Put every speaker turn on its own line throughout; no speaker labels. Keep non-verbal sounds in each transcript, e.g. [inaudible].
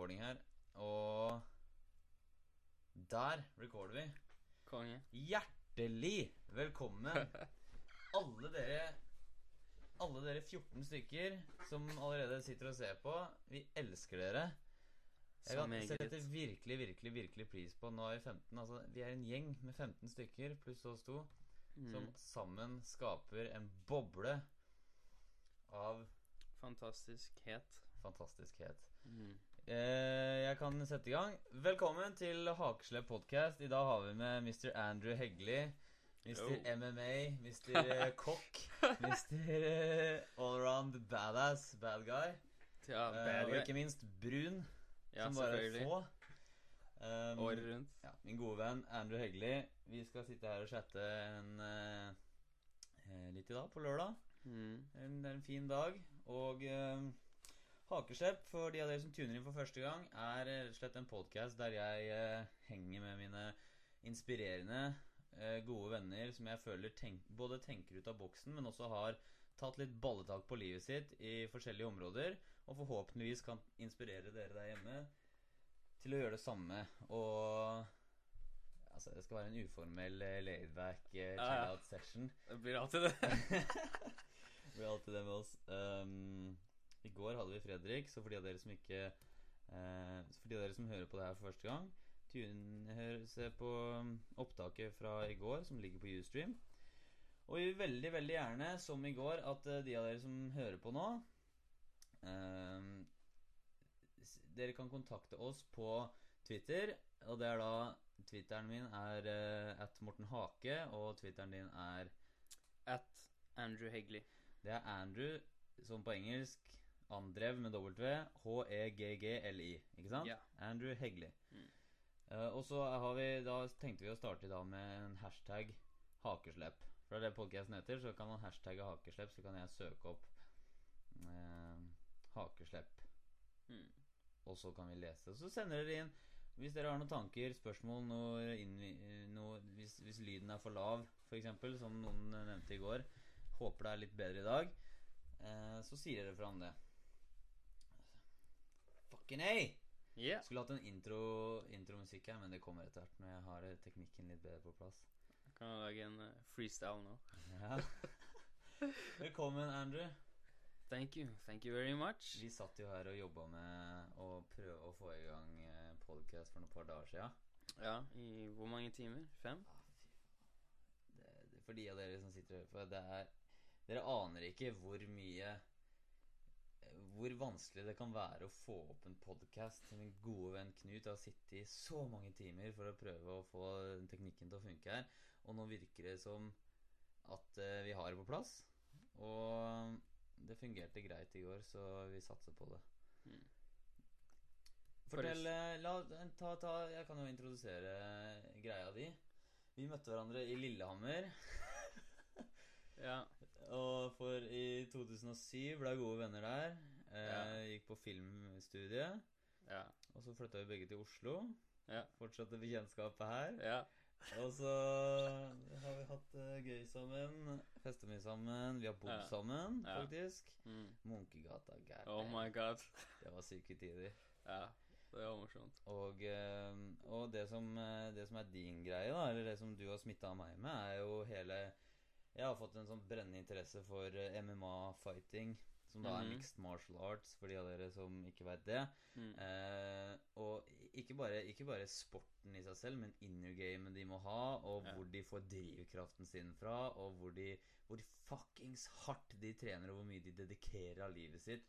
recording her. Og der recorder vi.
Konge.
Hjertelig velkommen, [laughs] alle dere Alle dere 14 stykker som allerede sitter og ser på. Vi elsker dere. Jeg kan sette virkelig, virkelig virkelig pris på Nå er vi 15. Altså, vi er en gjeng med 15 stykker pluss oss to som
Mm.
sammen skaper en boble av
Fantastisk het.
fantastiskhet.
Mm.
Eh, jeg kan sette i gang. Velkommen til Hakeslepp podcast. I dag har vi med Mr. Andrew Hegley, Mr.
Oh.
MMA, Mr. [laughs] eh, Kokk, Mr. eh, Allround Badass Bad Guy.
Ja, bad guy.
og ikke minst brun,
Ja,
som bare
er
få. Um,
Året rundt.
ja, min gode venn Andrew Hegley. Vi skal sitte her og chatte en, eh, eh, litt i dag, på lørdag.
Mm.
Det er en fin dag. Og eh, Hakeslepp, for de av dere som tuner inn for første gang, er eh, rett og slett en podkast der jeg eh, henger med mine inspirerende, eh, gode venner som jeg føler tenk, både tenker ut av boksen, men også har tatt litt balletak på livet sitt i forskjellige områder, og forhåpentligvis kan inspirere dere der hjemme til å gjøre det samme. Og Altså, det skal være en uformell eh, laidback eh,
Ja, ja.
chill-out session.
Det blir alltid det. [laughs]
Det blir alltid det med oss. Um, I går hadde vi Fredrik, så for de av dere som ikke eh, For de av dere som hører på det her for første gang, tune, hør, se på um, opptaket fra i går, som ligger på Ustream. Og vi vil veldig, veldig gjerne, som i går, at eh, de av dere som hører på nå eh, Dere kan kontakte oss på Twitter, og det er da Twitteren min er uh, at Morten Hake, og Twitteren din er
At Andrew Hegley.
Det er Andrew, som på engelsk Andrev med W. H-e-g-g-l-i. Ikke sant?
Yeah.
Andrew Hegley.
Mm.
Uh, og så har vi, da tenkte vi å starte i dag med en hashtag hakeslepp. For det er det podcasten heter, så kan man hashtagge hakeslepp, så kan jeg søke opp uh, hakeslepp.
Mm.
Og så kan vi lese. Så sender dere inn hvis dere har noen tanker, spørsmål, noe, inn, noe hvis, hvis lyden er for lav, f.eks., som noen nevnte i går. Håper det er litt bedre i dag. Eh, så sier dere fra om det. Fucking A!
Yeah.
Skulle hatt en intro intromusikk her, men det kommer etter hvert når jeg har eh, teknikken litt bedre på plass.
Jeg kan lage en eh, freestyle nå.
Ja. [laughs] Velkommen, Andrew.
Thank you. Thank you very much.
Vi satt jo her og jobba med å prøve å få i gang eh, podcast for noen par dager sia.
Ja, i hvor mange timer? Fem?
Ah. Det, det, for de av dere som sitter her For det er Dere aner ikke hvor mye Hvor vanskelig det kan være å få opp en podkast. Min gode venn Knut har sittet i så mange timer for å prøve å få teknikken til å funke her. Og nå virker det som at eh, vi har det på plass. Og det fungerte greit i går, så vi satser på det.
Mm.
Fortell eh, la, ta, ta, Jeg kan jo introdusere greia di. Vi møtte hverandre i Lillehammer.
Ja.
Og for i 2007 ble gode venner der. Eh. Gikk på filmstudiet.
Ja.
Og så flytta vi begge til Oslo.
Ja.
Fortsatte bekjentskapet her.
Ja.
Og så har vi hatt det gøy sammen. Festa mye sammen. Vi har bodd sammen, faktisk.
Mm.
Munkegata. gærent.
Oh my god.
Det var syke tider.
Ja. Det var morsomt.
Og, eh, og det, som, eh, det som er din greie, da, eller det som du har smitta meg med, er jo hele Jeg har fått en sånn brennende interesse for eh, MMA-fighting. Som da er
Mhm.
mixed martial arts, for de av dere som ikke veit det.
Mm.
Eh, og ikke bare, ikke bare sporten i seg selv, men innergamet de må ha, og
Ja.
hvor de får drivkraften sin fra, og hvor de Hvor fuckings hardt de trener, og hvor mye de dedikerer av livet sitt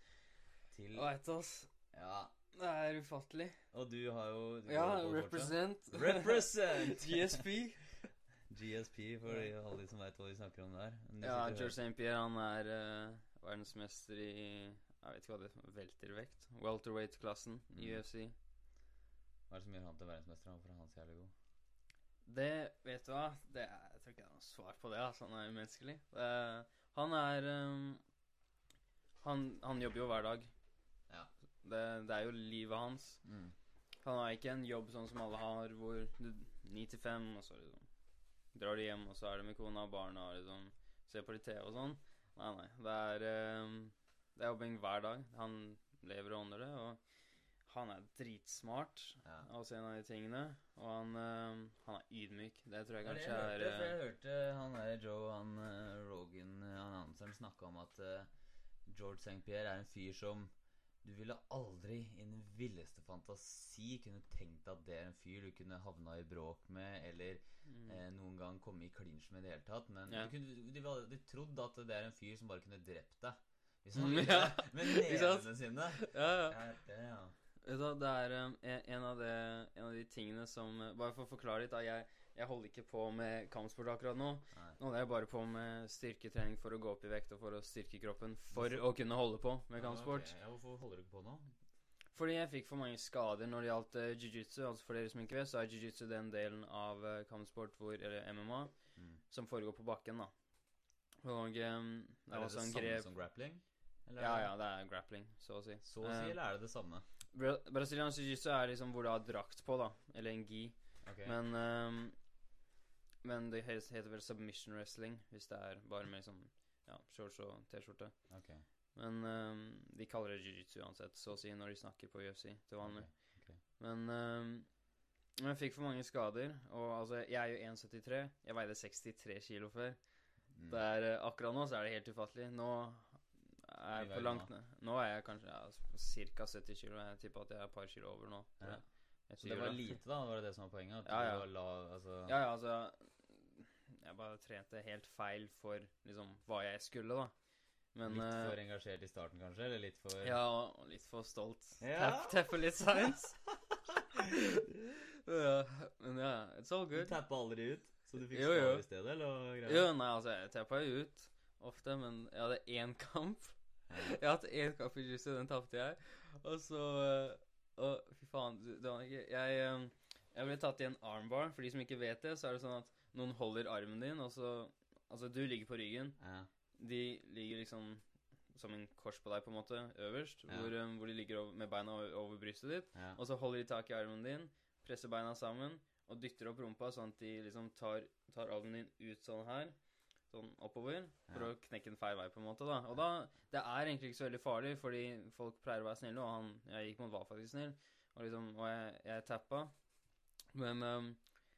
til
Veit oss.
Ja,
Det er ufattelig.
og du har jo du
Ja, represent.
Represent! [laughs]
GSP.
GSP, for de, alle de som veit hva vi snakker om der. De
Ja, George St. Pierre han er uh, verdensmester i Jeg vet ikke hva det er, weltervekt. Welterweight-klassen i
Mm.
UFC.
Hva er det som gjør han til verdensmester? For han er så jævlig god.
Det Vet du hva? Det er, jeg tror ikke det er noe svar på det. Altså. Han er umenneskelig. Det, han er um, han, han jobber jo hver dag.
Ja.
Det, det er jo livet hans.
Mm.
Han har ikke en jobb sånn som alle har, hvor du ni til fem, og så liksom, drar de hjem, og så er det med kona og barna og liksom ser på litt TV og sånn. Nei, nei. Det er, um, det er jobbing hver dag. Han lever og ånder det. Og Han er dritsmart,
Ja.
også en av de tingene. Og han, um, han er ydmyk. Det tror jeg
Ja,
kanskje
jeg
er
hørte, for
eh,
jeg hørte han der Joe han, uh, Rogan, eh, han annonseren, snakke om at uh, George St. Pierre er en fyr som du ville aldri i den villeste fantasi kunne tenkt at det er en fyr du kunne havna i bråk med, eller
mm,
eh, noen gang komme i klinsj med i det hele tatt. Men
Ja.
du, kunne, du, ville aldri trodd at det er en fyr som bare kunne drept deg. Hvis
Mm,
han ville
ja.
det. [laughs] Med nevene sine.
Ja, ja.
Det, ja.
Det er um, en, av det, en av de tingene som uh, Bare for å forklare litt, da. Jeg, jeg holder ikke på med kampsport akkurat nå.
Nei.
Nå holder jeg bare på med styrketrening for å gå opp i vekt og for å styrke kroppen for å kunne holde på med kampsport.
Ja, okay. ja, hvorfor holder du ikke på nå?
Fordi jeg fikk for mange skader når det gjaldt uh, jiu-jitsu. Altså for dere som ikke vet, så er jiu-jitsu den delen av uh, kampsport hvor Eller MMA
Mm.
som foregår på bakken, da. Og um, det
Er
er
det det samme
grep
som grappling? Eller
Ja, ja, det er grappling, så å si.
Så å si,
uh,
eller er det det samme?
Bra Brasiliansk jiu-jitsu er liksom hvor du har drakt på, da. Eller en gi.
Okay.
Men um, Men det heter vel submission wrestling, hvis det er bare med sånn ja, shorts og T-skjorte.
Okay.
Men um, de kaller det jiu-jitsu uansett, så å si, når de snakker på UFC til vanlig.
Okay. Okay.
Men um, jeg fikk for mange skader, og altså, jeg er jo 1,73. Jeg veide 63 kilo før.
Mm.
Det er, uh, akkurat nå så er det helt ufattelig. Nå er jeg på langt ned. Nå er jeg kanskje ja, ca. 70 kilo. Jeg tipper at jeg er et par kilo over nå.
Ja. Så det var lite, da? Var det det som var poenget? At
Ja, ja.
lav, altså
Ja, ja, altså Jeg bare trente helt feil for liksom hva jeg skulle, da. Men
Litt
eh,
for engasjert i starten, kanskje? Eller litt for
Ja, og litt for stolt.
Ja.
Teppe litt science. [laughs] ja, men ja, it's all good.
Du tappa aldri ut? Så du fikk
jo.
i stedet, eller?
Jo, nei, altså, jeg tappa jo ut ofte, men jeg hadde én kamp. Jeg har hatt én kamp i jiu den tapte jeg. Og så Å, fy faen, du, du Jeg, eh, jeg ble tatt i en armbar. For de som ikke vet det, så er det sånn at noen holder armen din, og så Altså, du ligger på ryggen.
Ja.
De ligger liksom som en kors på deg, på en måte, øverst.
Ja.
Hvor, um, hvor de ligger over, med beina over, over brystet ditt.
Ja.
Og så holder de tak i armen din, presser beina sammen og dytter opp rumpa sånn at de liksom tar, tar armen din ut sånn her. Sånn oppover. For å knekke en feil vei, på en måte. da Og da Det er egentlig ikke så veldig farlig, fordi folk pleier å være snille, og han Jeg gikk mot var faktisk snill, og liksom Og jeg, jeg tappa. Men um,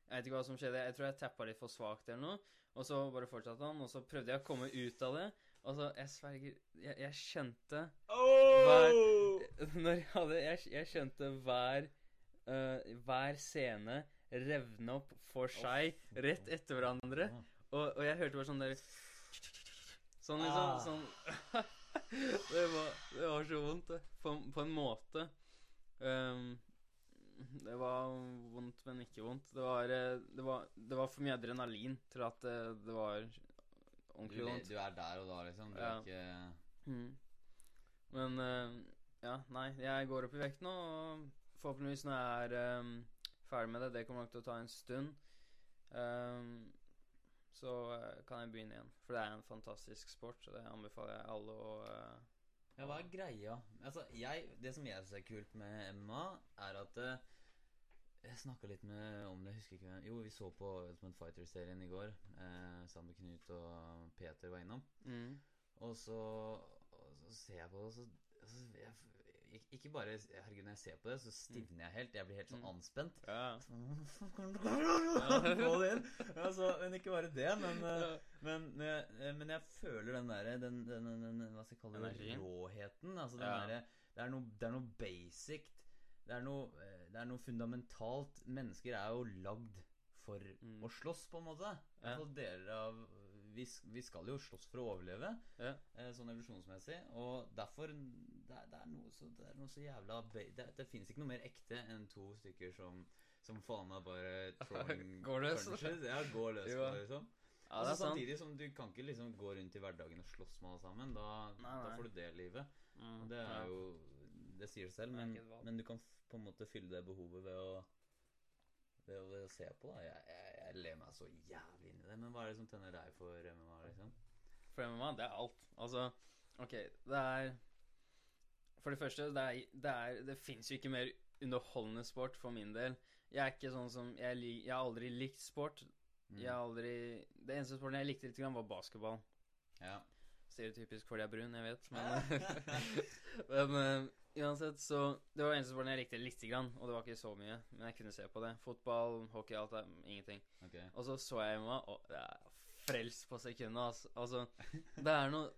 jeg vet ikke hva som skjedde. Jeg tror jeg tappa litt for svakt eller noe. Og så bare fortsatte han, og så prøvde jeg å komme ut av det. Og så Jeg sverger Jeg, jeg skjønte [laughs] Når jeg hadde Jeg, jeg skjønte hver uh, Hver scene revne opp for seg rett etter hverandre. Og, og jeg hørte bare sånn der Sånn liksom
Ah.
Sånn [laughs] det, var, det var så vondt, det. På, på en måte. Um, det var vondt, men ikke vondt. Det var, eh, det var, det var for mye adrenalin til at det, det var
Du,
ordentlig vondt.
du er der og da, liksom? Du
Ja.
er ikke
Mm. Men uh, ja, nei, jeg går opp i vekt nå, og forhåpentligvis når jeg er um, ferdig med det Det kommer nok til å ta en stund. Um, så eh, kan jeg begynne igjen. For det er en fantastisk sport, så det anbefaler jeg alle å eh,
Ja, hva er greia? Altså, jeg, Det som jeg syns er kult med MMA, er at uh, Jeg snakka litt med om det, jeg husker ikke hvem Jo, vi så på Ultimate Fighter-serien i går. Uh, sammen med Knut og Peter var innom.
mm.
Og så, og så ser jeg på det, og så, altså, jeg, Ikke bare Herregud, når jeg ser på det, så stivner jeg helt. Jeg blir helt sånn
Mm.
anspent.
Ja. [laughs]
Altså, men ikke bare det, men eh, men, men, jeg, føler den derre den, den, den, Hva skal jeg kalle det? Råheten. Altså den
Ja.
derre det, er noe- det er noe basic. Det er noe, eh, det er noe fundamentalt. Mennesker er jo lagd for
Mm.
å slåss, på en måte. I hvert fall deler av vi, vi skal jo slåss for å overleve,
Ja.
eh, sånn evolusjonsmessig. Og derfor Det det er, noe, så, det er noe så jævla Det, det finnes ikke noe mer ekte enn to stykker som Som faen meg bare [laughs]
Går løs.
punches. Ja, går løs på det, liksom.
ja, det er sant.
samtidig som du kan ikke liksom gå rundt i hverdagen og slåss med alle sammen. Da,
Nei,
da får du det livet.
Mm,
det er jo Det sier seg selv, men, men du kan på en måte fylle det behovet ved å ved å, se på. da jeg, jeg, jeg ler meg så jævlig inn i det. Men hva er det som tenner deg for MMA? liksom?
For MMA, det er alt. Altså, OK, det er For det første, det er Det, er, det fins jo ikke mer underholdende sport for min del. Jeg er ikke sånn som Jeg, jeg har aldri likt sport.
Mm.
Jeg har aldri Det eneste sporten jeg likte litt, var basketball.
Ja.
Stereotypisk fordi jeg er brun, jeg vet, men [laughs] Men uh, uansett, så Det var eneste sporten jeg likte lite grann, og det var ikke så mye, men jeg kunne se på det. Fotball, hockey, alt det. Ingenting.
Okay.
Og så så jeg Emma, og det er frelst på sekundet, altså. altså. Det er noe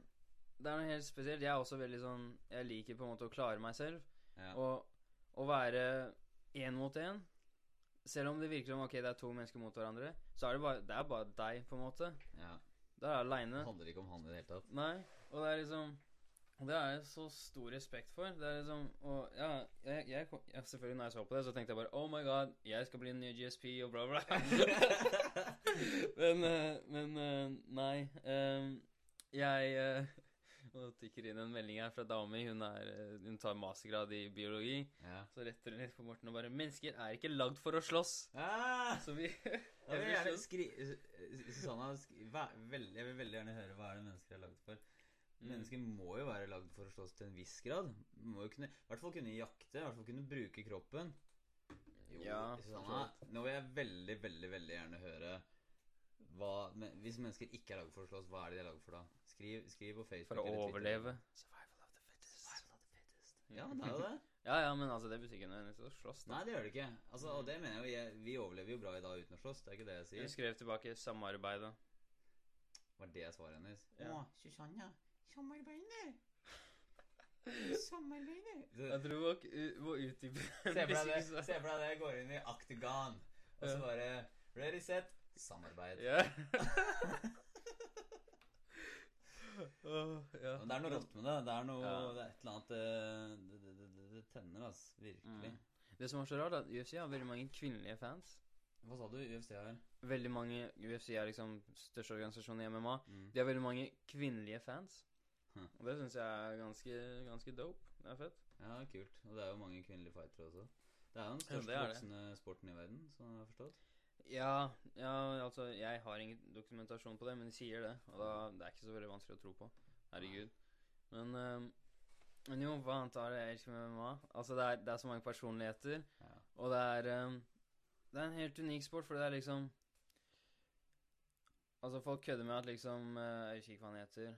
Det er noe helt spesielt. Jeg er også veldig sånn Jeg liker på en måte å klare meg selv.
Ja.
Og å være én mot én Selv om det virker som ok, det er to mennesker mot hverandre, så er det bare Det er bare deg, på en måte.
ja.
Da er jeg aleine.
handler ikke om han i det hele tatt.
Nei. Og det er liksom Det er jeg så stor respekt for. Det er liksom Og ja, jeg, jeg, kom- selvfølgelig når jeg så på det, så tenkte jeg bare Oh my god, jeg skal bli en ny GSP og bla, bla. [laughs] men eh, men eh, nei. ehm, jeg eh, det tikker inn en melding her fra dama mi. Hun, eh, hun tar mastergrad i biologi.
Ja.
Så retter hun litt på Morten og bare 'Mennesker er ikke lagd for å slåss'.
Ah!
Så vi [laughs]
Jeg vil gjerne skri... Susanna, skri... veldig, jeg vil veldig gjerne høre hva er det mennesker er lagd for.
Mm.
Mennesker må jo være lagd for å slåss til en viss grad. Må jo kunne, I hvert fall kunne jakte, i hvert fall kunne bruke kroppen. Jo,
Ja,
Susanna, nå vil jeg veldig, veldig veldig gjerne høre hva men, Hvis mennesker ikke er laget for å slåss, hva er det de er laget for da? Skriv, skriv på Facebook.
For å overleve. Survival of the fittest.
Survival of the fittest. Ja, det er jo det. [laughs]
Ja, ja, men altså, det betyr ikke nødvendigvis å slåss. da.
Nei, det gjør det ikke. Altså, og det mener jeg jo. Jeg, vi overlever jo bra i dag uten å slåss. Det er ikke det jeg
Hun
Du
skrev tilbake 'samarbeide'.
Var det svaret hennes?
Ja.
Å, Susanna. Samarbeider. [laughs] Samarbeider.
Jeg tror nok må utdype
Se for deg det. [laughs] Se for deg det. Jeg går inn i Octagon, og så bare Ready, set, samarbeid.
Yeah. [laughs] uh, ja.
Men det er noe rått med det. Det er noe
Ja.
Det er et eller annet eh, Det, det, det, det, det tenner, altså. Virkelig.
Mm. Det som er så rart, er at UFC har veldig mange kvinnelige fans.
Hva sa du? UFC har
Veldig mange UFC er liksom største organisasjon i MMA.
Mm.
De har veldig mange kvinnelige fans.
Hm.
Og det syns jeg er ganske, ganske dope. Det er fett.
Ja, kult. Og det er jo mange kvinnelige fightere også. Det er jo den
Ja,
største
det.
voksende sporten i verden, som jeg har forstått.
Ja, ja, altså Jeg har ingen dokumentasjon på det, men de sier det. Og da, det er ikke så veldig vanskelig å tro på. Herregud. Men, um, men jo, hva annet er det jeg elsker med MMA? Altså, det er, det er så mange personligheter,
Ja.
og det er um, Det er en helt unik sport, for det er liksom Altså, folk kødder med at liksom eh, Jeg husker ikke hva han heter.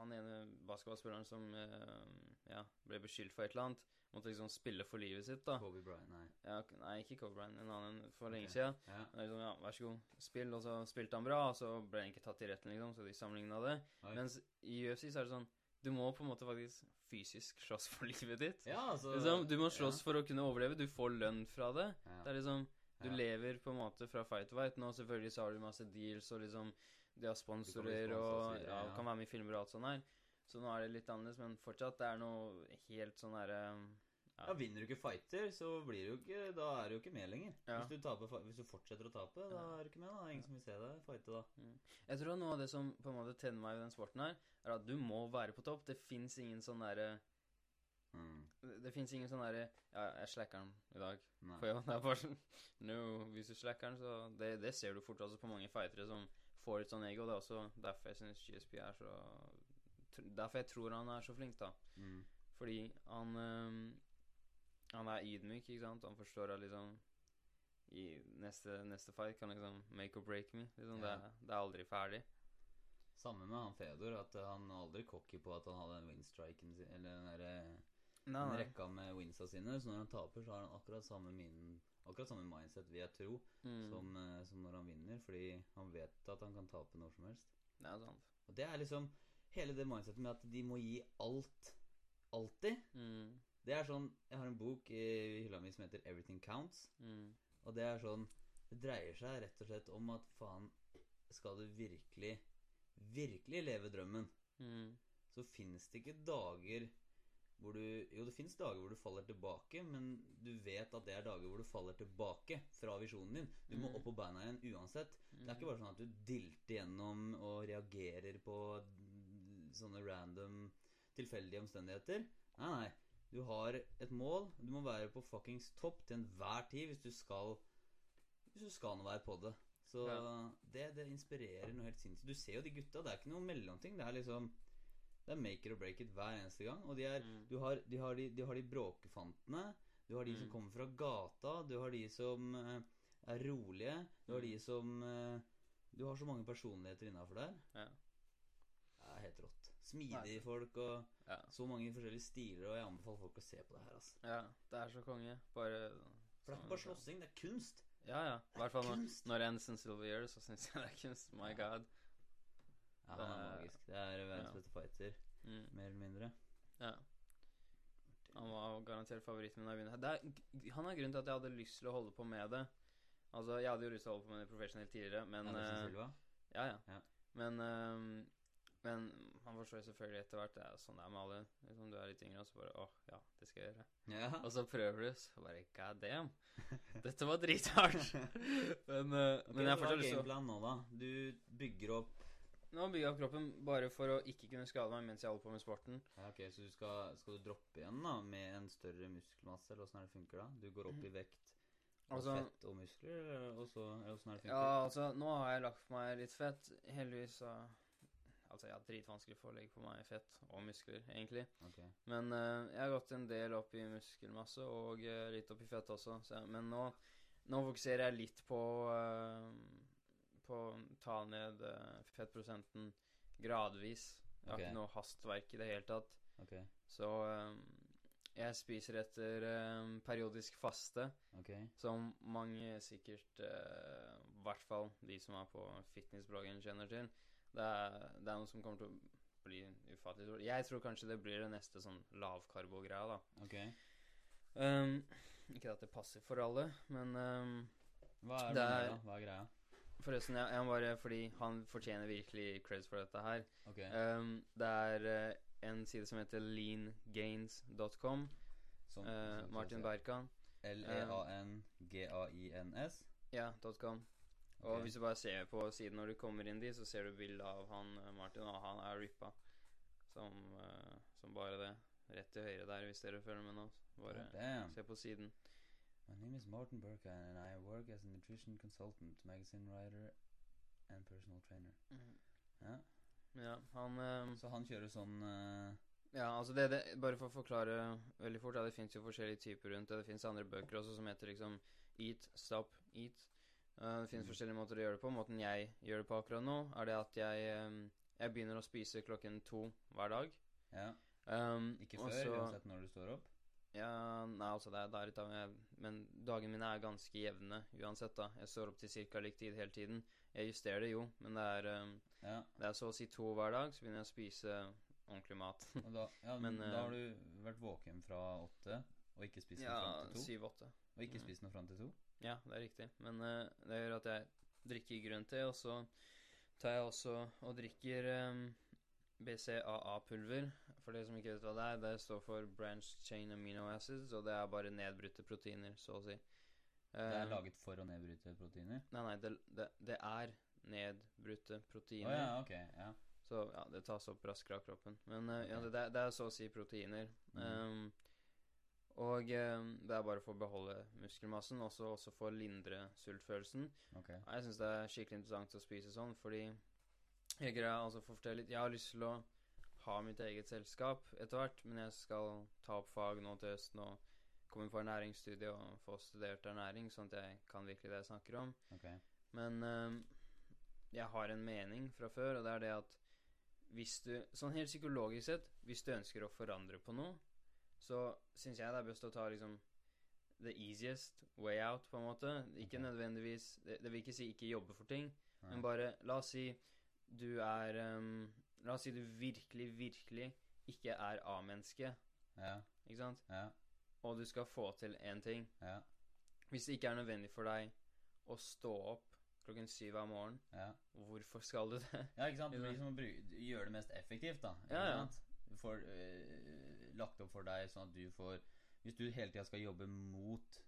Han ene basketballspilleren som uh, ja, ble beskyldt for et eller annet, måtte liksom spille for livet sitt, da.
Kobe Bryant, nei.
Ja, nei, ikke Kobe Bryant, en annen for lenge siden.
Ja.
Liksom, ja, vær så god, spill, og så spilte han bra, og så ble han ikke tatt i retten, liksom, så de sammenligna det.
Oi.
Mens i UFC så er det sånn Du må på en måte faktisk fysisk slåss for [laughs] livet ditt.
ja, altså
Liksom, du må slåss for å kunne overleve. Du får lønn fra det.
ja.
Det er liksom Du
Ja.
lever på en måte fra fight to fight. Nå selvfølgelig så har du masse deals, og liksom De har sponsorer,
og
og ja,
ja.
kan være med i filmer og alt sånt her. Så nå er det litt annerledes, men fortsatt, det er noe helt sånn derre
Ja, Vinner du ikke fighter, så blir du ikke Da er du jo ikke med lenger.
Ja.
Hvis, du taper, hvis du fortsetter å tape, da er du ikke med. da Ingen som vil se deg fighte da.
Jeg tror noe av det som på en måte tenner meg i den sporten her, er at du må være på topp. Det fins ingen sånn derre
Mm.
Det, det fins ingen sånn derre Ja, jeg slacker den i dag.
Nei.
For ja, det er bare sånn No, hvis du slacker den, så det, det ser du fort også på mange fightere som får et sånn ego. Det er også derfor jeg syns GSP er så Derfor jeg tror han er så flink, da.
Mm.
Fordi han um, Han er ydmyk, ikke sant. Han forstår at liksom I neste, neste fight kan liksom make or break me. Liksom, det,
Ja.
er- det er aldri ferdig.
Samme med han Fedor, at han aldri cocky på at han hadde den winstriken sin, eller den derre
Nei, nei.
rekka med winsa sine. Så når han taper, så har han akkurat samme min Akkurat samme mindset, vil jeg tro,
Mm,
som, eh, som når han vinner. Fordi han vet at han kan tape når som helst.
det er sant.
Og det er liksom hele det mindsetet med at de må gi alt. Alltid.
Mm,
Det er sånn Jeg har en bok i hylla mi som heter 'Everything Counts'.
mm,
Og det er sånn Det dreier seg rett og slett om at faen Skal du virkelig Virkelig leve drømmen
mm,
Så finnes det ikke dager hvor du Jo, det finnes dager hvor du faller tilbake Men du vet at det er dager hvor du faller tilbake Fra visjonen din Du må
Mm.
opp på beina igjen uansett Det er ikke bare sånn at du dilter gjennom Og reagerer på Sånne random Tilfeldige omstendigheter. Nei, nei. Du har et mål. Du må være på fuckings topp til enhver tid Hvis du skal Hvis du skal nå være på det. Så
Ja.
det, det inspirerer noe helt sinnssykt. Du ser jo de gutta, det er ikke noe mellomting. Det er liksom Det er make it or break it hver eneste gang. Og de, er,
Mm.
du har, de, har de, de har de bråkefantene. Du har de som
Mm.
kommer fra gata. Du har de som eh, er rolige. Du har
Mm.
de som eh, Du har så mange personligheter innenfor der.
Ja.
Er helt rått Smidige folk og
Ja.
så mange forskjellige stiler, og jeg anbefaler folk å se på det her, altså.
ja. Det er så konge. Bare
For det er ikke bare slåssing, det er kunst.
Ja, ja. I hvert fall når,
kunst.
når Anderson Silver så syns jeg det er kunst. My god.
Ja, han er
Det
magisk. Det er verdens
ja.
beste fighter,
Mm.
mer eller mindre.
Ja. Han var garantert favoritten min da jeg begynte. Er, han er grunnen til at jeg hadde lyst til å holde på med det. Altså, Jeg hadde jo lyst til å holde på med det professionelt tidligere, men
ja,
det
Silva.
Ja, ja.
Ja.
Men ehm, Men man forstår selvfølgelig etter hvert. Det er sånn det er med alle. Liksom, du er litt yngre, og så bare åh, ja, det skal jeg gjøre.
Ja.
Og så prøver du, så bare god damn. Dette var drithardt. [laughs] men, eh,
Ok,
men jeg har fortsatt lyst til å
nå, da? Du bygger opp
Nå bygger jeg opp kroppen bare for å ikke kunne skade meg mens jeg holder på med sporten.
ja, Ok, Så du skal, skal du droppe igjen da med en større muskelmasse, eller åssen er det funker da? Du går opp i vekt
Altså-
fett og muskler, eller- åssen er det funker?
Ja, altså, nå har jeg lagt på meg litt fett. Heldigvis så Altså, jeg har dritvanskelig for å legge på meg fett og muskler, egentlig.
Okay.
Men uh, jeg har gått en del opp i muskelmasse og uh, litt opp i fett også. Så, men nå, nå fokuserer jeg litt på uh, På å ta ned fettprosenten gradvis. Jeg har ikke noe hastverk i det hele tatt.
Okay.
Så jeg spiser etter um, periodisk faste.
okay.
Som mange sikkert, I uh, hvert fall de som er på fitnessbloggen, kjenner til. Det er, det er noe som kommer til å bli ufattelig stort. Jeg tror kanskje det blir det neste sånn lavkarbo-greia, da.
ok.
Um, ikke at det passer for alle, men um,
Hva er
Det er-?
Hva er greia?
forresten, jeg, jeg bare Fordi han fortjener virkelig creds for dette her.
Ok.
Um, det er uh, en side som heter leangains.com.
Sånn,
Eh, Martin Berkan.
L-E-A-N-G-A-I-N-S?
Ja, .com. Og
okay.
hvis du bare ser på siden når du kommer inn dit, så ser du bilde av han eh, Martin, og han er rippa. Som, eh, som bare det. Rett til høyre der, hvis dere følger med nå. Bare
oh,
se på siden.
My name is Martin Burka, and I work as a nutrition consultant, magazine writer and personal trainer. Ja.
Ja, han um,
Så han kjører sånn uh,
Ja, altså det, det Bare for å forklare veldig fort, ja, det fins jo forskjellige typer rundt det. Det fins andre bøker også som heter liksom Eat, Stop, Eat. Eh, det
finnes
forskjellige måter å gjøre det på. Måten jeg gjør det på akkurat nå, er det at jeg eh, Jeg begynner å spise klokken to hver dag.
Ja.
Um,
Ikke før,
også,
uansett når du står opp?
Ja, nei, altså det er, det er litt av jeg, Men dagene mine er ganske jevne uansett, da. Jeg står opp til ca. lik tid hele tiden. Jeg justerer det jo, men det er, um,
Ja.
det er så å si to hver dag, så begynner jeg å spise ordentlig mat.
Da, ja, [laughs]
Men,
da
eh,
har du vært våken fra åtte og ikke spist
ja,
fram til to?
Ja, syv-åtte.
Og ikke
Mm.
spist noe fram til to?
Ja, det er riktig. Men uh, det gjør at jeg drikker grønn te, og så tar jeg også og drikker um, BCAA-pulver. For de som ikke vet hva det er, det står for Branch Chain Amino Acids, og det er bare nedbrutte proteiner, så å si.
Det er
Eh,
laget for å nedbryte proteiner?
Nei, nei, det, det, det er nedbrutte
proteiner.
proteiner.
ja, ok. Ja.
Så ja, det tas opp raskere av kroppen. Men uh, ja, det, det er så å si proteiner.
Mm.
Um, og eh, det er bare for å beholde muskelmassen, også, også for å lindre sultfølelsen.
Okay.
Ja, Jeg syns det er skikkelig interessant å spise sånn, fordi jeg, greier, altså for litt, jeg har lyst til å ha mitt eget selskap etter hvert, men jeg skal ta opp fag nå til høsten og komme på ernæringsstudie og få studert ernæring, sånn at jeg kan virkelig det jeg snakker om.
Okay.
Men eh, jeg har en mening fra før, og det er det at hvis du Sånn helt psykologisk sett, hvis du ønsker å forandre på noe, så syns jeg det er best å ta liksom the easiest way out, på en måte. Ikke
okay.
nødvendigvis det, det vil ikke si ikke jobbe for ting,
right.
men bare La oss si du er um, La oss si du virkelig, virkelig ikke er A-menneske,
Ja,
ikke sant?
ja,
Og du skal få til én ting.
ja,
Hvis det ikke er nødvendig for deg å stå opp klokken syv av morgenen,
ja.
hvorfor skal du det?
Ja, ikke sant? Det blir liksom gjøre det mest effektivt, da.
Ja, ja.
sant? Du lagt opp for deg sånn at du får Hvis du hele tida skal jobbe mot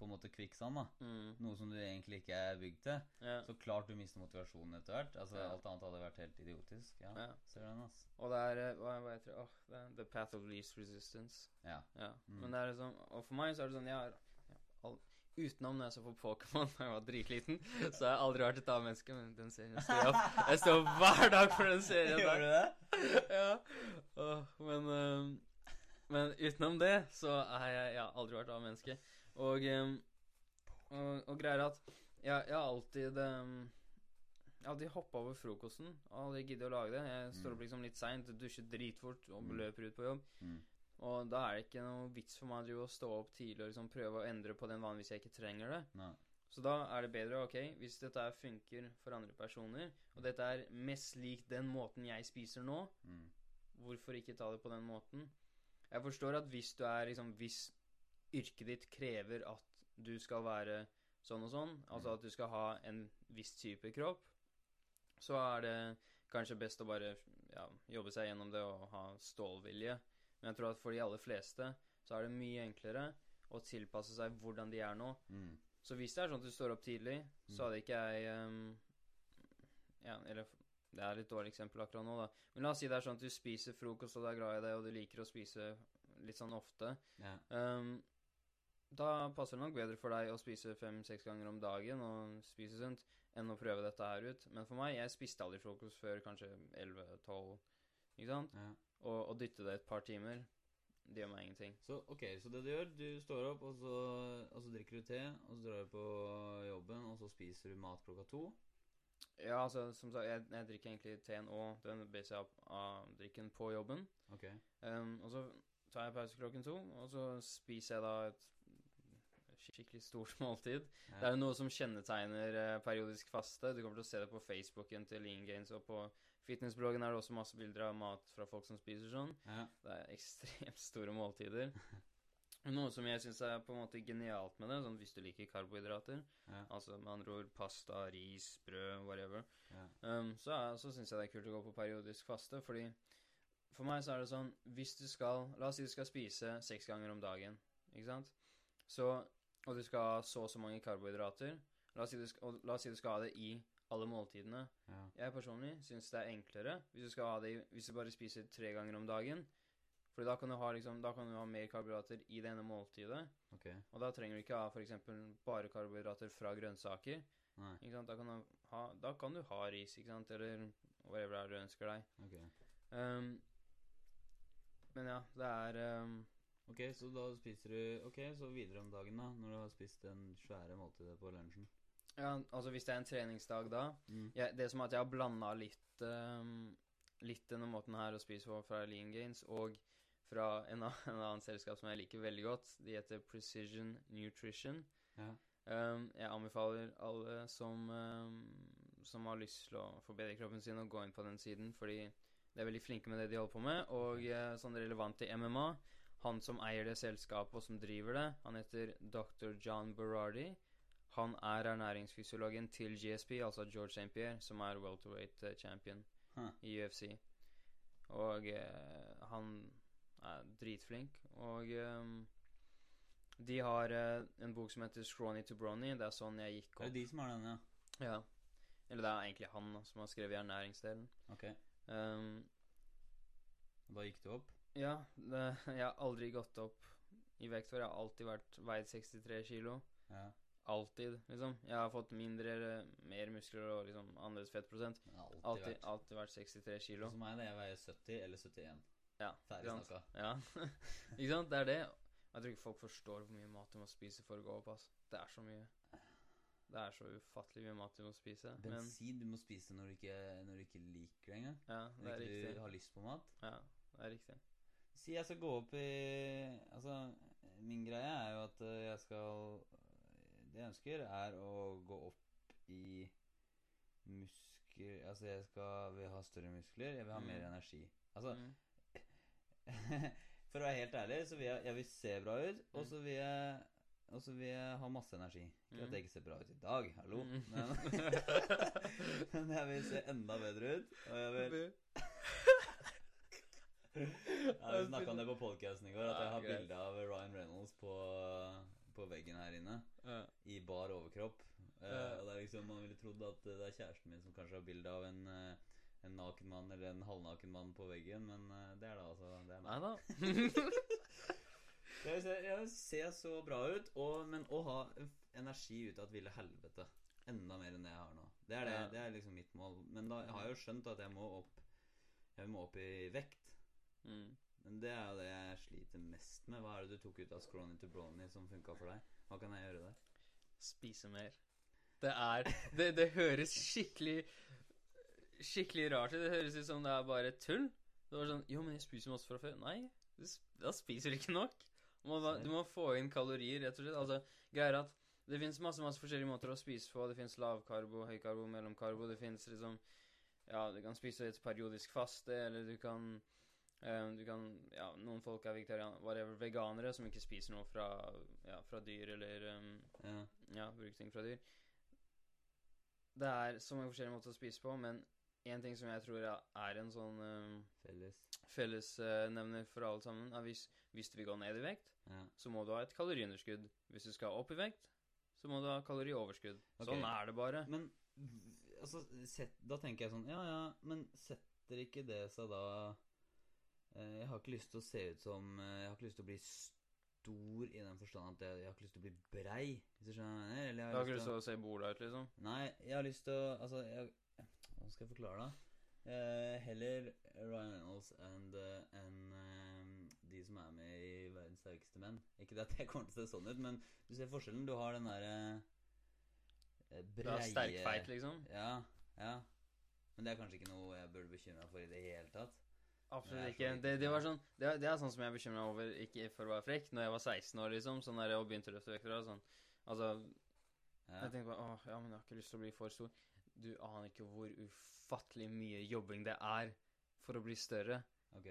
på en måte kvikksand, da,
Mm.
noe som du egentlig ikke er bygd til,
Ja.
så klart du mister motivasjonen etter hvert. Altså,
Ja.
Alt annet hadde vært helt idiotisk. Ja, ser den, altså.
Og det er eh, Hva, hva heter det? Åh, det The Path of Least Resistance.
Ja.
Ja.
Mm.
Men det er liksom Og for meg så er det sånn Jeg har all, Utenom når jeg så på Pokémon [laughs] da jeg var dritliten, så har jeg aldri vært et annet menneske. men den serien står jeg opp. Jeg står hver dag for den serien [laughs]
Gjør du det? [laughs]
ja. Oh, men ehm, Men utenom det så har jeg ja, aldri vært A-menneske. Og, ehm, og, og greier at jeg, jeg har alltid um, Jeg har alltid hoppa over frokosten. og Aldri giddet å lage det. Jeg står
Mm.
opp liksom litt seint, dusjer dritfort og
Mm.
løper ut på jobb.
Mm.
Og da er det ikke noe vits for meg å stå opp tidlig og liksom prøve å endre på den vanen hvis jeg ikke trenger det.
Nei.
Så da er det bedre, ok, hvis dette funker for andre personer, og dette er mest lik den måten jeg spiser nå,
Mm.
hvorfor ikke ta det på den måten? Jeg forstår at hvis du er liksom Hvis yrket ditt krever at du skal være sånn og sånn, altså
Mm.
at du skal ha en viss type kropp, så er det kanskje best å bare ja, jobbe seg gjennom det og ha stålvilje. Men jeg tror at for de aller fleste så er det mye enklere å tilpasse seg hvordan de er nå.
Mm.
Så hvis det er sånn at du står opp tidlig, så
Mm.
hadde ikke jeg um, Ja, eller Det er litt dårlig eksempel akkurat nå, da. Men la oss si det er sånn at du spiser frokost, og du er glad i det, og du liker å spise litt sånn ofte.
Ja.
Um, da passer det nok bedre for deg å spise fem-seks ganger om dagen og spise sunt, enn å prøve dette her ut. Men for meg, jeg spiste aldri frokost før kanskje 11-12, ikke sant?
ja.
Og å dytte det et par timer, det gjør meg ingenting.
Så ok, så det du gjør, du står opp, og så, og så drikker du te, og så drar du på jobben, og så spiser du mat klokka to.
Ja, altså, som sagt, jeg, jeg drikker egentlig teen og den baser jeg av drikken på jobben.
Ok.
Um, og så tar jeg pause klokken to, og så spiser jeg da et skikkelig stort [laughs] måltid.
Ja.
Det er jo noe som kjennetegner eh, periodisk faste. Du kommer til å se det på Facebooken til Lean Gains, og på fitnessbloggen er det også masse bilder av mat fra folk som spiser sånn.
Ja.
Det er ekstremt [laughs] store måltider. [laughs] Noe som jeg syns er på en måte genialt med det, sånn hvis du liker karbohydrater,
Ja.
altså med andre ord pasta, ris, brød, whatever,
Ja.
um, så, er, så syns jeg det er kult å gå på periodisk faste, fordi for meg så er det sånn Hvis du skal La oss si du skal spise seks ganger om dagen, ikke sant? Så, og du skal ha så og så mange karbohydrater. La oss, si du skal, la oss si du skal ha det i alle måltidene.
Ja.
Jeg personlig syns det er enklere hvis du skal ha det hvis du bare spiser tre ganger om dagen. For da kan du ha liksom, da kan du ha mer karbohydrater i det ene måltidet.
Okay.
Og da trenger du ikke ha f.eks. bare karbohydrater fra grønnsaker. Da kan du ha, da kan du ha ris, ikke sant? eller whatever det er du ønsker deg.
Okay.
Um, men ja, det er um,
Ok, så da spiser du Ok, så videre om dagen, da. Når du har spist den svære måltidet på lunsjen.
Ja, altså hvis det er en treningsdag da
Mm.
jeg, Det er som at jeg har blanda litt um, Litt denne måten her å spise på fra Lean Gains og fra en, [laughs] en annen selskap som jeg liker veldig godt. De heter Precision Nutrition.
Ja.
Um, jeg anbefaler alle som, um, som har lyst til å forbedre kroppen sin, å gå inn på den siden, fordi de er veldig flinke med det de holder på med. Og uh, sånn relevant til MMA Han som eier det selskapet, og som driver det, han heter dr. John Berardi. Han er ernæringsfysiologen til GSP, altså George St. Pierre, som er welterweight eh, champion
Huh.
i UFC. Og uh, han er dritflink. Og um, de har uh, en bok som heter 'Scrawny to Brony'. Det er sånn jeg gikk opp.
Det er de som har den, ja.
Ja. Eller det er egentlig han da, som har skrevet ernæringsdelen.
Ok. Um, da gikk du opp?
ja, det, jeg har aldri gått opp i vekt før. Jeg har alltid vært veid 63 kilo.
Ja.
Alltid, liksom. Jeg har fått mindre, eller mer muskler og liksom annerledes fettprosent.
Alltid,
Alltid,
vært.
alltid vært 63 kilo.
Som meg, da jeg veier 70 eller 71.
Ja,
Ferdig
ikke sant?
snakka.
Ja. [laughs] ikke sant? Det er det. Jeg tror ikke folk forstår hvor mye mat du må spise for å gå opp. Altså. Det er så mye. Det er så ufattelig mye mat du må spise. Men
Bensin du må spise når du ikke, når du ikke liker det engang.
ja, det
Når
er
ikke
riktig.
du har lyst på mat.
Ja, det er riktig.
Si jeg skal gå opp i Altså, min greie er jo at eh, jeg skal Det jeg ønsker, er å gå opp i muskler Altså, jeg skal vil ha større muskler. Jeg vil ha
Mm.
mer energi. Altså,
Mm. [laughs]
for å være helt ærlig, så vil jeg, jeg vil se bra ut, og
Mm.
så vil jeg og så vil jeg ha masse energi. Ikke at
Mm.
jeg ikke ser bra ut i dag, hallo.
Mm.
Men, [laughs] men jeg vil se enda bedre ut. Og jeg vil [laughs] Ja, Vi snakka om det på podkasten i går, at jeg har bilde av Ryan Reynolds på, på veggen her inne.
Ja.
I bar overkropp. Eh,
Ja.
og det er liksom Man ville trodd at det er kjæresten min som kanskje har bilde av en, eh, en naken mann eller en halvnaken mann på veggen, men eh, det er da altså det er.
Nei da. [laughs]
Jeg ser, jeg ser så bra ut, og, men å ha energi ut av et ville helvete. Enda mer enn det jeg har nå. Det er, det,
Ja.
det er liksom mitt mål. Men da jeg har jeg jo skjønt at jeg må opp Jeg må opp i vekt.
mm.
Men det er jo det jeg sliter mest med. Hva er det du tok ut av Scrawny to Brony som funka for deg? Hva kan jeg gjøre der?
Spise mer. Det er Det, det høres skikkelig Skikkelig rart ut. Det høres ut som det er bare tull. Det var sånn Jo, men jeg spiser masse fra før. Nei, da spiser du ikke nok. Du må, du må få inn kalorier, rett og slett. Altså, greier at det fins masse masse forskjellige måter å spise på. Det fins lavkarbo, høykarbo, mellomkarbo. Det fins liksom Ja, du kan spise et periodisk faste, eller du kan Um, Du kan Ja, noen folk er vegetarianere, veganere som ikke spiser noe fra, ja, fra dyr, eller um,
Ja.
ja, bruker ting fra dyr. Det er så mange forskjellige måter å spise på, men én ting som jeg tror er en sånn um,
Felles.
fellesnevner for alle sammen, er hvis, hvis du vil gå ned i vekt,
Ja.
så må du ha et kaloriunderskudd. Hvis du skal opp i vekt, så må du ha kalorioverskudd.
Okay.
Sånn er det bare.
Men altså, set, da tenker jeg sånn Ja, ja, men setter ikke det seg da eh, Jeg har ikke lyst til å se ut som eh, Jeg har ikke lyst til å bli stor i den forstand at jeg, jeg har ikke lyst til å bli brei, hvis du skjønner hva jeg? Eller
Du har ikke lyst til å se bola ut, liksom?
Nei, jeg har lyst til å Altså, jeg, hva skal jeg forklare, da? Eh, heller Ryan Reynolds enn uh, enn uh, de som er med i Verdens sterkeste menn. Ikke det at jeg kommer til å se sånn ut, men du ser forskjellen. Du har den derre eh,
Du
breie
Sterk feit, liksom?
Ja, ja. Men det er kanskje ikke noe jeg burde bekymre meg for i det hele tatt.
Absolutt
Det
ikke. Det, det var sånn Det, er- det er sånn som jeg bekymra over, ikke for å være frekk, når jeg var 16 år, liksom, sånn der, og begynte å løfte vekter og sånn. Altså,
Ja.
Jeg tenkte bare åh, ja, men jeg har ikke lyst til å bli for stor. Du aner ikke hvor ufattelig mye jobbing det er for å bli større.
Ok.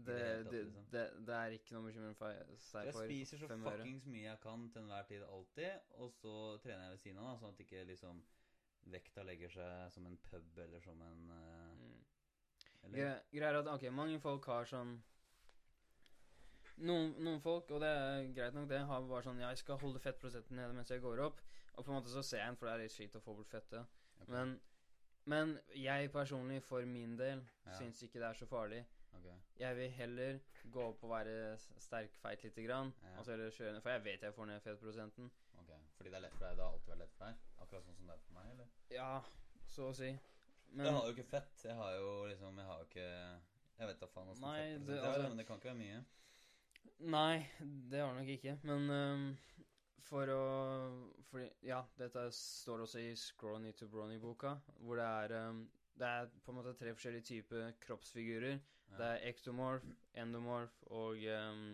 Det,
det
det,
liksom.
det, det er ikke noe bekymring for seg
Jeg
for
spiser så fuckings mye jeg kan til enhver tid, alltid. Og så trener jeg ved siden av, da, sånn at ikke liksom vekta legger seg som en pub eller som en uh,
Mm.
Eller
greier at ok, mange folk har sånn noen, noen folk, og det er greit nok, det, har bare sånn jeg skal holde fettprosenten nede mens jeg går opp. Og på en måte så ser jeg en, for det er litt slit å få bort fettet.
Okay.
Men, men jeg personlig, for min del,
Ja.
syns ikke det er så farlig.
Okay.
Jeg vil heller gå opp og være s- sterk, feit lite grann,
Ja.
og så kjøre for jeg vet jeg får ned fettprosenten.
Okay. Fordi det er lett for deg? Det har alltid vært lett for deg? Akkurat sånn som det er for meg, eller?
Ja, så å si. Men
jeg har jo ikke fett. Jeg har jo liksom Jeg har jo ikke Jeg vet da faen åssen fettprosent
det-
altså,
altså-
men det kan ikke være mye.
Nei, det har det nok ikke. Men øhm, for å Fordi Ja, dette står også i Scrawny to Brony-boka, hvor det er um, Det er på en måte tre forskjellige typer kroppsfigurer.
Ja.
Det er ektomorf, endomorf og um,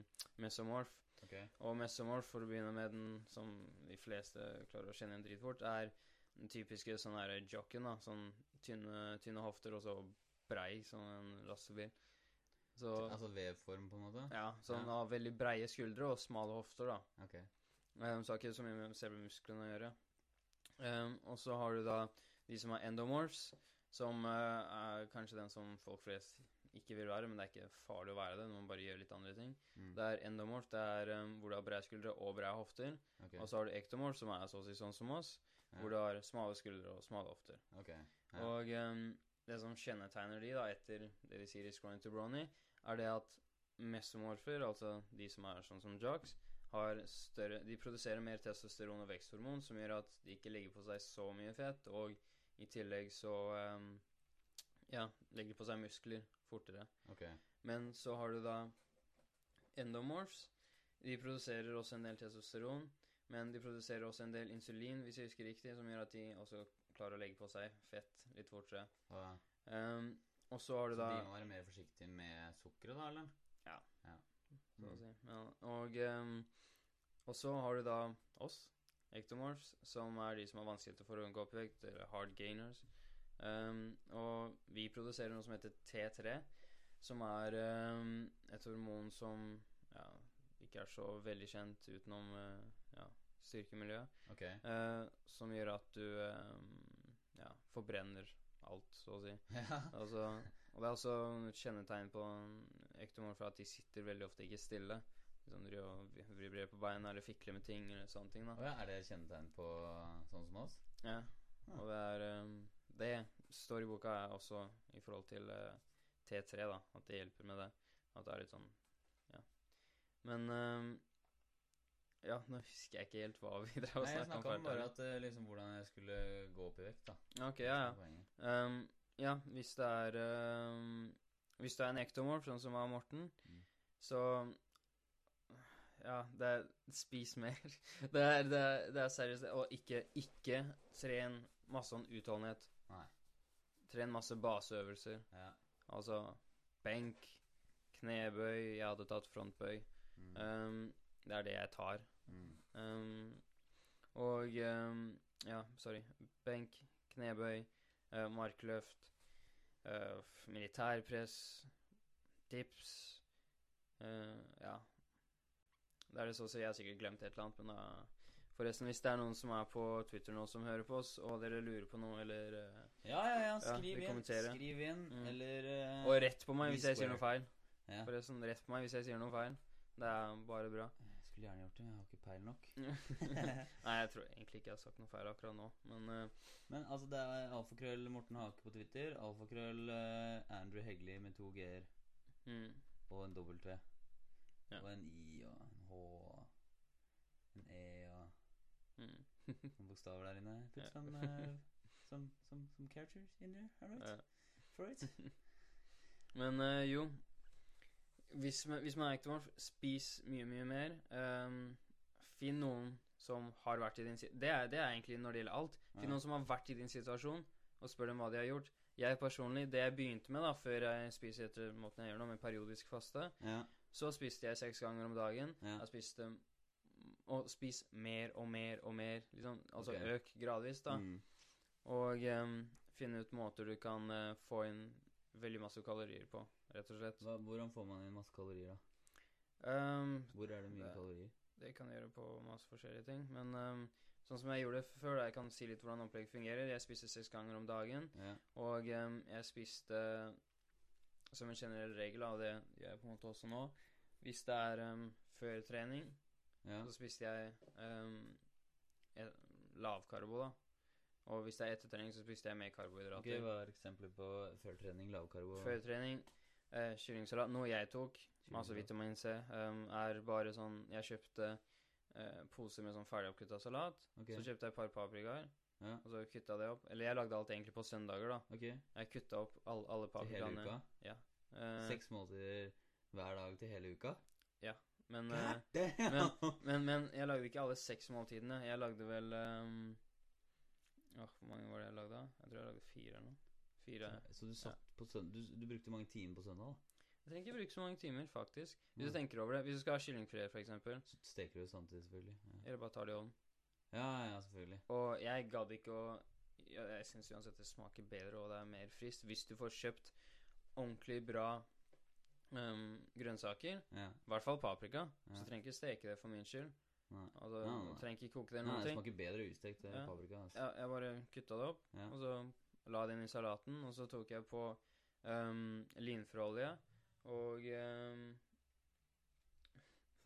mesomorf.
Ok.
Og mesomorf, for å begynne med den som de fleste klarer å kjenne igjen dritfort, er den typiske sånn her jocken, da. Sånn tynne, tynne hofter og så brei som en lastebil. Så
Altså vevform, på en måte?
ja, sånn
Ja.
av veldig breie skuldre og smale hofter, da.
Ok.
Um, så har ikke så mye med selve musklene å gjøre. Um, og så har du da de som har endomorphs, som uh, er kanskje den som folk flest ikke vil være, men det er ikke farlig å være det. når Man bare gjør litt andre ting.
Mm.
Det er endomorph, det er um, hvor du har brede skuldre og brede hofter.
Okay.
Og så har du ektomorph, som er så å si sånn som oss,
Ja.
hvor du har smale skuldre og smale hofter.
Okay. Ja.
Og um, det som kjennetegner de, da, etter det de sier i Scrawny to Brony, er det at mesomorfer, altså de som er sånn som jocks, større De produserer mer testosteron og veksthormon, som gjør at de ikke legger på seg så mye fett, og i tillegg så um, Ja, legger på seg muskler fortere.
Okay.
Men så har du da endomorphs. De produserer også en del testosteron, men de produserer også en del insulin, hvis jeg husker riktig, som gjør at de også klarer å legge på seg fett litt fortere.
Ja.
Um, og så har
så
du da
de må være mer forsiktige med sukkeret, da, eller?
Ja.
ja.
Så å si. Ja, og, um, og så har du da oss, ectomorphs, som er de som har vanskeligheter for å gå opp i vekt, eller hard gainers. Um, og vi produserer noe som heter T3, som er um, et hormon som ja, ikke er så veldig kjent utenom uh, ja, styrkemiljøet.
Okay.
Uh, som gjør at du um, ja, forbrenner alt, så å si. [laughs]
Ja.
Altså, og det er også et kjennetegn på ektomorfer at de sitter veldig ofte ikke stille. Liksom de vibrerer på beina eller fikler med ting eller sånne ting. Da.
er det kjennetegn på sånn som oss?
Ja. Og det er um, Det står i boka også i forhold til uh, T3, da. At det hjelper med det. At det er litt sånn Ja. Men um, Ja, nå husker jeg ikke helt hva vi drev og
Nei, jeg
snakka om.
snakka om bare at eh, liksom hvordan jeg skulle gå opp i vekt, da.
Ok, ja, ja. Um, ja, hvis det er um, Hvis du er en ektomorf, sånn som var Morten,
Mm.
så Ja, det er Spis mer. [laughs] Det er, det er, det er seriøst. Og ikke, ikke tren masse sånn utholdenhet.
Nei.
Tren masse baseøvelser.
Ja.
Altså benk, knebøy Jeg hadde tatt frontbøy.
Mm.
Um, det er det jeg tar.
Mm.
Um, og um, Ja, sorry. Benk, knebøy, uh, markløft, uh, militærpress, dips uh, Ja. Det er det så å si. Jeg har sikkert glemt et eller annet, men da Forresten, hvis det er noen som er på Twitter nå som hører på oss, og dere lurer på noe, eller
Ja, ja, ja. Skriv
ja,
inn. Skriv inn,
Mm.
eller eh,
Og rett på meg hvis jeg sier noe feil.
Ja.
Forresten, rett på meg hvis jeg sier noe feil. Det er bare bra.
Skulle gjerne gjort det, men jeg har ikke peil nok. [laughs]
Nei, jeg tror egentlig ikke jeg har sagt noe feil akkurat nå, men uh,
Men altså, det er alfakrøll Morten Hake på Twitter. Alfakrøll uh, Andrew Hegley med to g-er
mm,
og en W.
Ja.
Og en I og en H og en E og
mm. [laughs]
noen bokstaver der inne. Put some, uh, some, some, some characters in there. All right?
Ja.
For it. [laughs]
Men eh, jo Hvis hvis man er ektemann, spis mye, mye mer. Um, finn noen som har vært i din det er, det er egentlig når det gjelder alt. Finn
Ja.
noen som har vært i din situasjon, og spør dem hva de har gjort. Jeg personlig, Det jeg begynte med da, før jeg spiser etter måten jeg gjør nå, med periodisk faste,
Ja.
så spiste jeg seks ganger om dagen.
Ja.
Jeg spiste Og spis mer og mer og mer. Liksom, altså
okay.
øk gradvis, da.
Mm.
Og um, finne ut måter du kan uh, få inn veldig masse kalorier på, rett og slett.
Hva, hvordan får man inn masse kalorier, da?
Um,
Hvor er det mye
Det-
kalorier?
det kan jeg gjøre på masse forskjellige ting. Men um, sånn som jeg gjorde det før, da, jeg kan si litt hvordan opplegget fungerer. Jeg spiste seks ganger om dagen,
Ja.
og um, jeg spiste som en generell regel, og det gjør jeg på en måte også nå Hvis det er um, før trening,
ja.
så spiste jeg lavkarbo, da. Og hvis det er etter trening, så spiste jeg mer karbohydrater.
Okay, Hva er eksempler på førtrening, lavkarbo?
Før trening, eh, kyllingsalat Noe jeg tok, masse vitamin C, um, er bare sånn Jeg kjøpte eh, poser med sånn ferdig oppkutta salat.
Okay.
Så kjøpte jeg et par paprikaer,
ja.
og så kutta det opp. Eller jeg lagde alt egentlig på søndager, da.
ok.
Jeg kutta opp all, alle
Til hele
paprikaene.
uka?
Eh,
Seks måltider hver dag til hele uka?
men,
men,
men, men jeg lagde ikke alle seks måltidene. Jeg lagde vel um, Åh, Hvor mange var det jeg lagde? Jeg tror jeg lagde fire eller noe. Fire.
Så du satt på søndag du, du brukte mange timer på søndag, da?
Jeg trenger ikke bruke så mange timer, faktisk. Hvis du tenker over det. Hvis du skal ha kyllingfilet, f.eks.,
Så steker du det samtidig, selvfølgelig. Ja,
eller bare tar det i ovnen.
ja, ja selvfølgelig.
Og jeg gadd ikke å Jeg, Jeg syns uansett det smaker bedre, og det er mer friskt. Hvis du får kjøpt ordentlig bra um, grønnsaker,
Ja.
i hvert fall paprika,
Ja.
så trenger ikke steke det for min skyld.
Nei.
Altså,
Nei, nei.
du trenger ikke koke det eller
Nei, det smaker bedre ustekt paprika. Altså.
Ja, jeg bare kutta det opp, og så la det inn i salaten, og så tok jeg på um, linfrøolje og um,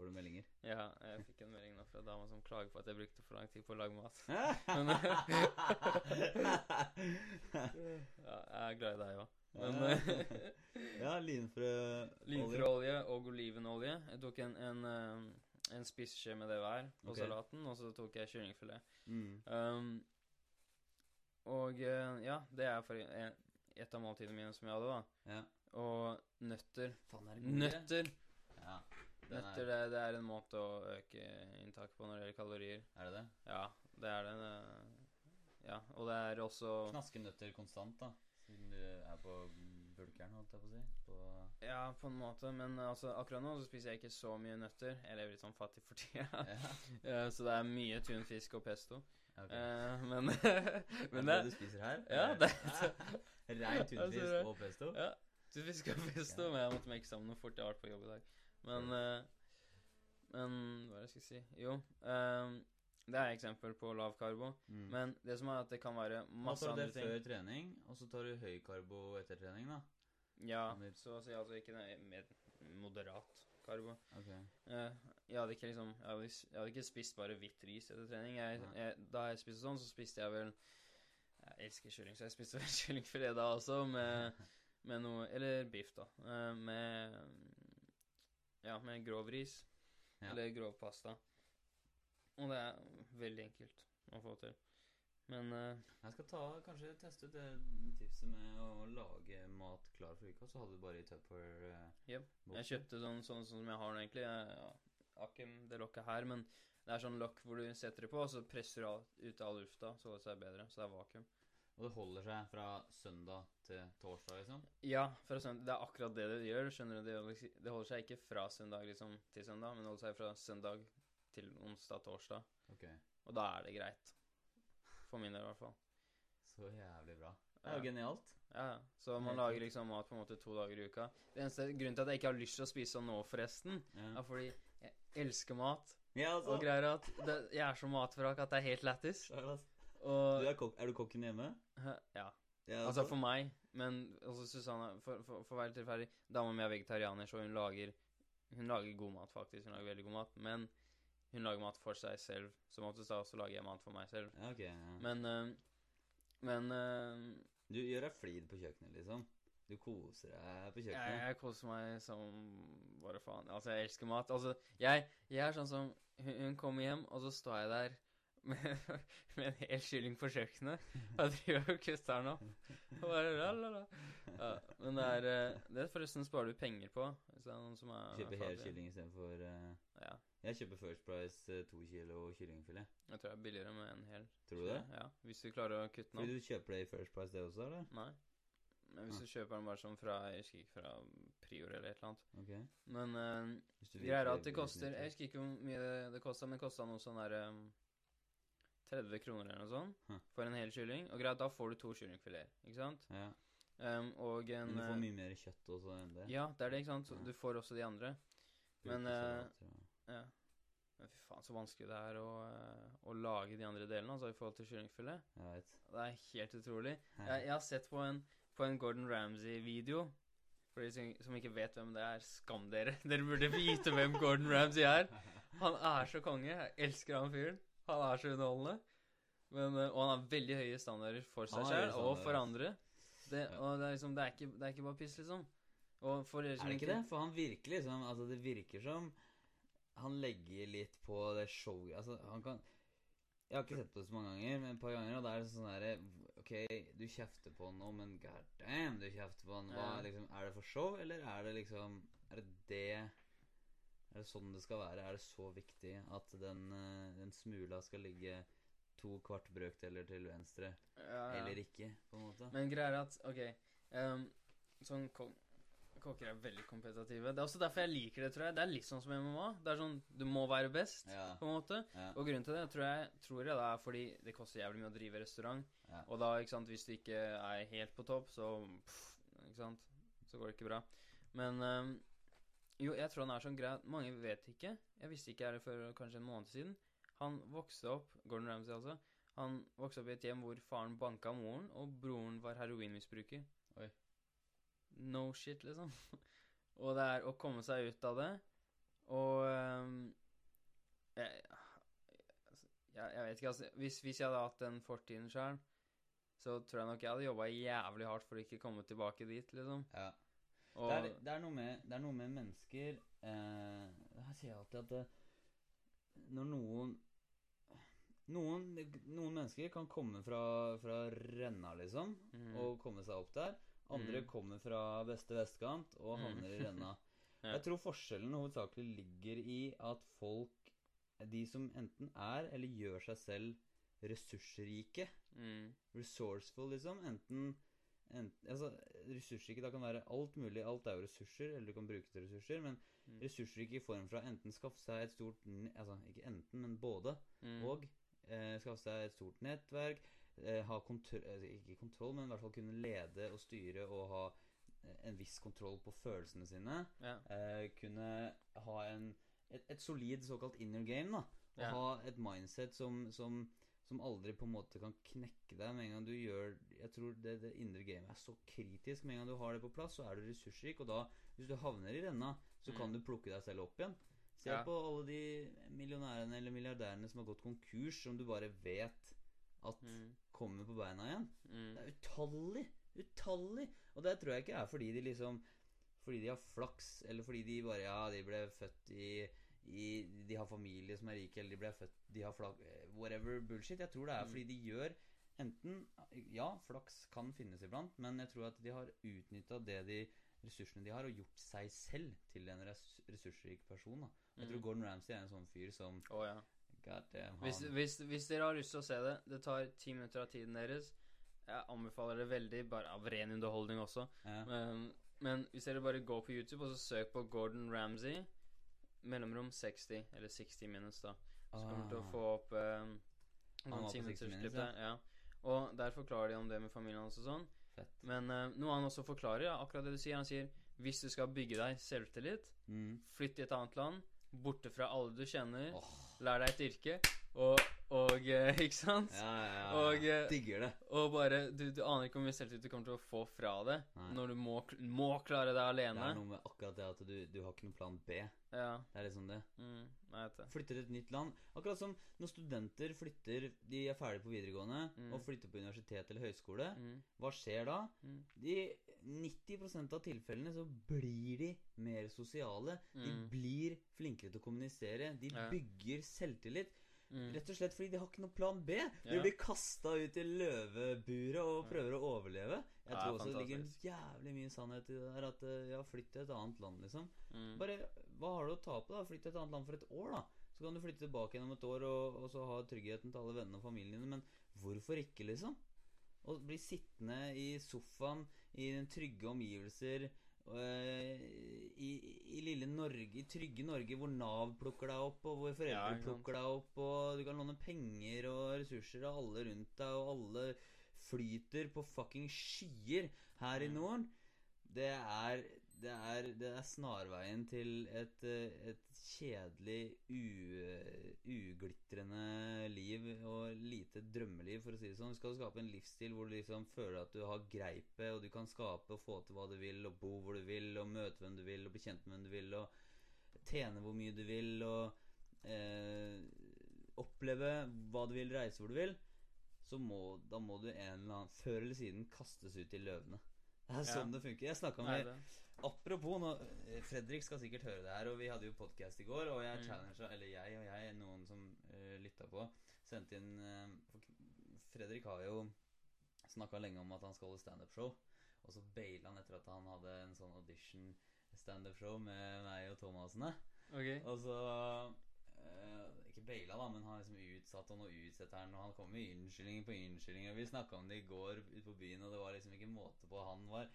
Får du meldinger?
Ja, jeg fikk en melding nå fra dama som klager på at jeg brukte for lang tid på å lage mat. [laughs] [laughs] Ja, jeg er glad i deg òg. Men [laughs]
ja, linfrøolje.
Linfrøolje og olivenolje. Jeg tok en, en, um, en spiseskje med det hver på
okay.
salaten, og så tok jeg kyllingfilet.
Mm.
Um, og uh, ja, det er for et av måltidene mine som jeg hadde, da.
Ja.
Og nøtter.
Faen, er det gode?
Nøtter!
Ja.
Nøtter,
er,
det, det er en måte å øke inntaket på når det gjelder kalorier.
er det det?
Ja, det er det. det. Ja, og det er også
Knaske nøtter konstant, da. Siden du er på bulkeren, holdt jeg på å si. På
Ja, på en måte, men altså, akkurat nå så spiser jeg ikke så mye nøtter. Jeg lever litt sånn fattig for tida.
ja.
Ja, [laughs] så det er mye tunfisk og pesto.
Ok.
Eh, men [laughs] [laughs] Men
det
det
du spiser her?
Ja, det- [laughs]
Rein tunfisk
Altså,
og pesto?
Ja, tunfisk og pesto, men jeg måtte make sammen noe fort. Jeg har vært på jobb i dag. Men eh, Men hva er det jeg skal si? Jo, Um, det er eksempel på lav karbo.
Mm.
Men det som er at det kan være masse andre ting.
tar du det før trening, og så tar du høy karbo etter trening, da?
Ja, så å si altså ikke det, med moderat karbo.
Okay.
Eh, jeg hadde ikke liksom jeg hadde, jeg hadde ikke spist bare hvitt ris etter trening. Jeg, jeg, da jeg spiste sånn, så spiste jeg vel Jeg elsker kylling, så jeg spiste vel [laughs] kyllingfilet da også, med, [laughs] med noe Eller biff, da. eh, med Ja, med grov ris.
Ja.
Eller grov pasta. Og det er veldig enkelt å få til. Men uh,
Jeg skal ta, kanskje teste ut det tipset med å lage mat klar for uka, så hadde du bare i Tupper eh, yep.
jeg kjøpte sånn, sånn som jeg har nå, egentlig. Jeg, ja, Akim, det lokket her, men det er sånn lokk hvor du setter det på, og så presser du ut all lufta, så det seg bedre. Så det er vakuum.
Og det holder seg fra søndag til torsdag, liksom?
Ja, fra søndag. det er akkurat det det gjør. skjønner du? Det holder, seg ikke fra søndag liksom, til søndag, men det holder seg fra søndag til onsdag-torsdag.
Ok.
Og da er det greit. For min del, i hvert fall.
Så jævlig bra. Det er jo genialt.
Ja, ja. Så man lager liksom mat på en måte to dager i uka. Det eneste Grunnen til at jeg ikke har lyst til å spise sånn nå, forresten,
Ja,
er fordi jeg elsker mat.
ja altså.
Og greier at det, jeg er så matvrak at det er helt lættis. Og
Du er, kok er du kokken hjemme?
Ja.
Ja,
Altså for meg, men også Susanne For, for, for å være litt ferdig Dama mi er vegetarianer, så hun lager Hun lager god mat, faktisk. Hun lager veldig god mat. Men hun lager mat for seg selv. Som oftest da så lager jeg mat for meg selv.
Ja, ok. Ja.
Men øh, Men øh,
Du gjør deg flid på kjøkkenet, liksom. Du koser deg på
jeg,
kjøkkenet.
jeg koser meg som bare faen. Altså, jeg elsker mat. Altså, jeg, jeg er sånn som Hun, hun kommer hjem, og så står jeg der med, med en hel kylling på kjøkkenet. Jeg driver og kutter den opp. Bare la, la, la. Ja, men det er eh, Det forresten sparer du penger på. Hvis det er noen som er
Kjøper
er
hel kylling istedenfor uh,
Ja.
Jeg kjøper First Price uh, to kilo kyllingfilet.
Jeg tror det er billigere med en hel.
Tror du det?
Ja, Hvis du klarer å kutte den
Fordi
opp.
du kjøper det i First Price, det også, eller?
Nei. Men hvis
Ah.
du kjøper den bare sånn fra Jeg husker ikke fra Prior eller et eller annet.
Okay.
Men uh, er at det koster Jeg husker ikke hvor mye det, det kosta, men det kosta noe sånn derre um, 30 kroner eller noe sånt
Huh.
for en hel kylling. Og greit, da får du to kyllingfileter, ikke sant?
Ja.
Um, og en
Men du får
eh,
mye mer kjøtt også enn det.
Ja, det er det, ikke sant? Så
Ja.
Du får også de andre. men,
uh,
Ja. Men fy faen, så vanskelig det er å, eh, å lage de andre delene, altså i forhold til kyllingfilet. Det er helt utrolig. Jeg, jeg har sett på en, på en Gordon Ramsay-video. For de som, som ikke vet hvem det er, skam dere. [laughs] Dere burde vite hvem Gordon Ramsay er. Han er så konge. Jeg elsker han fyren. Han er så underholdende. Men, eh, og han har veldig høye standarder for seg
sjøl
og for andre. Det, og det er liksom, det er, ikke, det er ikke bare piss, liksom. Og for dere
Er det ikke det? For han virker liksom Altså, det virker som han legger litt på det showet Altså, han kan Jeg har ikke sett det så mange ganger, men et par ganger, og da er det sånn derre OK, du kjefter på han nå, men god damn, du kjefter på han. Hva, liksom, er det for show, eller er det liksom Er det det Er det sånn det skal være? Er det så viktig at den, eh, den smula skal ligge to kvart brøkdeler til venstre,
Ja, ja.
eller ikke, på en måte?
Men greia er at OK um, Sånn Kokker er veldig kompetitive. Det er også derfor jeg liker det, tror jeg. Det er litt sånn som MMA. Det er sånn Du må være best,
Ja.
på en måte.
Ja.
Og grunnen til det tror jeg, tror jeg det er fordi det koster jævlig mye å drive restaurant.
Ja.
Og da, ikke sant, hvis du ikke er helt på topp, så pff, Ikke sant? Så går det ikke bra. Men ehm, jo, jeg tror han er sånn grei Mange vet ikke. Jeg visste ikke det før kanskje en måned siden. Han vokste opp Gordon Ramsay, altså. Han vokste opp i et hjem hvor faren banka moren, og broren var heroinmisbruker.
Oi.
No shit, liksom. [laughs] og det er å komme seg ut av det, og um, jeg, jeg, jeg vet ikke, altså. Hvis, hvis jeg hadde hatt den fortiden sjøl, så tror jeg nok jeg hadde jobba jævlig hardt for å ikke komme tilbake dit, liksom.
ja. Det, er, det, er noe med, det er noe med mennesker eh, Her sier jeg alltid at det, når noen noen, noen mennesker kan komme fra, fra Renna, liksom,
mm.
og komme seg opp der. Andre
mm.
kommer fra beste vestkant og havner mm. i Renna. [laughs]
Ja.
Jeg tror forskjellen hovedsakelig ligger i at folk, de som enten er eller gjør seg selv ressursrike,
mm,
resourceful, liksom. Enten, enten altså, Ressursrike da kan være alt mulig. Alt er jo ressurser, eller du kan bruke til ressurser. Men
Mm.
ressursrike i form fra enten skaffe seg et stort Altså ikke enten, men både.
mm,
Og eh, skaffe seg et stort nettverk. Eh, ha kontroll Ikke kontroll, men i hvert fall kunne lede og styre og ha eh, en viss kontroll på følelsene sine.
ja.
Eh, kunne ha en, et, et solid såkalt inner game, da. Og
Ja.
ha et mindset som, som, som aldri på en måte kan knekke deg med en gang du gjør Jeg tror det, det indre gamet er så kritisk. Med en gang du har det på plass, så er du ressursrik. Og da, hvis du havner i renna, så kan
Mm.
du plukke deg selv opp igjen. Se
Ja.
på alle de millionærene eller milliardærene som har gått konkurs, som du bare vet at
Mm,
kommer på beina igjen.
mm,
Det er utallig. Utallig. Og det tror jeg ikke er fordi de liksom Fordi de har flaks, eller fordi de bare Ja, de ble født i, i De har familie som er rike, eller de ble født De har flak... Whatever bullshit. Jeg tror det er
Mm.
fordi de gjør enten Ja, flaks kan finnes iblant, men jeg tror at de har utnytta det de ressursene de har, og gjort seg selv til en res ressursrik person. da Jeg
Mm.
tror Gordon Ramsay er en sånn fyr som
oh, ja.
God damn,
Hvis, hvis, hvis dere har lyst til å se det, det tar ti minutter av tiden deres. Jeg anbefaler det veldig, bare av ren underholdning også.
ja.
Men, men hvis dere bare går på YouTube og så søk på Gordon Ramsay, mellomrom 60, eller 60 minutes, da, så kommer du til å
Ah.
få opp um, noen
på 60
timinuttersklipp
minutes,
der. Ja. Og der forklarer de om det med familien hans og sånn.
Fett.
Men eh, noe han også forklarer, ja, akkurat det du sier. Han sier hvis du skal bygge deg selvtillit,
Mm.
flytt til et annet land, borte fra alle du kjenner,
oh.
lær deg et yrke, og, og eh, [laughs] Ikke sant?
ja, ja, ja.
Og, eh,
Digger det.
Og bare Du, du aner ikke hvor mye selvtillit du kommer til å få fra det
Nei.
når du må, må klare deg
Det
alene.
er noe med akkurat det at du, du har ikke noen plan B.
Ja.
Det er liksom det.
Mm, jeg vet det.
Flytter til et nytt land. Akkurat som når studenter flytter De er ferdige på videregående
Mm.
og flytter på universitet eller høyskole.
Mm,
Hva skjer da?
mm,
De 90% av tilfellene så blir de mer sosiale. De
Mm.
blir flinkere til å kommunisere. De bygger selvtillit.
Mm.
Rett og slett fordi de har ikke noen plan B. De
Ja.
blir kasta ut i løveburet og prøver å overleve. Jeg
Ja,
tror også det ligger jævlig mye sannhet i det der at eh, ja, flytt til et annet land, liksom.
Mm.
Bare, Hva har du å tape, da? Flytt til et annet land for et år, da. Så kan du flytte tilbake igjen om et år og, og så ha tryggheten til alle vennene og familien dine. Men hvorfor ikke, liksom? Å bli sittende i sofaen i trygge omgivelser i, i lille Norge, i trygge Norge, hvor Nav plukker deg opp, og hvor foreldre
Ja,
plukker deg opp, og du kan låne penger og ressurser av alle rundt deg, og alle flyter på fucking skyer her i Norden. Det er, det er, det er snarveien til et, et kjedelig, uglitrende liv og lite drømmeliv, for å si det sånn. Du skal skape en livsstil hvor du liksom føler at du har greipet, og du kan skape og få til hva du vil, og bo hvor du vil, og møte hvem du vil, og bli kjent med hvem du vil, og tjene hvor mye du vil, og eh, oppleve hva du vil, reise hvor du vil, så må, da må du en eller annen før eller siden kastes ut i løvene. Det er
Ja.
sånn det funker. Jeg snakka med. Apropos nå, eh, Fredrik skal sikkert høre det her, og vi hadde jo podkast i går, og jeg
Mm.
eller jeg og jeg, noen som uh, lytta på, sendte inn uh, Fredrik har jo snakka lenge om at han skal holde standup-show, og så baila han etter at han hadde en sånn audition standup-show med meg og Thomasene.
Ok.
Og så eh, Ikke baila, da, men han liksom utsatte han og utsetter han. Og han kom med unnskyldninger på unnskyldninger. Vi snakka om det i går ute på byen, og det var liksom ikke måte på. Han var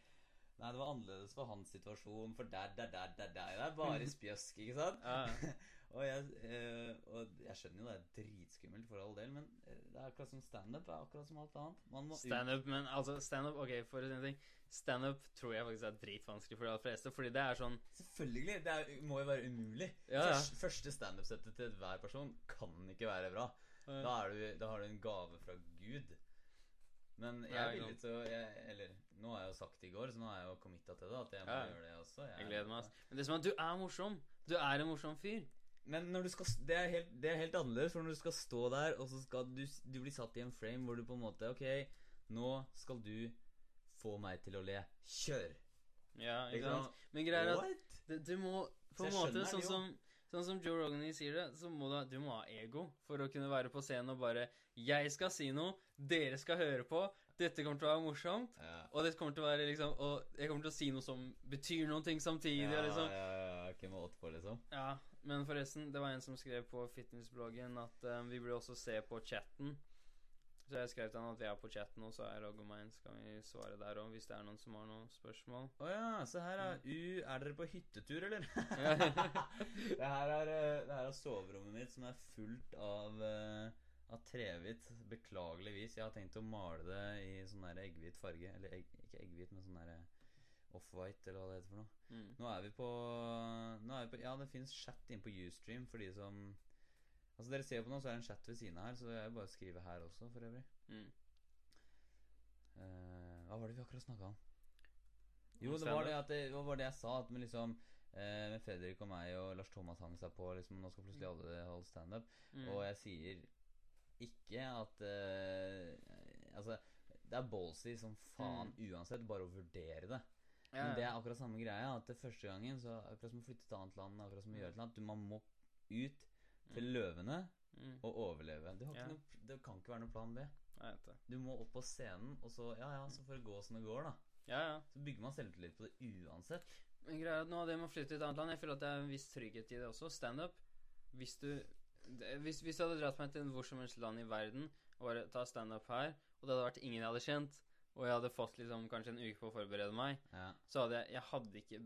Nei, det var annerledes for hans situasjon, for der, der, der, der, der. Det er bare spjøsk, ikke sant?
Ja. [laughs]
og, jeg, eh, og jeg skjønner jo det er dritskummelt for all del, men eh, det er akkurat som standup. akkurat som alt annet.
Standup, men altså standup Ok, for å si en ting. Standup tror jeg faktisk er dritvanskelig for de aller fleste, fordi det er sånn
Selvfølgelig! Det er, må jo være umulig.
Ja, ja.
Først, første standup-settet til hver person kan ikke være bra. Da, er du, da har du en gave fra Gud. Men jeg er villig til å Eller nå har jeg jo sagt det i går, så nå er jeg jo committa til det. At jeg må
Ja.
gjøre det også.
Jeg gleder meg. Men det som er at du er morsom. Du er en morsom fyr.
Men skal, det, er helt, det er helt annerledes, for når du skal stå der, og så skal du, du bli satt i en frame hvor du på en måte Ok, nå skal du få meg til å le. Kjør!
Ja, ikke sant? Men greia er at du, du må på en måte, sånn som, sånn som Joe Rogan sier det, så må du, du må ha ego for å kunne være på scenen og bare Jeg skal si noe, dere skal høre på, dette kommer til å være morsomt.
Ja.
Og det kommer til å være liksom Og jeg kommer til å si noe som betyr noen ting samtidig.
ja,
og liksom
ja, ja, ikke måte på, liksom.
Ja, men forresten, det var en som skrev på fitnessbloggen at eh, vi burde også se på chatten. Så jeg skrev til han at vi er på chatten, og så er jeg logger meg. Så kan vi svare der òg, hvis det er noen som har noen spørsmål.
Å ja, se her er
Mm.
U, Er dere på hyttetur, eller? [laughs] [laughs] Det, her er, eh, det her er soverommet mitt som er fullt av, eh, av trehvitt. Beklageligvis. Jeg har tenkt å male det i sånn der egghvit farge. Eller egg, ikke egghvit, men sånn der eh, off-white, eller hva det heter for noe.
Mm.
Nå er vi på, nå er vi på Ja, det fins chat inne på Ustream for de som Altså Dere ser på nå, så er det en chat ved siden av her, så er bare skriver her også, for øvrig.
Mm.
Uh, hva var det vi akkurat snakka om? Jo, det var det, det, det var det jeg sa. At med liksom uh, Med Fredrik og meg og Lars Thomas hang seg på. Liksom, nå skal plutselig alle holde standup.
Mm.
Og jeg sier ikke at uh, Altså, det er ballsy som faen uansett, bare å vurdere det.
Mm. Ja,
Men det er akkurat samme greia. At det første gangen så Akkurat som å flytte til annet land, akkurat som å gjøre et eller annet. Du, man må ut til løvene
Mm.
og overleve. Du har
Ja.
noe, det kan ikke være noe plan B.
Jeg.
Du må opp på scenen, og så Ja, ja, så får det gå som det går, da.
Ja, ja.
Så bygger man selvtillit på det uansett.
Men greia er at nå det med å flytte til et annet land Jeg føler at det er en viss trygghet i det også. Standup. Hvis du hvis, hvis du hadde dratt meg til hvor som helst land i verden og bare ta standup her, og det hadde vært ingen jeg hadde kjent, og jeg hadde fått liksom kanskje en uke på å forberede meg,
Ja.
så hadde jeg Jeg hadde ikke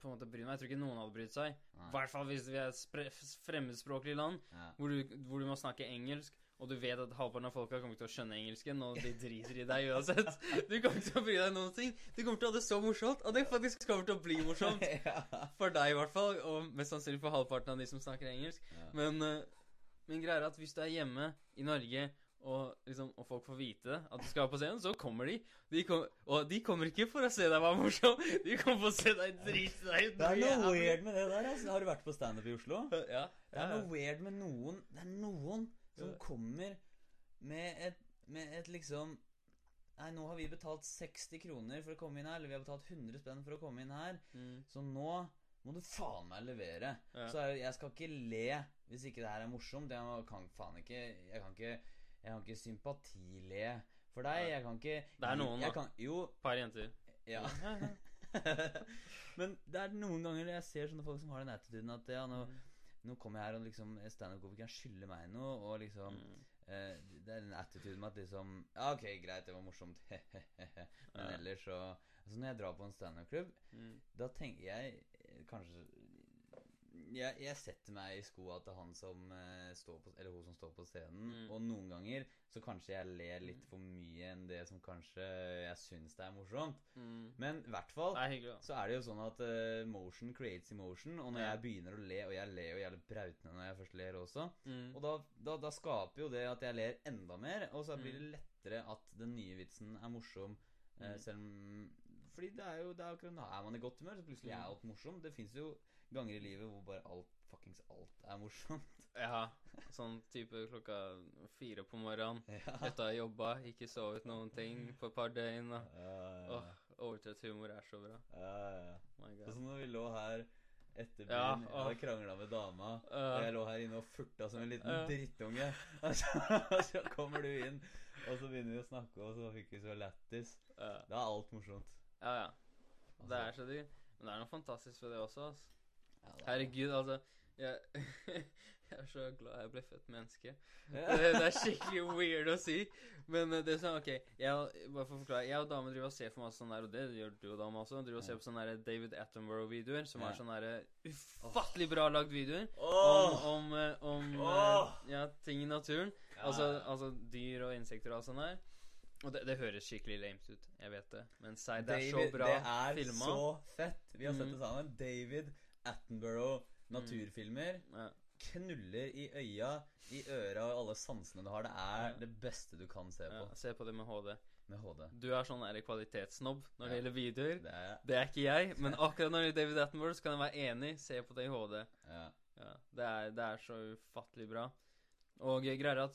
på en måte brydd meg. Jeg tror ikke noen hadde brydd seg. I hvert fall hvis vi er et fremmedspråklig land
Ja.
hvor du, hvor du må snakke engelsk, og du vet at halvparten av folka kommer ikke til å skjønne engelsken, og de driter i deg uansett. [laughs] Du kommer ikke til å bry deg noen ting. Du kommer til å ha det så morsomt, og det faktisk kommer til å bli morsomt. [laughs] For deg, i hvert fall, og mest sannsynlig for halvparten av de som snakker engelsk.
Ja.
Men, min greie er at hvis du er hjemme i Norge, og, liksom, og folk får vite at du skal på scenen, så kommer de. de kom, og de kommer ikke for å se deg være morsom, de kommer for å se deg drite deg ut.
Det er noe weird med det der. Altså. Har du vært på standup i Oslo?
Ja.
Det er noe weird med noen Det er noen som kommer med et, med et liksom Nei, nå har vi betalt 60 kroner for å komme inn her, eller vi har betalt 100 spenn for å komme inn her,
Mm.
så nå må du faen meg levere.
Ja.
Så jeg skal ikke le hvis ikke det her er morsomt. Jeg kan faen ikke Jeg kan ikke, jeg kan ikke sympatile for deg. Jeg kan ikke
Det er noen,
jeg
da.
Kan, jo,
Par jenter.
ja. [laughs] Men det er noen ganger jeg ser sånne folk som har den attituden at ja, nå, nå kommer jeg her og liksom standup-komikeren skylder meg noe, og liksom
Mm.
eh, Det er den attituden med at liksom Ja, ok, greit, det var morsomt, [laughs] men ellers så Altså Når jeg drar på en standup-klubb,
Mm.
da tenker jeg eh, kanskje jeg, jeg setter meg i skoa til han som eh, står på Eller hun som står på scenen.
Mm.
Og noen ganger så kanskje jeg ler litt for mye enn det som kanskje jeg syns det er morsomt.
Mm.
Men i hvert fall så er det jo sånn at uh, motion creates emotion. Og når
Ja.
jeg begynner å le, og jeg ler jo jævlig brautende når jeg først ler også,
Mm.
og da, da, da skaper jo det at jeg ler enda mer, og så blir
Mm.
det lettere at den nye vitsen er morsom.
Mm.
selv om Fordi det er jo det er jo Da er man i godt humør, så plutselig er
Mm.
alt morsomt. Det fins jo ganger i livet hvor bare alt fuckings alt er morsomt. [laughs]
Ja, sånn type klokka fire på morgenen.
ja.
Etter å ha jobba, ikke sovet noen ting på et par døgn. og-
Ja,
Åh, overtrøtt humor er så bra.
ja, ja.
ja.
Sånn når vi lå her etter byen,
Ja,
jeg hadde krangla med dama.
Uh,
jeg lå her inne og furta som en liten
uh,
drittunge. [laughs] Og så, så kommer du inn, og så begynner vi å snakke, og så fikk vi så lættis.
uh,
Da er alt morsomt.
ja, ja. Det er
Altså,
så digg. Men det er noe fantastisk ved det også, altså.
Ja,
Herregud, altså. Jeg, [laughs] jeg er så glad jeg ble født menneske.
Ja.
Det, det er skikkelig weird å si. Men eh, det er sånn, ok jeg, Bare for å forklare Jeg og dama driver og ser for masse sånn der, og det gjør du og dama også. Driver og ser på sånne der David Attenborough-videoer, som er sånne der ufattelig bra lagd videoer. Om,
om,
om, eh, om eh, ja, ting i naturen. Altså, altså dyr og insekter og sånt der. Og det, det høres skikkelig lamet ut, jeg vet det. Men sei, det er
David,
så bra
det er
filma.
så fett. Vi har sett det sammen. David Attenborough, naturfilmer.
Ja.
Knuller i øya, i øra og alle sansene du har. Det er det beste du kan se på
Ja, se på det med HD.
med HD.
Du er sånn der kvalitetssnobb når det gjelder videoer.
Det er
Det er ikke jeg, men akkurat når det gjelder David Attenborough, så kan jeg være enig. Se på det i HD.
ja.
Ja, det er, det er så ufattelig bra. Og jeg greier er at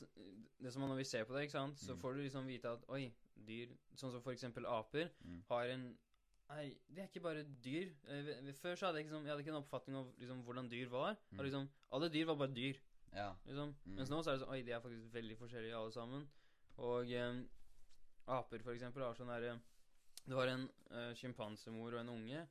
det som er når vi ser på det, ikke sant, så
Mm.
får du liksom vite at oi, dyr Sånn som for eksempel aper
Mm.
har en Nei, de er ikke bare dyr. Eh, Før så hadde jeg, liksom, jeg hadde ikke en oppfatning av liksom, hvordan dyr var.
Mm.
Liksom, Alle dyr var bare dyr.
ja.
liksom.
Mm.
Mens nå så er det sånn Oi, de er faktisk veldig forskjellige alle sammen. Og eh, aper, for eksempel, har sånn derre Det var en sjimpansemor og en unge.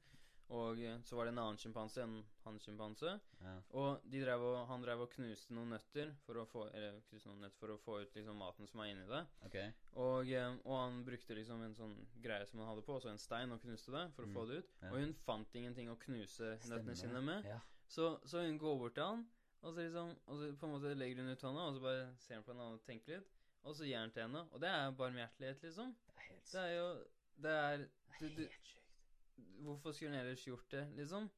Og eh, så var det en annen sjimpanse, en hannsjimpanse.
ja.
Og de drev og, han drev og knuste noen nøtter for å få Eller noen nøtter for å få ut liksom maten som var inni det.
Okay.
Og, eh, og han brukte liksom en sånn greie som han hadde på, også en stein, og knuste det for å
Mm.
få det ut.
Ja.
Og hun fant ingenting å knuse
Stemmer
nøttene sine med.
Ja.
Så, så hun går bort til han, og så liksom Og så på en måte legger hun ut hånda, og så bare ser han på henne og tenker litt. Og så gir han til henne. Og det er barmhjertelighet, liksom.
Det er helt
Det er jo Det er
Det
du, du. Hvorfor skulle hun ellers gjort det, liksom?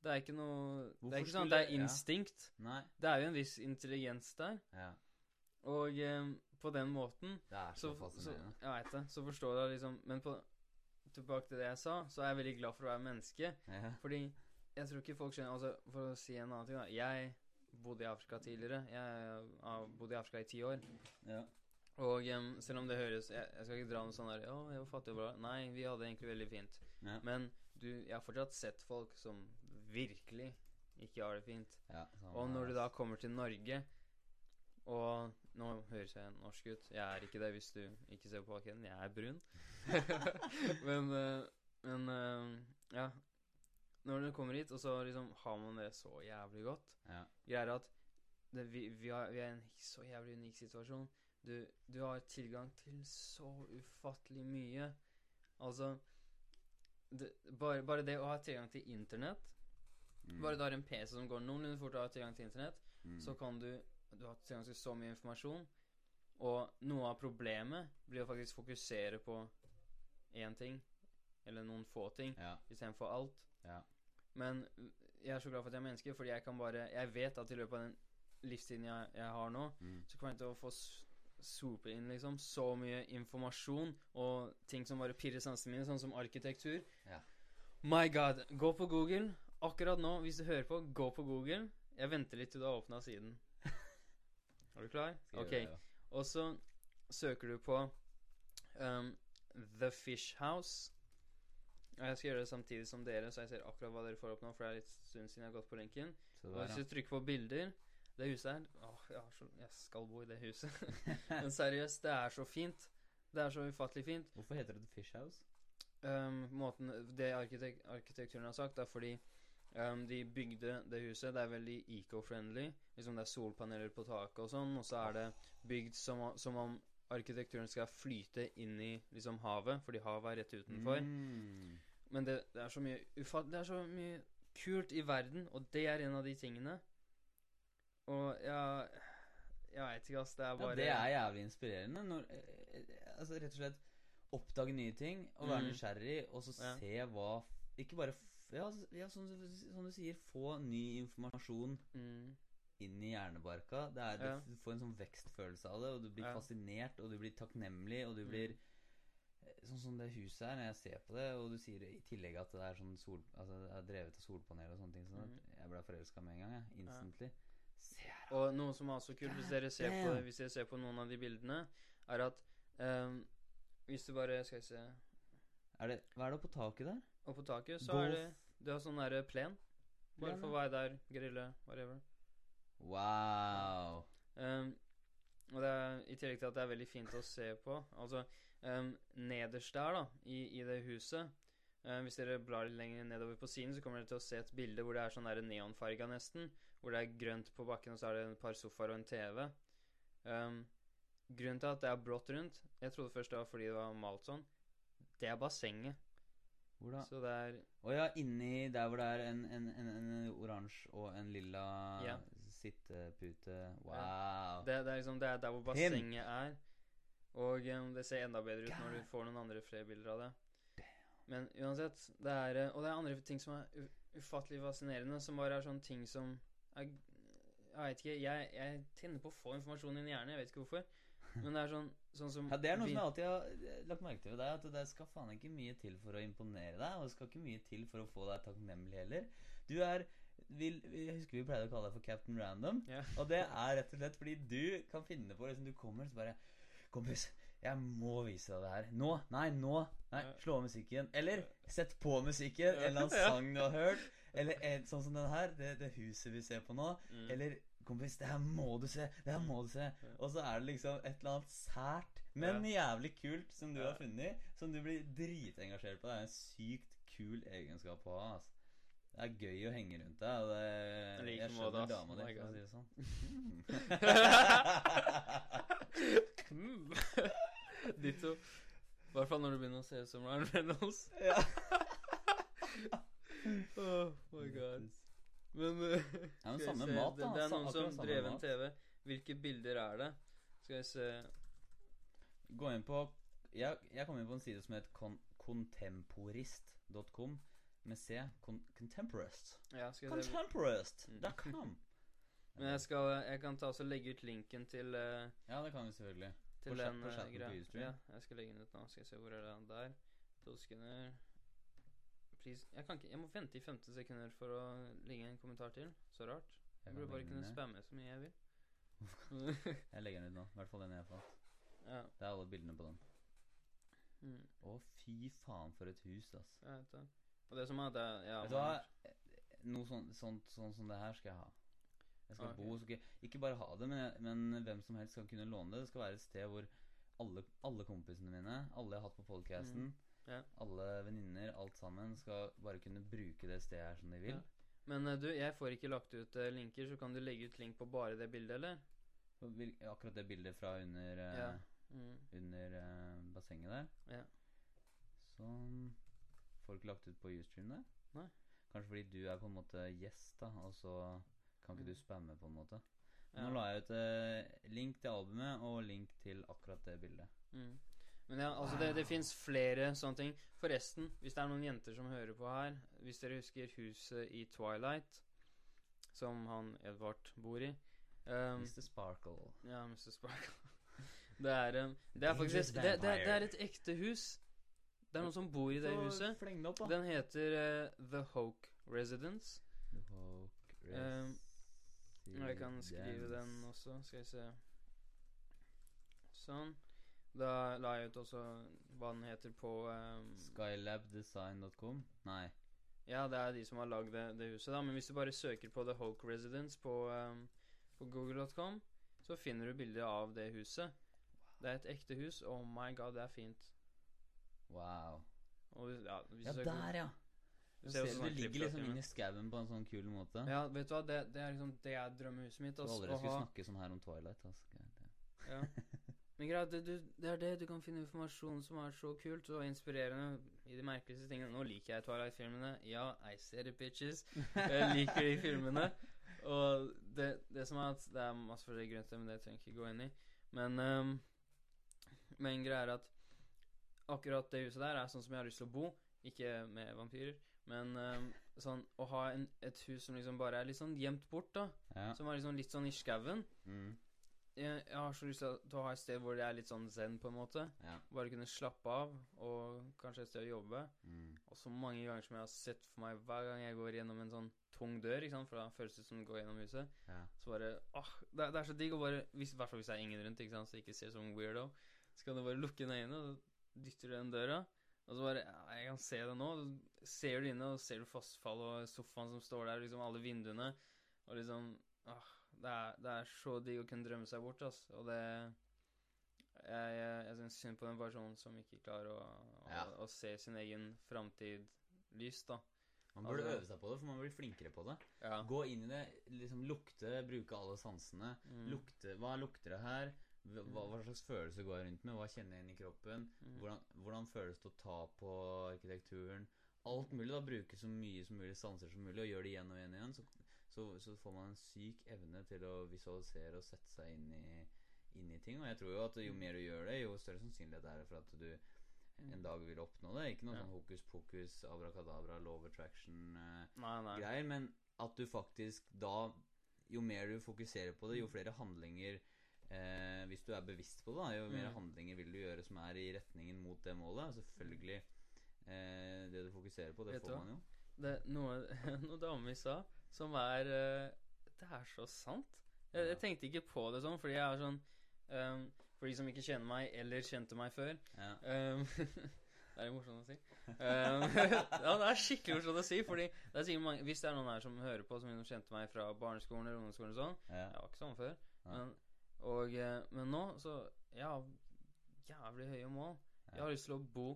Det er ikke noe Det er ikke sånn at det er
ja.
instinkt.
Nei.
Det er jo en viss intelligens der.
Ja.
Og eh, på den måten
Det er så,
så, så
fascinerende.
Jeg veit det. Så forstår jeg liksom Men på, tilbake til det jeg sa, så er jeg veldig glad for å være menneske.
Ja.
Fordi jeg tror ikke folk skjønner Altså, for å si en annen ting, da. Jeg bodde i Afrika tidligere. Jeg har bodd i Afrika i ti år.
Ja.
Og um, selv om det høres Jeg, jeg skal ikke dra noe sånn der Å, jeg var fattig og bra. Nei, vi hadde det egentlig veldig fint.
Ja.
Men du, jeg har fortsatt sett folk som virkelig ikke har det fint.
ja
Og når du da kommer til Norge Og nå høres jeg norsk ut. Jeg er ikke det hvis du ikke ser på bakgrunnen. Jeg er brun. [laughs] men eh, men eh, ja. Når du kommer hit, og så liksom har man det så jævlig godt
Ja.
Greia er at det, vi, vi, har, vi er i en så jævlig unik situasjon. Du, du har tilgang til så ufattelig mye. Altså det, bare, bare det å ha tilgang til internett
Mm.
Bare du har en PC som går noenlunde fort og har tilgang til internett,
Mm.
så kan du Du har tilgang til så mye informasjon. Og noe av problemet blir å faktisk fokusere på én ting, eller noen få ting,
Ja.
istedenfor alt.
Ja.
Men jeg er så glad for at jeg er menneske, fordi jeg kan bare Jeg vet at i løpet av den livstiden jeg, jeg har nå,
Mm.
så kommer jeg til å få sope inn liksom så mye informasjon og ting som bare pirrer sansene mine, sånn som arkitektur.
Ja.
My god. Gå på Google. Akkurat nå, hvis du hører på, gå på Google. Jeg venter litt til du har åpna siden. [laughs] Er du klar? Ok. Og så søker du på um, The Fish House. Og jeg skal gjøre det samtidig som dere, så jeg ser akkurat hva dere får opp nå. For det er litt stund siden jeg har gått på lenken.
Der,
Og hvis du trykker på bilder Det huset her Åh, jeg, så, jeg skal bo i det huset. [laughs] Men seriøst, det er så fint. Det er så ufattelig fint.
Hvorfor heter det The Fish House?
Um, måten Det arkitek arkitekturen har sagt, er fordi um, de bygde det huset. Det er veldig eco-friendly. Liksom det er solpaneler på taket og sånn, og så er det bygd som, som om arkitekturen skal flyte inn i liksom havet, fordi havet er rett utenfor.
Mm.
Men det, det er så mye ufatt... Det er så mye kult i verden, og det er en av de tingene. Og ja Jeg veit ikke, ass. Det er bare
Ja, det er jævlig inspirerende. Når, eh, eh, altså Rett og slett oppdage nye ting og være
Mm.
nysgjerrig, og så
Ja.
se hva Ikke bare Ja, ja som, som du sier, få ny informasjon
mm,
inn i hjernebarka. Det er,
Ja.
Du får en sånn vekstfølelse av det, og du blir
Ja.
fascinert, og du blir takknemlig, og du
Mm.
blir eh, Sånn som det huset her, når jeg ser på det, og du sier i tillegg at det er sånn sol... Altså det er drevet av solpaneler og sånne ting, sånn
Mm.
jeg ble forelska med en gang, jeg. Instantly.
Og noe som er også kult, hvis dere ser på, hvis dere ser på noen av de bildene, er at um, Hvis du bare Skal vi se
Er det, hva er det på taket der?
Og på taket så er det Du har sånn derre plen. Bare for å
ja.
være der, grille, whatever.
Wow.
Um, og det er i tillegg til at det er veldig fint å se på. Altså um, nederst der, da, i, i det huset um, Hvis dere blar litt lenger nedover på siden, så kommer dere til å se et bilde hvor det er sånn der neonfarga nesten. Hvor det er grønt på bakken, og så er det et par sofaer og en TV. Grunnen til at det er blått rundt Jeg trodde først det var fordi det var malt sånn. Det er bassenget.
Hvor da?
Så det er
Å ja, inni der hvor det er en, en, en, en oransje og en lilla
Ja.
sittepute. Wow.
Det, det er liksom Det er der hvor bassenget er. Og em, det ser enda bedre ut når du får noen andre flere bilder av det. Men uansett, det er eh, Og det er andre ting som er u ufattelig fascinerende, som bare er sånne ting som er Jeg veit ikke. Jeg, jeg tenner på å få informasjon inn i hjernen. Jeg vet ikke hvorfor. [laughs] Men det er sånn, sånn som
Ja, Det er noe
vi-
som jeg alltid har lagt merke til ved deg, at det skal faen ikke mye til for å imponere deg, og det skal ikke mye til for å få deg takknemlig heller. Du er vi, Jeg husker vi pleide å kalle deg for Captain Random,
Yeah. [laughs]
og det er rett og slett fordi du kan finne på liksom Du kommer så bare Kompis, jeg må vise deg det her. Nå! Nei, nå! Nei, slå av musikken. Eller sett på musikken. En eller annen sang du har hørt. [laughs] Eller en, sånn som den her. Det, det huset vi ser på nå.
Mm.
Eller Kompis, det her må du se! Det her må du se! Og så er det liksom et eller annet sært, men jævlig kult som du har funnet, som du blir dritengasjert på. Det er en sykt kul egenskap å ha. Altså. Det er gøy å henge rundt deg. Og det, jeg skjønner dama di, for å si det sånn. [laughs]
Ditto. I hvert fall når du begynner å se ut som Ryan Reynolds. [laughs] Oh my god. Men uh,
Ja, men samme mat, da.
det er noen som drev en. TV. Hvilke bilder er det? Skal vi se
Gå inn på Jeg, jeg kom inn på en side som het contemporist.com med C. Con contemporist.
Ja.
Contemporist.com. [laughs]
Men jeg skal Jeg kan ta også legge ut linken til uh,
Ja, det kan vi selvfølgelig.
Til
På
den
på
greia. Ja, jeg skal legge den ut nå. Skal jeg se hvor er det der. To sekunder. Please. Jeg kan ikke Jeg må vente i 15 sekunder for å legge en kommentar til. Så rart. Jeg
Jeg
burde bare kunne spamme så mye jeg vil. [laughs]
Jeg legger den ut nå. I hvert fall den jeg fant.
ja.
Det er alle bildene på den.
Mm,
Å, fy faen, for et hus, ass.
jeg vet det. Og det som er at det ja,
Vet du hva? Noe sånt, sånt, sånn som det her skal jeg ha. Jeg skal
Ok.
bo skal ikke, ikke bare ha det, men, men hvem som helst skal kunne låne det. Det skal være et sted hvor alle, alle kompisene mine, alle jeg har hatt på podcasten,
Mm. Ja.
alle venninner, alt sammen, skal bare kunne bruke det stedet her som de vil.
Ja. Men eh, du, jeg får ikke lagt ut eh, linker, så kan du legge ut link på bare det bildet, eller?
Akkurat det bildet fra under, eh,
Ja. Mm.
under uh, bassenget der.
Ja.
Sånn Får ikke lagt ut på Ustream det.
Nei.
Kanskje fordi du er på en måte gjest, da, og så kan ikke
Mm.
du spamme, på en måte.
Ja.
Nå la jeg ut eh, link til albumet og link til akkurat det bildet.
Mm. Men ja, altså det, det fins flere sånne ting. Forresten, hvis det er noen jenter som hører på her Hvis dere husker huset i Twilight, som han Edvard bor i um,
Mr. Sparkle.
Ja, Mr. Sparkle. [laughs] Det er, um, det er faktisk det, det, er et ekte hus. Det er noen som bor i det huset.
Fleng det opp, da.
Den heter uh, The Hoke Residence.
The Hawk
Um, jeg kan skrive den også. Skal vi se. Sånn. Da la jeg ut også hva den heter på um,
Skylabdesign.com? Nei.
Ja, det er de som har lagd det, det huset, da. Men hvis du bare søker på The Hoke Residence på, um, på google.com, så finner du bilde av det huset. Det er et ekte hus. Oh my god, det er fint.
Wow.
Og, ja,
Ja,
du søker-
der, ja.
Du ser
ser,
sånne
du ligger liksom inni skauen på en sånn kul måte.
Ja, vet du hva, det, det er liksom Det er drømmehuset mitt.
Jeg du aldri skulle
ha-
snakke sånn her om Twilight. Altså. Ja. [laughs]
Men greit, det, det er det. Du kan finne informasjon som er så kult og inspirerende i de merkeligste tingene. Nå liker jeg Twilight-filmene. Ja, I see the bitches. Jeg liker de filmene. Og det, det som er at Det er masse forskjellige grunner til men det trenger jeg ikke gå inn i. Men um, Men greia er at akkurat det huset der er sånn som jeg har lyst til å bo. Ikke med vampyrer, men um, sånn å ha en, et hus som liksom bare er litt sånn gjemt bort, da.
Ja.
Som er liksom litt sånn i skauen.
Mm.
Jeg, jeg har så lyst til å, til å ha et sted hvor det er litt sånn zen, på en måte.
ja.
Bare kunne slappe av, og kanskje et sted å jobbe.
Mm.
Og så mange ganger som jeg har sett for meg hver gang jeg går gjennom en sånn tung dør, ikke sant? for da føles det som å gå gjennom huset,
ja.
så bare åh, det, det er så digg å bare I hvert fall hvis det er ingen rundt, ikke sant? så jeg ikke ser som weirdo. Så kan du bare lukke inn øynene, og så dytter du den døra. Og så bare ja, Jeg kan se det nå. Så ser du inne, og ser du fossfall og sofaen som står der, liksom alle vinduene. Og liksom åh, det, er, det er så digg å kunne drømme seg bort, ass. Og det Jeg, jeg, jeg syns synd på den personen som ikke klarer å, å,
Ja.
å se sin egen framtid lyst, da.
Man burde
Altså-
øve seg på det, for man blir flinkere på det.
Ja.
Gå inn i det, liksom lukte, bruke alle sansene.
Mm.
Lukte, Hva lukter det her? Hva, hva slags følelse går jeg rundt med? Hva kjenner jeg inn i kroppen?
Mm.
Hvordan, hvordan føles det å ta på arkitekturen? Alt mulig. da Bruke så mye som mulig sanser som mulig, og gjøre det igjen og igjen og igjen. Så, så, så får man en syk evne til å visualisere og sette seg inn i, inn i ting. Og jeg tror jo at jo mer du gjør det, jo større sannsynlighet er det for at du en dag vil oppnå det. Ikke noe
Ja.
sånn hokus pokus, abrakadabra, law attraction-greier.
Nei, nei.
Men at du faktisk da Jo mer du fokuserer på det, jo flere handlinger eh, Hvis du er bevisst på det, da, jo mer
Mm.
handlinger vil du gjøre som er i retningen mot det målet. Selvfølgelig eh, Det du fokuserer på, det
Vet
får man jo.
Det noe, [laughs] noe damer vi sa, som er eh, Det er så sant. Jeg, jeg tenkte ikke på det sånn, fordi jeg er sånn um, For de som ikke kjenner meg, eller kjente meg før
Ja.
um, [laughs] Det er jo morsomt å si. Um, [laughs] ja, det er skikkelig morsomt å si, fordi det mange, hvis det er noen her som hører på, som kjente meg fra barneskolen eller ungdomsskolen og sånn
Ja.
Jeg var ikke sånn før. Men, og, eh, men nå, så Jeg har jævlig høye mål. Jeg har lyst til å bo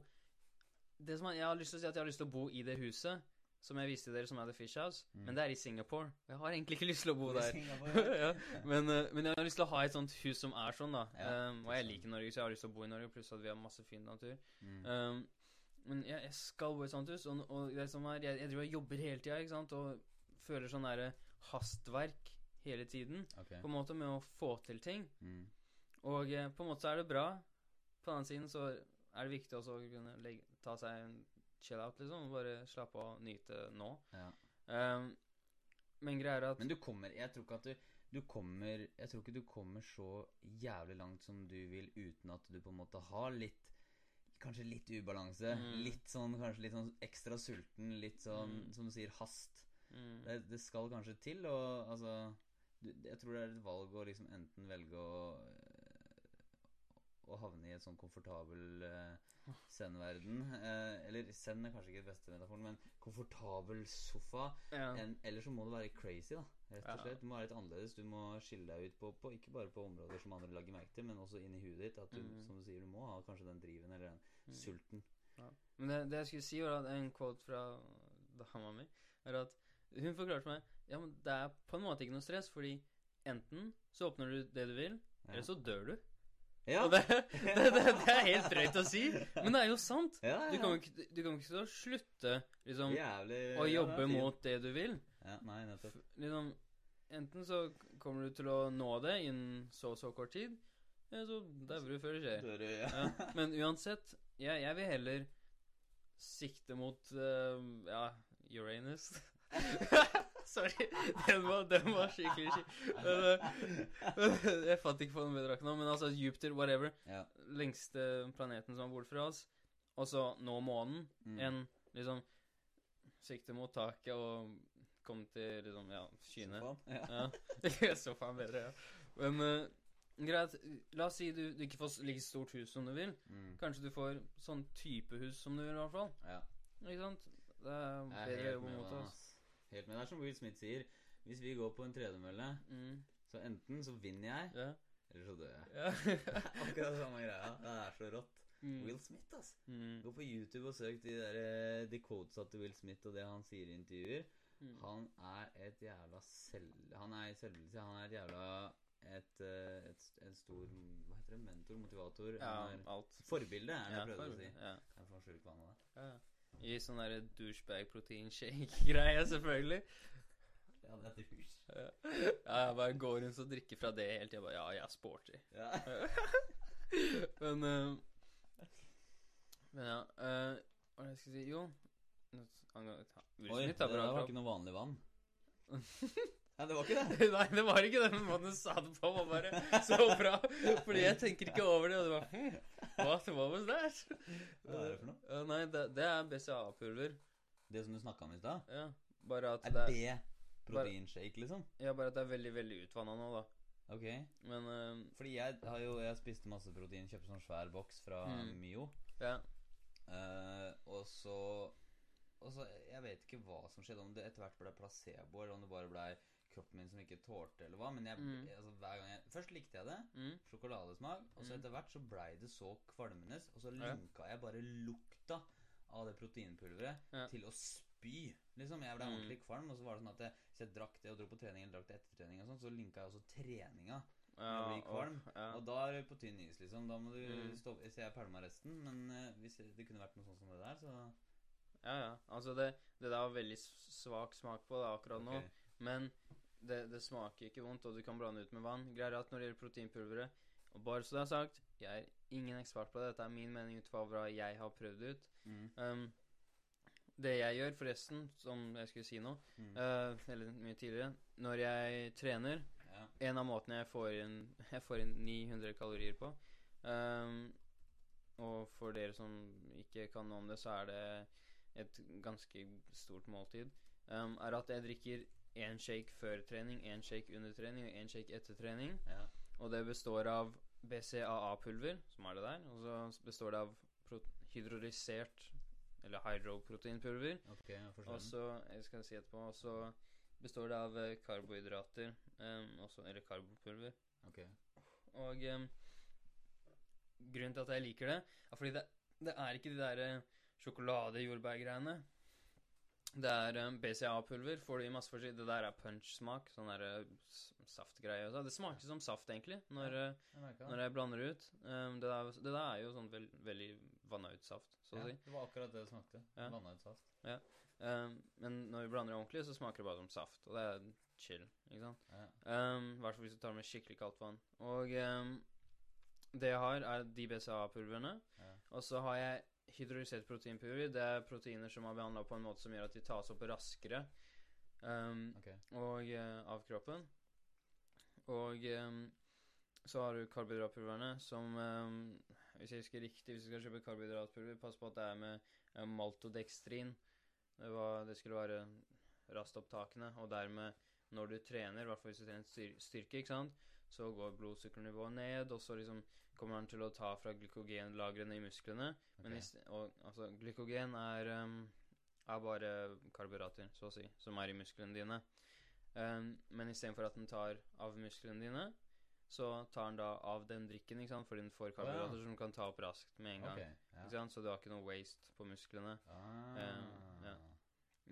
Det som er, Jeg har lyst til å si at jeg har lyst til å bo i det huset som jeg viste dere, som er The Fish House.
Mm.
Men det er i Singapore. Jeg har egentlig ikke [laughs] lyst til å bo der. [laughs] Ja. men, eh, men jeg har lyst til å ha et sånt hus som er sånn, da.
Ja,
um, og jeg
er
liker Norge, så jeg har lyst til å bo i Norge. Pluss at vi har masse fin natur.
Mm.
Um, men jeg, jeg skal bo i et sånt hus, og, og det som er, jeg, jeg driver og jobber hele tida, ikke sant, og føler sånn derre hastverk hele tiden.
Okay.
På en måte med å få til ting.
Mm.
Og eh, på en måte så er det bra. På den annen siden så er det viktig også å kunne legge, ta seg en chill out, liksom. Bare slappe av nyte nå.
Ja.
Um, men greia er at
Men du kommer Jeg tror ikke at du du kommer Jeg tror ikke du kommer så jævlig langt som du vil uten at du på en måte har litt Kanskje litt ubalanse.
Mm.
Litt sånn kanskje litt sånn ekstra sulten. Litt sånn,
Mm.
som du sier, hast.
mm,
Det, det skal kanskje til, og altså du, Jeg tror det er et valg å liksom enten velge å Å havne i et sånn komfortabel uh, zen-verden. eh, eller zen er kanskje ikke den beste metaforen, men komfortabel sofa.
ja.
En, eller så må du være crazy, da. Rett og slett. Du må være litt annerledes. Du må skille deg ut på, på ikke bare på områder som andre lager merke til, men også inni huet ditt. At du,
Mm.
som du sier, du må ha kanskje den driven eller den
Mm.
sulten.
Men det, det jeg skulle si, var at en quote fra dama mi, er at hun forklarte meg Ja, men det er på en måte ikke noe stress, fordi enten så åpner du det du vil,
Ja.
eller så dør du.
Ja.
Det, det, det, det er helt drøyt å si, men det er jo sant.
ja, ja,
Du kommer ikke, du kommer ikke slutte liksom,
Jævlig
å jobbe mot det du vil.
Ja, nei, nettopp.
Liksom, enten så kommer du til å nå det innen så og så kort tid, eller så dauer du før det skjer.
Ja,
men uansett, jeg, jeg vil heller sikte mot uh, ja, Uranus. [laughs] Sorry, den var, den var skikkelig skikkelig jeg fant ikke på noe bedre nå, men altså Jupiter, whatever,
ja.
lengste planeten som er bort fra oss, og så nå månen,
Mm.
En liksom sikte mot taket og komme til liksom, ja, skyene.
Så faen, Ja.
Så [laughs] bedre, ja. Men uh, greit, la oss si du, du ikke får like stort hus som du vil.
Mm.
Kanskje du får sånn type hus som du vil, i hvert fall.
ja.
Ikke sant? Det er bedre jobb mot
den,
oss.
Helt med. Det er som Will Smith sier. Hvis vi går på en tredemølle,
Mm.
så enten så vinner jeg,
Ja.
eller så dør jeg.
ja. [laughs]
Akkurat samme greia. Det er så rått.
Mm.
Will Smith, ass.
Mm.
Gå på YouTube og søk de, der, eh, de quotesa til Will Smith og det han sier i intervjuer.
Mm.
Han er et jævla selv... Han er i selvbilde. Han er et jævla et, et, et, stor Hva heter det? Mentor? Motivator?
Ja, alt.
forbilde, er det
Ja,
jeg prøvde å si.
ja.
Jeg får skylde på han av det.
Ja. I sånn derre douchebag-proteinshake-greie, selvfølgelig.
Ja, det er douche.
Ja, Ja, jeg bare går rundt og drikker fra det hele tida. Bare ja, jeg er sporty.
Ja. [laughs]
men uh, Men ja Uh, Hva det jeg skal si? Jo
Oi, det der var ikke noe vanlig vann. [laughs] Nei, det var ikke det. [laughs]
Nei, det var ikke det, men måten du sa det på, var bare så bra. Fordi jeg tenker ikke over det, og det var hm, What, what was that?
Hva er det for noe?
Eh, nei, det, det er BCA-pulver.
Det som du snakka om i stad?
Ja. Bare at
Er
det,
det proteinshake, liksom?
ja, bare at det er veldig, veldig utvanna nå, da.
Ok.
Men uh,
Fordi jeg har jo Jeg spiste masse protein, kjøpte sånn svær boks fra
Mm.
Mio.
ja.
Uh, og så Og så Jeg vet ikke hva som skjedde, om det etter hvert ble placebo, eller om det bare ble kroppen min som ikke tålte, eller hva. Men jeg,
Mm.
altså, hver gang jeg Først likte jeg det.
Mm.
Sjokoladesmak. Og så
Mm.
etter hvert så blei det så kvalmende, og så linka jeg bare lukta av det proteinpulveret
Ja.
til å spy. Liksom, Jeg ble
Mm.
ordentlig kvalm, og så var det sånn at jeg, hvis jeg drakk det og dro på trening eller drakk det etter trening, og sånn, så linka jeg også treninga.
Ja,
blir kvalm,
og- ja.
Og da er det på tynn is, liksom. Da må du
Mm.
stå Så jeg pælma resten. Men uh, hvis det kunne vært noe sånt som det der, så
ja, ja. Altså, det, det der har veldig svak smak på det akkurat nå. Men det, det smaker ikke vondt, og du kan blande ut med vann. Greier er at når det gjelder proteinpulveret Og bare så det er sagt, jeg er ingen ekspert på det. Dette er min mening ut fra hva jeg har prøvd ut.
Mm.
Um, det jeg gjør, forresten, som jeg skulle si nå,
Mm.
uh, eller mye tidligere Når jeg trener
Ja.
En av måtene jeg får inn [laughs] Jeg får inn 900 kalorier på. Um, og for dere som ikke kan noe om det, så er det et ganske stort måltid. Um, er at jeg drikker én shake før trening, én shake under trening og én shake etter trening.
ja.
Og det består av BCAA-pulver, som er det der. Og så består det av hydrorisert eller hydroproteinpulver.
Ok, jeg forstår
Og så jeg skal si etterpå, og så består det av eh, karbohydrater, um, også, eller karbopulver.
Ok.
Og um, grunnen til at jeg liker det, er fordi det, det er ikke de der eh, sjokolade-jordbærgreiene. Det er um, BCA-pulver. Får du i masse forskjellig Det der er punch-smak. Sånn der eh, saftgreie. Det smaker som saft, egentlig, når, ja,
Jeg
når jeg blander ut. Um, det, der, det der er jo sånn veld, veldig vanna ut saft, så å
Ja,
si.
det var akkurat det det smakte.
Ja.
Vanna ut saft.
Um, men når vi blander det ordentlig, så smaker det bare som saft. Og det er chill. ikke sant?
Ja.
Um, I hvert fall hvis du tar med skikkelig kaldt vann. Og um, det jeg har, er de BCA-pulverne.
Ja.
Og så har jeg hydrolysert proteinpulver. Det er proteiner som er behandla på en måte som gjør at de tas opp raskere um,
okay.
og, uh, av kroppen. Og um, så har du karbohydratpulverne, som um, Hvis jeg husker riktig, hvis du skal kjøpe karbohydratpulver, pass på at det er med uh, maltodekstrin. Det, var, det skulle være rastopptakende, og dermed, når du trener, i hvert fall hvis du trener styr styrke, ikke sant, så går blodsukkernivået ned, og så liksom kommer den til å ta fra glykogenlagrene i musklene. Men i og, altså, glykogen er, um, er bare karbohydrater, så å si, som er i musklene dine. Um, men istedenfor at den tar av musklene dine, så tar den da av den drikken, ikke sant? fordi den får karbohydrater som den kan ta opp raskt med en gang.
Okay, ja.
Ikke sant? Så du har ikke noe waste på musklene.
Ah.
Um, ja.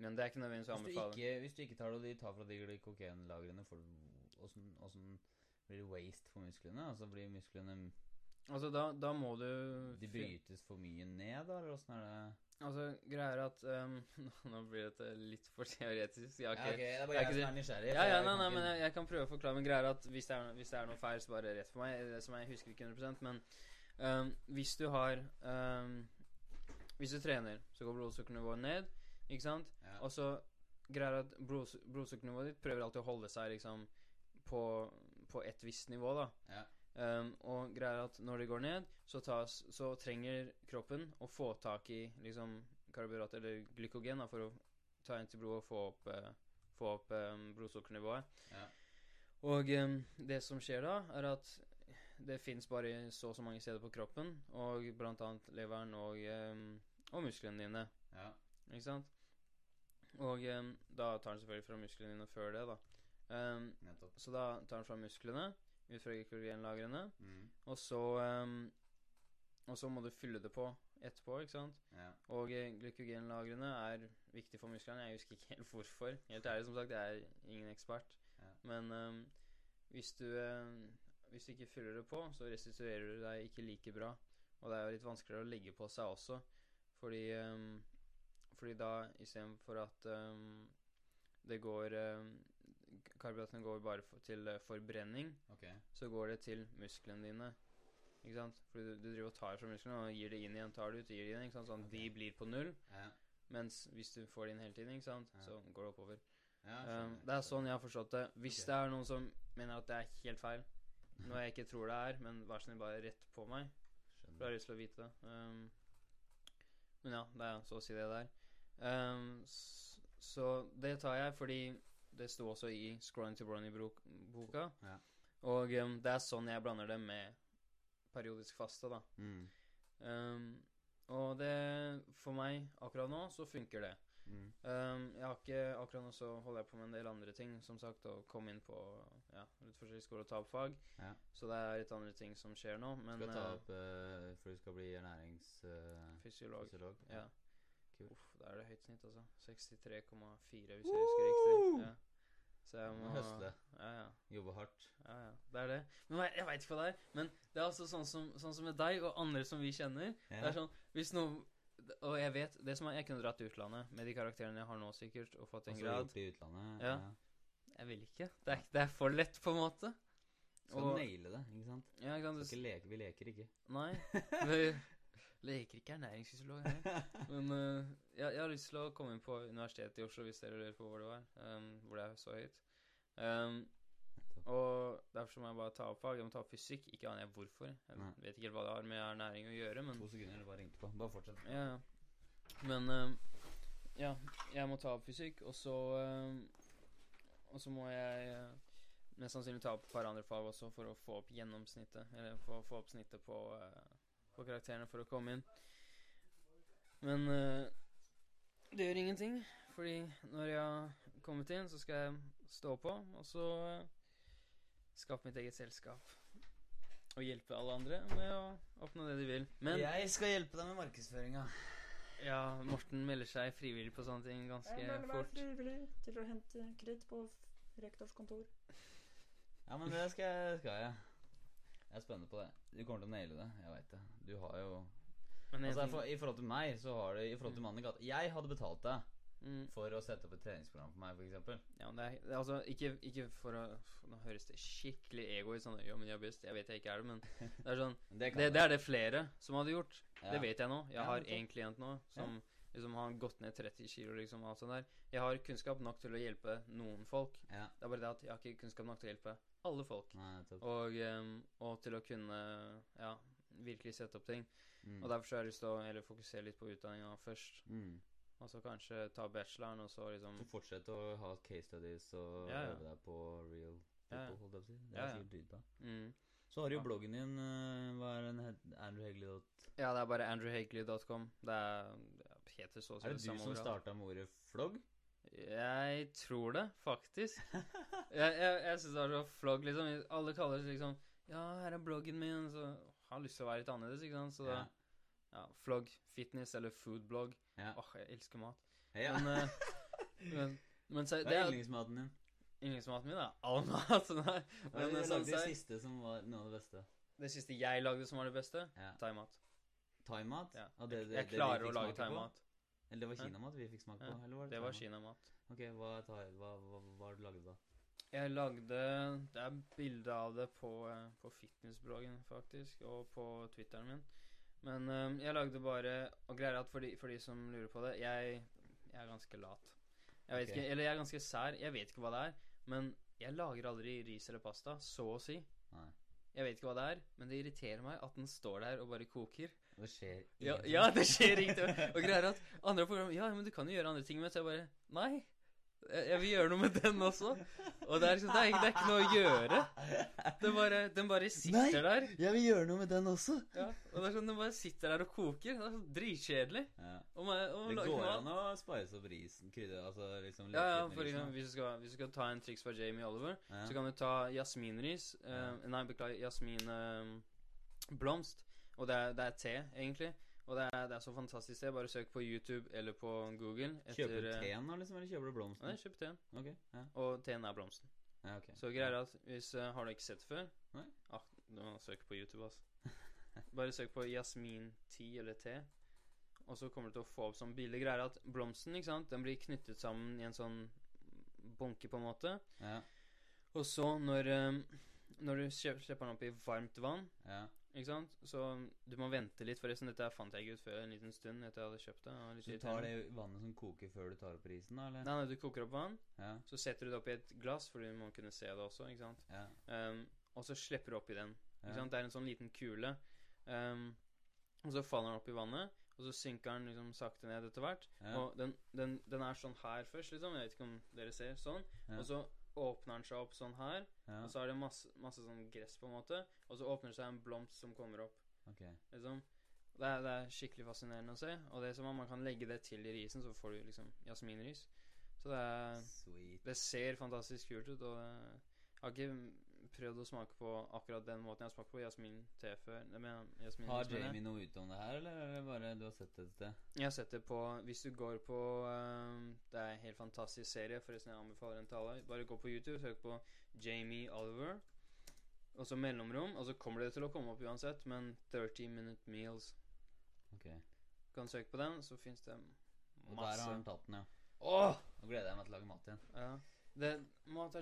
Men det er ikke nødvendigvis å
Hvis, du
anbefale.
ikke, hvis du ikke tar det, og de tar fra de glykogenlagrene, åssen blir det waste for musklene? Altså blir musklene
Altså, da, da må du
De brytes for mye ned, da, eller åssen er det?
Altså, greia er at [laughs] um, Nå blir dette litt for teoretisk. Jeg har
Ja,
okay.
ok, det er bare jeg som er nysgjerrig.
Ja, ja, nei, nei, men jeg, jeg kan prøve å forklare. Men greia er at hvis det, er, hvis det er noe feil, så bare rett for meg. Som jeg husker ikke 100% Men um, hvis du har um, Hvis du trener, så går blodsukkernivået ned, ikke sant?
ja.
Og så greia er at blods, blodsukkernivået ditt prøver alltid å holde seg liksom på, på et visst nivå, da.
ja.
Um, og greia er at når det går ned, så, tas, så trenger kroppen å få tak i liksom karbohydrat eller glykogen da, for å ta inn til blodet og få opp, uh, få opp um, blodsukkernivået.
Ja.
Og um, det som skjer da, er at det fins bare så og så mange steder på kroppen, og blant annet leveren og, og musklene dine.
ja.
Ikke sant? Og da tar den selvfølgelig fra musklene dine før det, da. Um, så da tar han fra musklene, ut fra glykogenlagrene,
Mm.
og så um, Og så må du fylle det på etterpå, ikke sant?
Ja.
Og eh, glykogenlagrene er viktig for musklene. Jeg husker ikke helt hvorfor. Helt ærlig, som sagt, jeg er ingen ekspert.
Ja.
Men um, hvis du um, Hvis du ikke fyller det på, så restituerer du deg ikke like bra. Og det er jo litt vanskeligere å legge på seg også, fordi um, Fordi da istedenfor at det går Karbohydratene går bare for, til eh, forbrenning,
Okay.
så går det til musklene dine. Ikke sant? Fordi du, du driver og tar fra musklene og gir det inn igjen, tar det ut, gir det inn. ikke sant? Sånn at
Ok.
de blir på null.
Ja.
Mens hvis du får det inn hele tiden, ikke sant? Så går det oppover.
ja
Um, det er sånn jeg har forstått det. Hvis
okay.
det er noen som mener at det er helt feil, noe jeg ikke tror det er, men vær så snill, bare rett på meg, for jeg har lyst til å vite det. Um, men ja, det er så å si det der. Um, så det tar jeg fordi det sto også i Scrolling to Bronny-boka.
Ja.
Og um, det er sånn jeg blander det med periodisk faste, da.
Mm.
Um, og det For meg akkurat nå så funker det.
Mm.
Um, jeg har ikke Akkurat nå så holder jeg på med en del andre ting, som sagt, å komme inn på ja, litt forskjellige skoler og ta opp fag.
Ja.
Så det er litt andre ting som skjer nå. Men
Skal ta
eh,
opp uh, For du skal bli ernæringsfysiolog.
fysiolog Ja.
Kult.
Uff, da er det høyt snitt, altså. 63,4 hvis jeg husker riktig. Ja. Så jeg må
Høste.
Ja, ja.
Jobbe hardt.
Ja, ja, det er det. Men jeg, jeg veit ikke hva det er. Men det er altså sånn som, sånn som med deg og andre som vi kjenner. Det er sånn, hvis noen Og jeg vet det som er, Jeg kunne dratt til utlandet med de karakterene jeg har nå, sikkert, og fått en
Og
grad.
i utlandet.
Ja. Jeg vil ikke. Det er, det er for lett, på en måte.
Skal
Og-
naile det, ikke sant?
Ja, ikke sant?
Skal ikke leke, vi leker ikke.
Nei. [laughs] Leker ikke ernæringsfysiolog [laughs] næringsfysiolog, Men uh, jeg, jeg har lyst til å komme inn på Universitetet i Oslo, hvis dere lurer på hvor det var. um, hvor det er så høyt. Um, og derfor så må jeg bare ta opp fag. Jeg må ta opp fysikk. Ikke aner jeg hvorfor. Jeg
Nei.
vet ikke helt hva det har med ernæring å gjøre, men
To sekunder, du bare ringte på. Bare fortsett.
Ja, ja. Men um, ja, jeg må ta opp fysikk, og så um, Og så må jeg uh, mest sannsynlig ta opp et par andre fag også for å få opp gjennomsnittet. Eller få, få opp snittet på, uh, på karakterene for å komme inn. Men uh, det gjør ingenting, fordi når jeg har kommet inn, så skal jeg stå på, og så uh, skape mitt eget selskap. Og hjelpe alle andre med å oppnå det de vil. Men
Jeg skal hjelpe deg med markedsføringa.
ja, Morten melder seg frivillig på sånne ting ganske fort.
frivillig til å hente kreditt på rektors kontor.
Ja, men det skal jeg, skal jeg. Jeg er spennende på det. Du kommer til å naile det. Jeg veit det. Du har jo
Men
Altså, for, I forhold til meg, så har du I forhold til
Mm.
mannen i gata Jeg hadde betalt deg
mm,
for å sette opp et treningsprogram for meg, f.eks.
ja, men det er, det er altså ikke, ikke for å Nå høres det skikkelig ego ut. Sånn, jo, men jeg best. Jeg vet jeg ikke er det, men det er sånn [laughs]
Det,
Det, det er det flere som hadde gjort.
Ja.
Det vet jeg nå. Jeg
Ja,
har
én
en klient nå som liksom har gått ned 30 kilo, liksom, alt sånt der. Jeg har kunnskap nok til å hjelpe noen folk.
Ja.
Det er bare det at jeg har ikke kunnskap nok til å hjelpe alle folk.
Nei.
Og, um, og til å kunne ja, virkelig sette opp ting.
Mm.
Og derfor så har jeg lyst til å eller fokusere litt på utdanninga først.
Mm.
Og så kanskje ta bacheloren, og så liksom
Så fortsett å ha case studies og
Ja, ja.
øve deg på real people, holdt jeg på å si. Det er sikkert dritbra.
mm.
Så har du jo bloggen din. eh, Hva er den het? Andrew
Ja, det er bare andrewhagley.com. Det, er- det heter så å si
Er det du som starta med ordet flogg?
Jeg tror det, faktisk. jeg jeg, jeg syns det er så flogg, liksom. Alle kaller det liksom Ja, her er bloggen min. Så har lyst til å være litt annerledes, ikke sant. Så
Ja.
Ja, flogg, fitness eller foodblogg.
Ja.
Åh, jeg elsker mat.
ja.
Men, eh, men, men så,
Hva
det
er yndlingsmaten din?
yndlingsmaten min, er All mat. [laughs] Nei.
Hva
Men
det
eh, sånn
det siste som var noe av det beste?
det siste jeg lagde som var det beste,
Ja.
thaimat.
Thaimat?
Ja.
Og det, det,
Jeg
det
klarer å lage thaimat.
Eller det var kinamat vi fikk smake på?
Ja,
var det
Det var kinamat.
Ok, hva, er hva, hva, hva du laget da?
Jeg lagde Det er bilde av det på, eh, på fitnessbloggen, faktisk, og på Twitteren min. Men um, jeg lagde bare Og greier at for de, for de som lurer på det, jeg, jeg er ganske lat. Jeg vet
okay.
ikke, Eller jeg er ganske sær. Jeg vet ikke hva det er. Men jeg lager aldri ris eller pasta, så å si.
Nei.
Jeg vet ikke hva det er, men det irriterer meg at den står der og bare koker.
Det skjer
Ja,
ingenting.
ja det skjer ingenting. [laughs] Og greier at andre program Ja, men du kan jo gjøre andre ting med. Så jeg bare Nei. Jeg, vil gjøre noe med den også. Og det er liksom Det er, det er ikke noe å gjøre. Den bare, den bare sitter
Nei.
der.
Jeg vil gjøre noe med den også.
Ja, og det er sånn Den bare sitter der og koker. Det er sånn dritkjedelig.
Ja.
Og og
Det går an å spice opp risen, Krydre altså liksom
Ja, ja, for eksempel, hvis du, skal, hvis du skal ta en triks fra Jamie Oliver,
Ja.
så kan du ta jasminris eh, Nei, beklager, jasminblomst. Og det er, det er te, egentlig. Og det er, det er så fantastisk te. Bare søk på YouTube eller på Google
Kjøper du
eh,
teen da, liksom, eller kjøper du blomsten?
Nei, kjøper teen.
Ok, ja.
Og teen er blomsten.
ja, ok.
Så greier at hvis uh, Har du ikke sett før?
Nei.
Ah, du må søke på YouTube, altså. Bare søk på jasmin-te eller te. Og så kommer du til å få opp sånn billig greier at blomsten ikke sant, den blir knyttet sammen i en sånn bunke, på en måte.
Ja,
Og så, når, um, når du slipper den opp i varmt vann,
ja.
Ikke sant Så du må vente litt, forresten. Dette fant jeg ikke ut før en liten stund etter jeg hadde kjøpt det. litt
Så du tar det vannet som koker før du tar opp risen, da, eller?
Nei, nei, du koker opp vann,
Ja,
så setter du det opp i et glass, for du må kunne se det også, ikke sant.
ja,
Um, og så slipper du oppi den. Ikke sant? Det er en sånn liten kule. Um, og så faller den opp i vannet, og så synker den liksom sakte ned etter hvert.
ja.
Og den, den, den er sånn her først, liksom. Jeg vet ikke om dere ser. Sånn. Og så åpner den seg opp sånn her,
ja.
og så er det masse, masse sånn gress, på en måte. Og så åpner det seg en blomst som kommer opp.
Ok.
Liksom. Det er, det er skikkelig fascinerende å se. Og det er som om man kan legge det til i risen, så får du liksom jasminris. Så det er det ser fantastisk kult ut, og jeg har ikke prøvd å smake på akkurat den måten jeg har smakt på jasmin-te før. Jeg jasmin
Har. Jamie noe ut om det her, eller er det bare du har sett det et sted?
Jeg har sett det på Hvis du går på um, Det er en helt fantastisk serie, forresten. Jeg anbefaler den til alle. Bare gå på YouTube, søk på Jamie Oliver, og så mellomrom, og så kommer det til å komme opp uansett, men 30 Minute Meals.
Ok.
Du kan søke på den, så fins det masse.
Og der har han tatt den, ja.
Åh!
Nå gleder jeg meg til å lage mat igjen.
Ja. Det,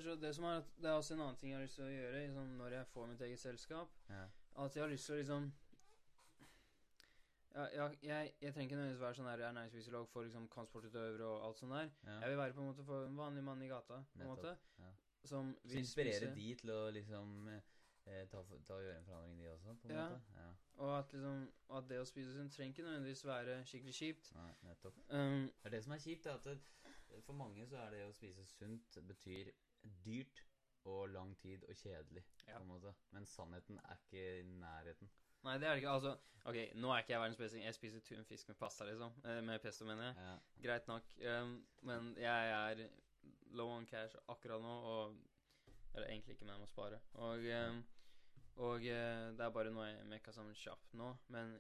så, det som er Det er også en annen ting jeg har lyst til å gjøre sånn, når jeg får mitt eget selskap.
Ja.
At jeg har lyst til å liksom ja, jeg, jeg, jeg trenger ikke nødvendigvis være sånn der ernæringsfysiolog for liksom kampsportutøvere og alt sånt der.
ja.
Jeg vil være på en måte for en vanlig mann i gata. på en måte
ja.
Som vil
inspirere de til å liksom eh, ta, ta og gjøre en forandring, de også, på en
Ja.
måte? Ja.
Og at liksom at det å spise sunt trenger ikke nødvendigvis være skikkelig kjipt.
Nei, nettopp.
Um,
Det er det som er kjipt, er at det, for mange så er det å spise sunt betyr dyrt og lang tid og kjedelig,
Ja.
på en måte. Men sannheten er ikke i nærheten.
nei, det er det ikke. Altså, ok, nå er ikke jeg verdens beste. Jeg spiser tunfisk med pasta, liksom. Eh, Med pesto, mener jeg.
Ja.
Greit nok. Um, men jeg er low on cash akkurat nå, og Eller egentlig ikke, men jeg må spare. Og, um, og uh, det er bare noe jeg mekka sammen kjapt nå. Men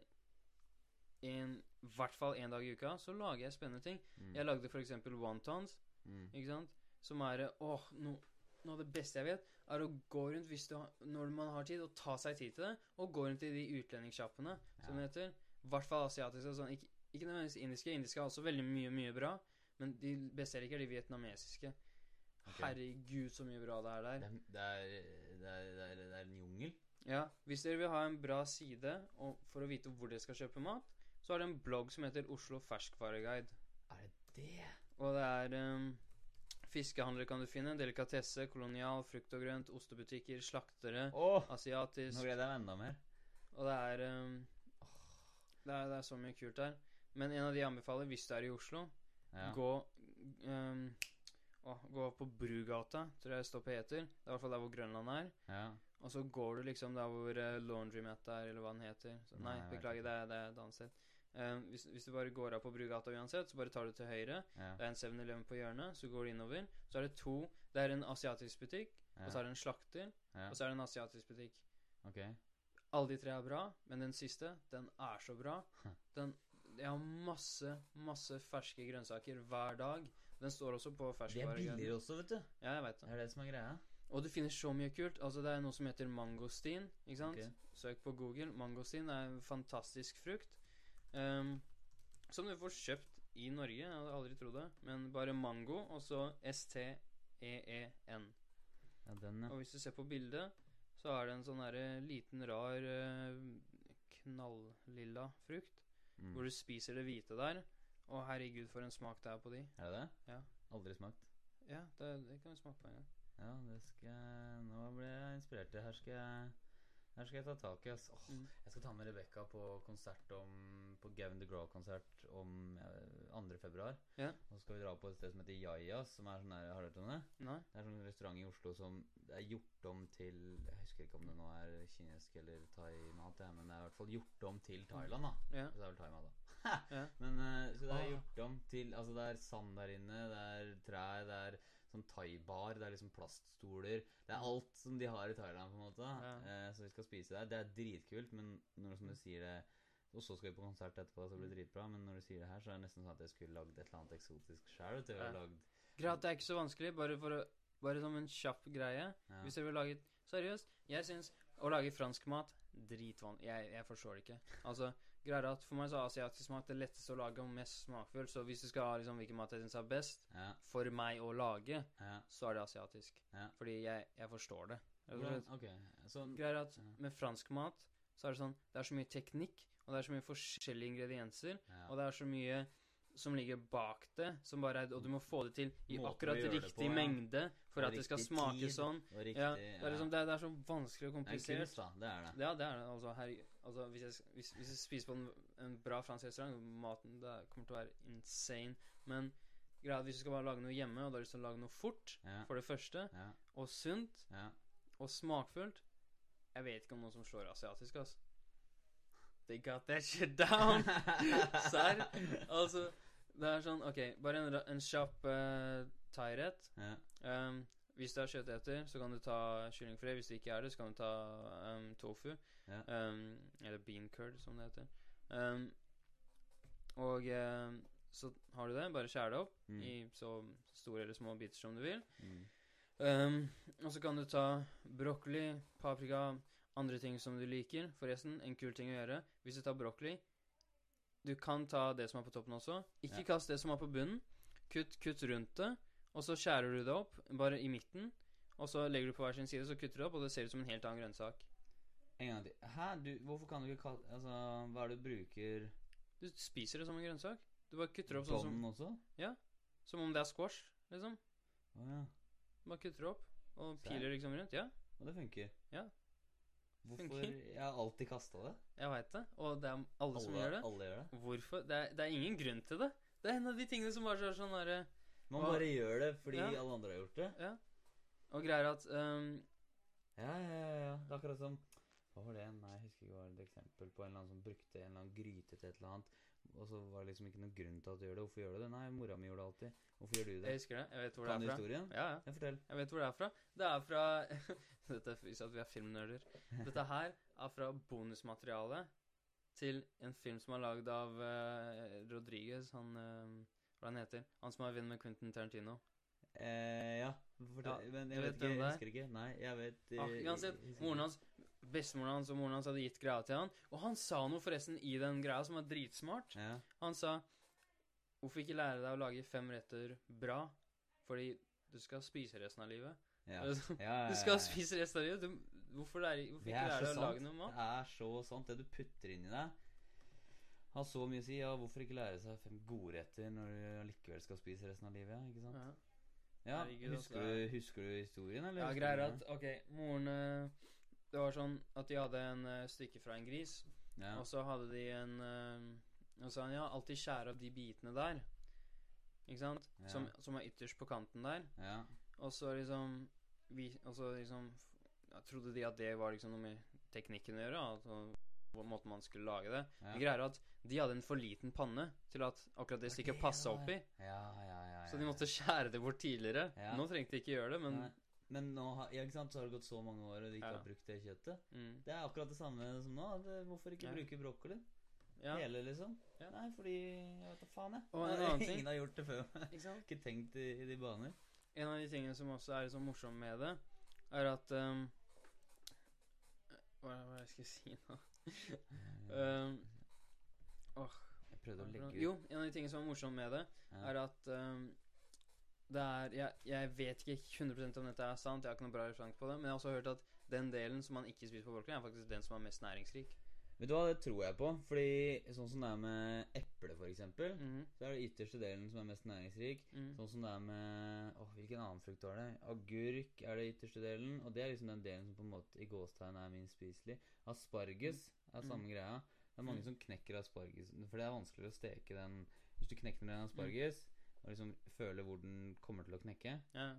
en, i hvert fall én dag i uka så lager jeg spennende ting.
Mm.
Jeg lagde f.eks. wontons,
Mm.
ikke sant? Som er Åh, no, noe av det beste jeg vet, er å gå rundt hvis du har, når man har tid, og ta seg tid til det, og gå rundt i de utlendingssjappene, som det heter. I hvert fall asiatiske. Sånn, ikke, ikke nødvendigvis indiske. Indiske har også veldig mye, mye bra. Men de beste jeg liker, er de vietnamesiske.
Okay.
Herregud, så mye bra det er der.
Det, er, det, er, det, er, det er en jungel.
Ja, Hvis dere vil ha en bra side for å vite hvor dere skal kjøpe mat, så er det en blogg som heter Oslo Ferskvareguide.
Er det det?
Og det er um, fiskehandlere kan du finne, delikatesse, kolonial, frukt og grønt, ostebutikker, slaktere,
oh,
asiatisk
Nå gleder jeg meg enda mer.
Og det er, um, det er Det er så mye kult der. Men en av de jeg anbefaler, hvis du er i Oslo,
Ja.
gå um, å, Gå på Brugata, tror jeg på heter. Det er i hvert fall der hvor Grønland er.
ja.
Og så går du liksom der hvor uh, Laundrymat er, eller hva den heter. Så, nei,
Nei,
beklager, det er, det er et annet sted. Eh, hvis, hvis du bare går av på Brugata uansett, så bare tar du til høyre.
Ja.
Det er en 7-Eleven på hjørnet, så går du innover. Så er det to Det er en asiatisk butikk,
ja.
og så er det en slakter,
ja.
og så er det en asiatisk butikk.
Ok.
Alle de tre er bra, men den siste, den er så bra. [laughs] Den Jeg har masse, masse ferske grønnsaker hver dag. Den står også på
De er
ferskvaregraden.
billigere også, vet du.
Ja, jeg vet det.
Det er det som er greia.
Og du finner så mye kult. Altså, det er noe som heter mangostin. Ikke sant?
Okay.
Søk på Google. Mangostin er en fantastisk frukt. Ehm, som du får kjøpt i Norge. Jeg hadde aldri trodd det. Men bare mango, og så S-T-E-E-N.
Ja, den, ja.
Og hvis du ser på bildet, så er det en sånn derre liten, rar Knallilla knalllilla frukt.
Mm.
Hvor du spiser det hvite der. Å, herregud, for en smak det er på de.
Er det det?
Ja.
Aldri smakt.
Ja, det, det kan vi smake på en gang.
Ja, det skal jeg Nå ble jeg inspirert. Her skal jeg Her skal jeg ta tak i. Altså. Oh,
Mm.
Jeg skal ta med Rebekka på konsert om På Gavin DeGraw-konsert om eh, 2. februar.
Ja.
Og så skal vi dra på et sted som heter Jajas, som er sånn der Har du hørt om det?
Nei?
Det er sånn restaurant i Oslo som det er gjort om til Jeg husker ikke om det nå er kinesisk eller thai-mat, men det er i hvert fall gjort om til Thailand, da.
Ja.
Så det er vel thaimat, da. [laughs]
Ja.
Men eh, så det er gjort om til Altså det er sand der inne, det er trær, det er sånn thaibar, det er liksom plaststoler. Det er alt som de har i Thailand, på en måte.
Ja.
Eh, så vi skal spise der. Det er dritkult, men når som du sier det Og så skal vi på konsert etterpå, så blir det dritbra. Men når du sier det her, så er det nesten sånn at jeg skulle lagd et eller annet eksotisk sjæl.
Ja.
Ja.
Greit, det er ikke så vanskelig. Bare for å Bare som en kjapp greie.
Ja.
Hvis dere vil lage Seriøst, jeg syns å lage fransk mat dritvann Jeg, jeg forstår det ikke. Altså, greier at For meg så er asiatisk mat det letteste å lage og mest smakfull. Så hvis du skal ha liksom hvilken mat jeg syns er best
Ja,
for meg å lage,
ja,
så er det asiatisk.
Ja.
Fordi jeg, jeg forstår det. slett.
så
Greier at med fransk mat så er det sånn Det er så mye teknikk, og det er så mye forskjellige ingredienser. Og det er så mye som ligger bak det, som bare er Og du må få det til i
Måten
akkurat riktig
på,
mengde for at det skal smake
tid,
sånn.
Riktig,
Ja, det er liksom det, er- det er så vanskelig og
Det er
komplisert.
kunst, da. Det er det.
Ja, det er det. Altså, herregud. Altså, hvis, jeg, hvis, hvis jeg spiser på en, en bra fransk restaurant, maten det kommer til å være insane. Men er hvis du skal bare lage noe hjemme, og du har lyst til å lage noe fort,
Ja,
for det første,
ja,
og sunt,
ja.
og smakfullt Jeg vet ikke om noen som slår asiatisk, altså. They got that shit down. [laughs] Serr. Altså, det er sånn OK, bare en, en kjapp uh, thairett.
ja.
Um, hvis du er kjøtteter, så kan du ta kyllingfilet. Hvis du ikke er det, så kan du ta um, tofu.
Ja.
Um, eller bean curd, som det heter. Um, og um, så har du det. Bare skjær det opp
Mm.
i så store eller små biter som du vil.
Mm.
Og så kan du ta brokkoli, paprika, andre ting som du liker. Forresten, en kul ting å gjøre. Hvis du tar brokkoli Du kan ta det som er på toppen også. Ikke
Ja.
kast det som er på bunnen. Kutt, kutt rundt det. Og så skjærer du det opp, bare i midten. Og så legger du på hver sin side, så kutter du opp, og det ser ut som en helt annen grønnsak.
En gang til. Hæ? Du, hvorfor kan du ikke kalle Altså, hva er det du bruker
Du spiser det som en grønnsak. Du bare kutter opp sånn som,
Bånd også? Ja.
som om det er squash, liksom.
Å ja.
Bare kutter opp, og
Serr?
piler liksom rundt. Ja,
Og det funker?
Ja.
Hvorfor
Funker.
Jeg har alltid kasta det.
jeg veit det. Og det er alle, som gjør det.
alle gjør det.
Hvorfor? Det er, det er ingen grunn til det. Det er en av de tingene som bare er sånn derre
Man
bare
bare gjør det fordi
Ja.
alle andre har gjort det.
Ja. Og greier at um,
Ja, ja, ja. ja. Det er akkurat som Hva var det? Nei, jeg husker ikke hva et eksempel på en eller annen som brukte en eller annen gryte til et eller annet. Og så var det liksom ikke noen grunn til at du gjør det. Hvorfor gjør du det? Nei, mora mi gjorde det alltid. Hvorfor gjør du det?
Jeg husker det. Jeg vet hvor
Kan
det er fra.
historien?
Ja, ja.
Jeg fortell.
Jeg vet hvor det er fra. Det er fra [laughs] Dette viser at vi er filmnerder. Dette her er fra bonusmaterialet til en film som er lagd av uh, Rodriguez, han uh, Hva han heter han? som er venn med Quentin Tarantino.
Eh, ja. Fortell.
Ja,
Men jeg
vet
vet ikke. Jeg
er?
husker ikke. Nei, jeg vet
Ah, uansett,
jeg
moren hans Bestemoren hans og moren hans hadde gitt greia til han. Og han sa noe forresten i den greia som var dritsmart.
Ja.
Han sa Hvorfor ikke lære deg å lage fem retter bra? Fordi du skal spise resten av livet.
Ja. [laughs]
Altså,
Ja,
Du skal spise resten av livet. Du, hvorfor, lære, hvorfor ikke lære deg å lage noe mat?
Det er så sant. Det du putter inn i deg, har så mye å si. Ja, hvorfor ikke lære seg fem gode retter når du allikevel skal spise resten av livet? Ikke sant?
Ja.
Ja,
Herregud, altså,
husker,
er-
du, husker du historien, eller?
Ja, greier at Ok, moren eh, Det var sånn at de hadde en uh, stykke fra en gris,
ja.
og så hadde de en uh, Og så sa han ja, alltid skjære av de bitene der. Ikke sant?
Ja.
Som, som er ytterst på kanten der.
ja.
Og så liksom vi, Og så liksom Jeg trodde de at det var liksom noe med teknikken å gjøre. Altså på måten man skulle lage det.
Ja.
Det greia at de hadde en for liten panne til at akkurat det stykket passa oppi.
Ja, ja, ja, ja.
Så de måtte skjære det bort tidligere. Nå trengte de ikke gjøre det, men
Nei. Men nå har, ja, sant, så har det gått så mange år, og de ikke
Ja.
har brukt det kjøttet.
mm,
Det er akkurat det samme som nå. Det, hvorfor ikke
Ja.
bruke brokkoli?
Ja,
Hele, liksom. Nei, fordi Jeg vet da faen, jeg.
Og en annen [laughs] ting-
Ingen har gjort det før.
sant? [laughs]
ikke tenkt i, i de baner.
En av de tingene som også er liksom morsomme med det, er at um, Hva er det jeg skulle si nå? [laughs] Um,
jeg prøvde å legge ut
jo, en av de tingene som er morsomme med det, er at um, er jeg, jeg vet ikke 100 om dette er sant, jeg har ikke noe bra referanse på det, men jeg har også hørt at den delen som man ikke spiser på brokkoli, er faktisk den som er mest næringsrik.
Vet du hva, det tror jeg på. Fordi sånn som det er med eple, for eksempel,
-hmm.
så er det ytterste delen som er mest næringsrik.
mhm.
Sånn som det er med Åh, hvilken annen frukt var det? Agurk er det ytterste delen. Og det er liksom den delen som på en måte i gåstegn er minst spiselig. Asparges er samme
Mm.
greia. Det er mange
Mm.
som knekker asparges. For det er vanskeligere å steke den Hvis du knekker den en asparges, og liksom føler hvor den kommer til å knekke,
Ja.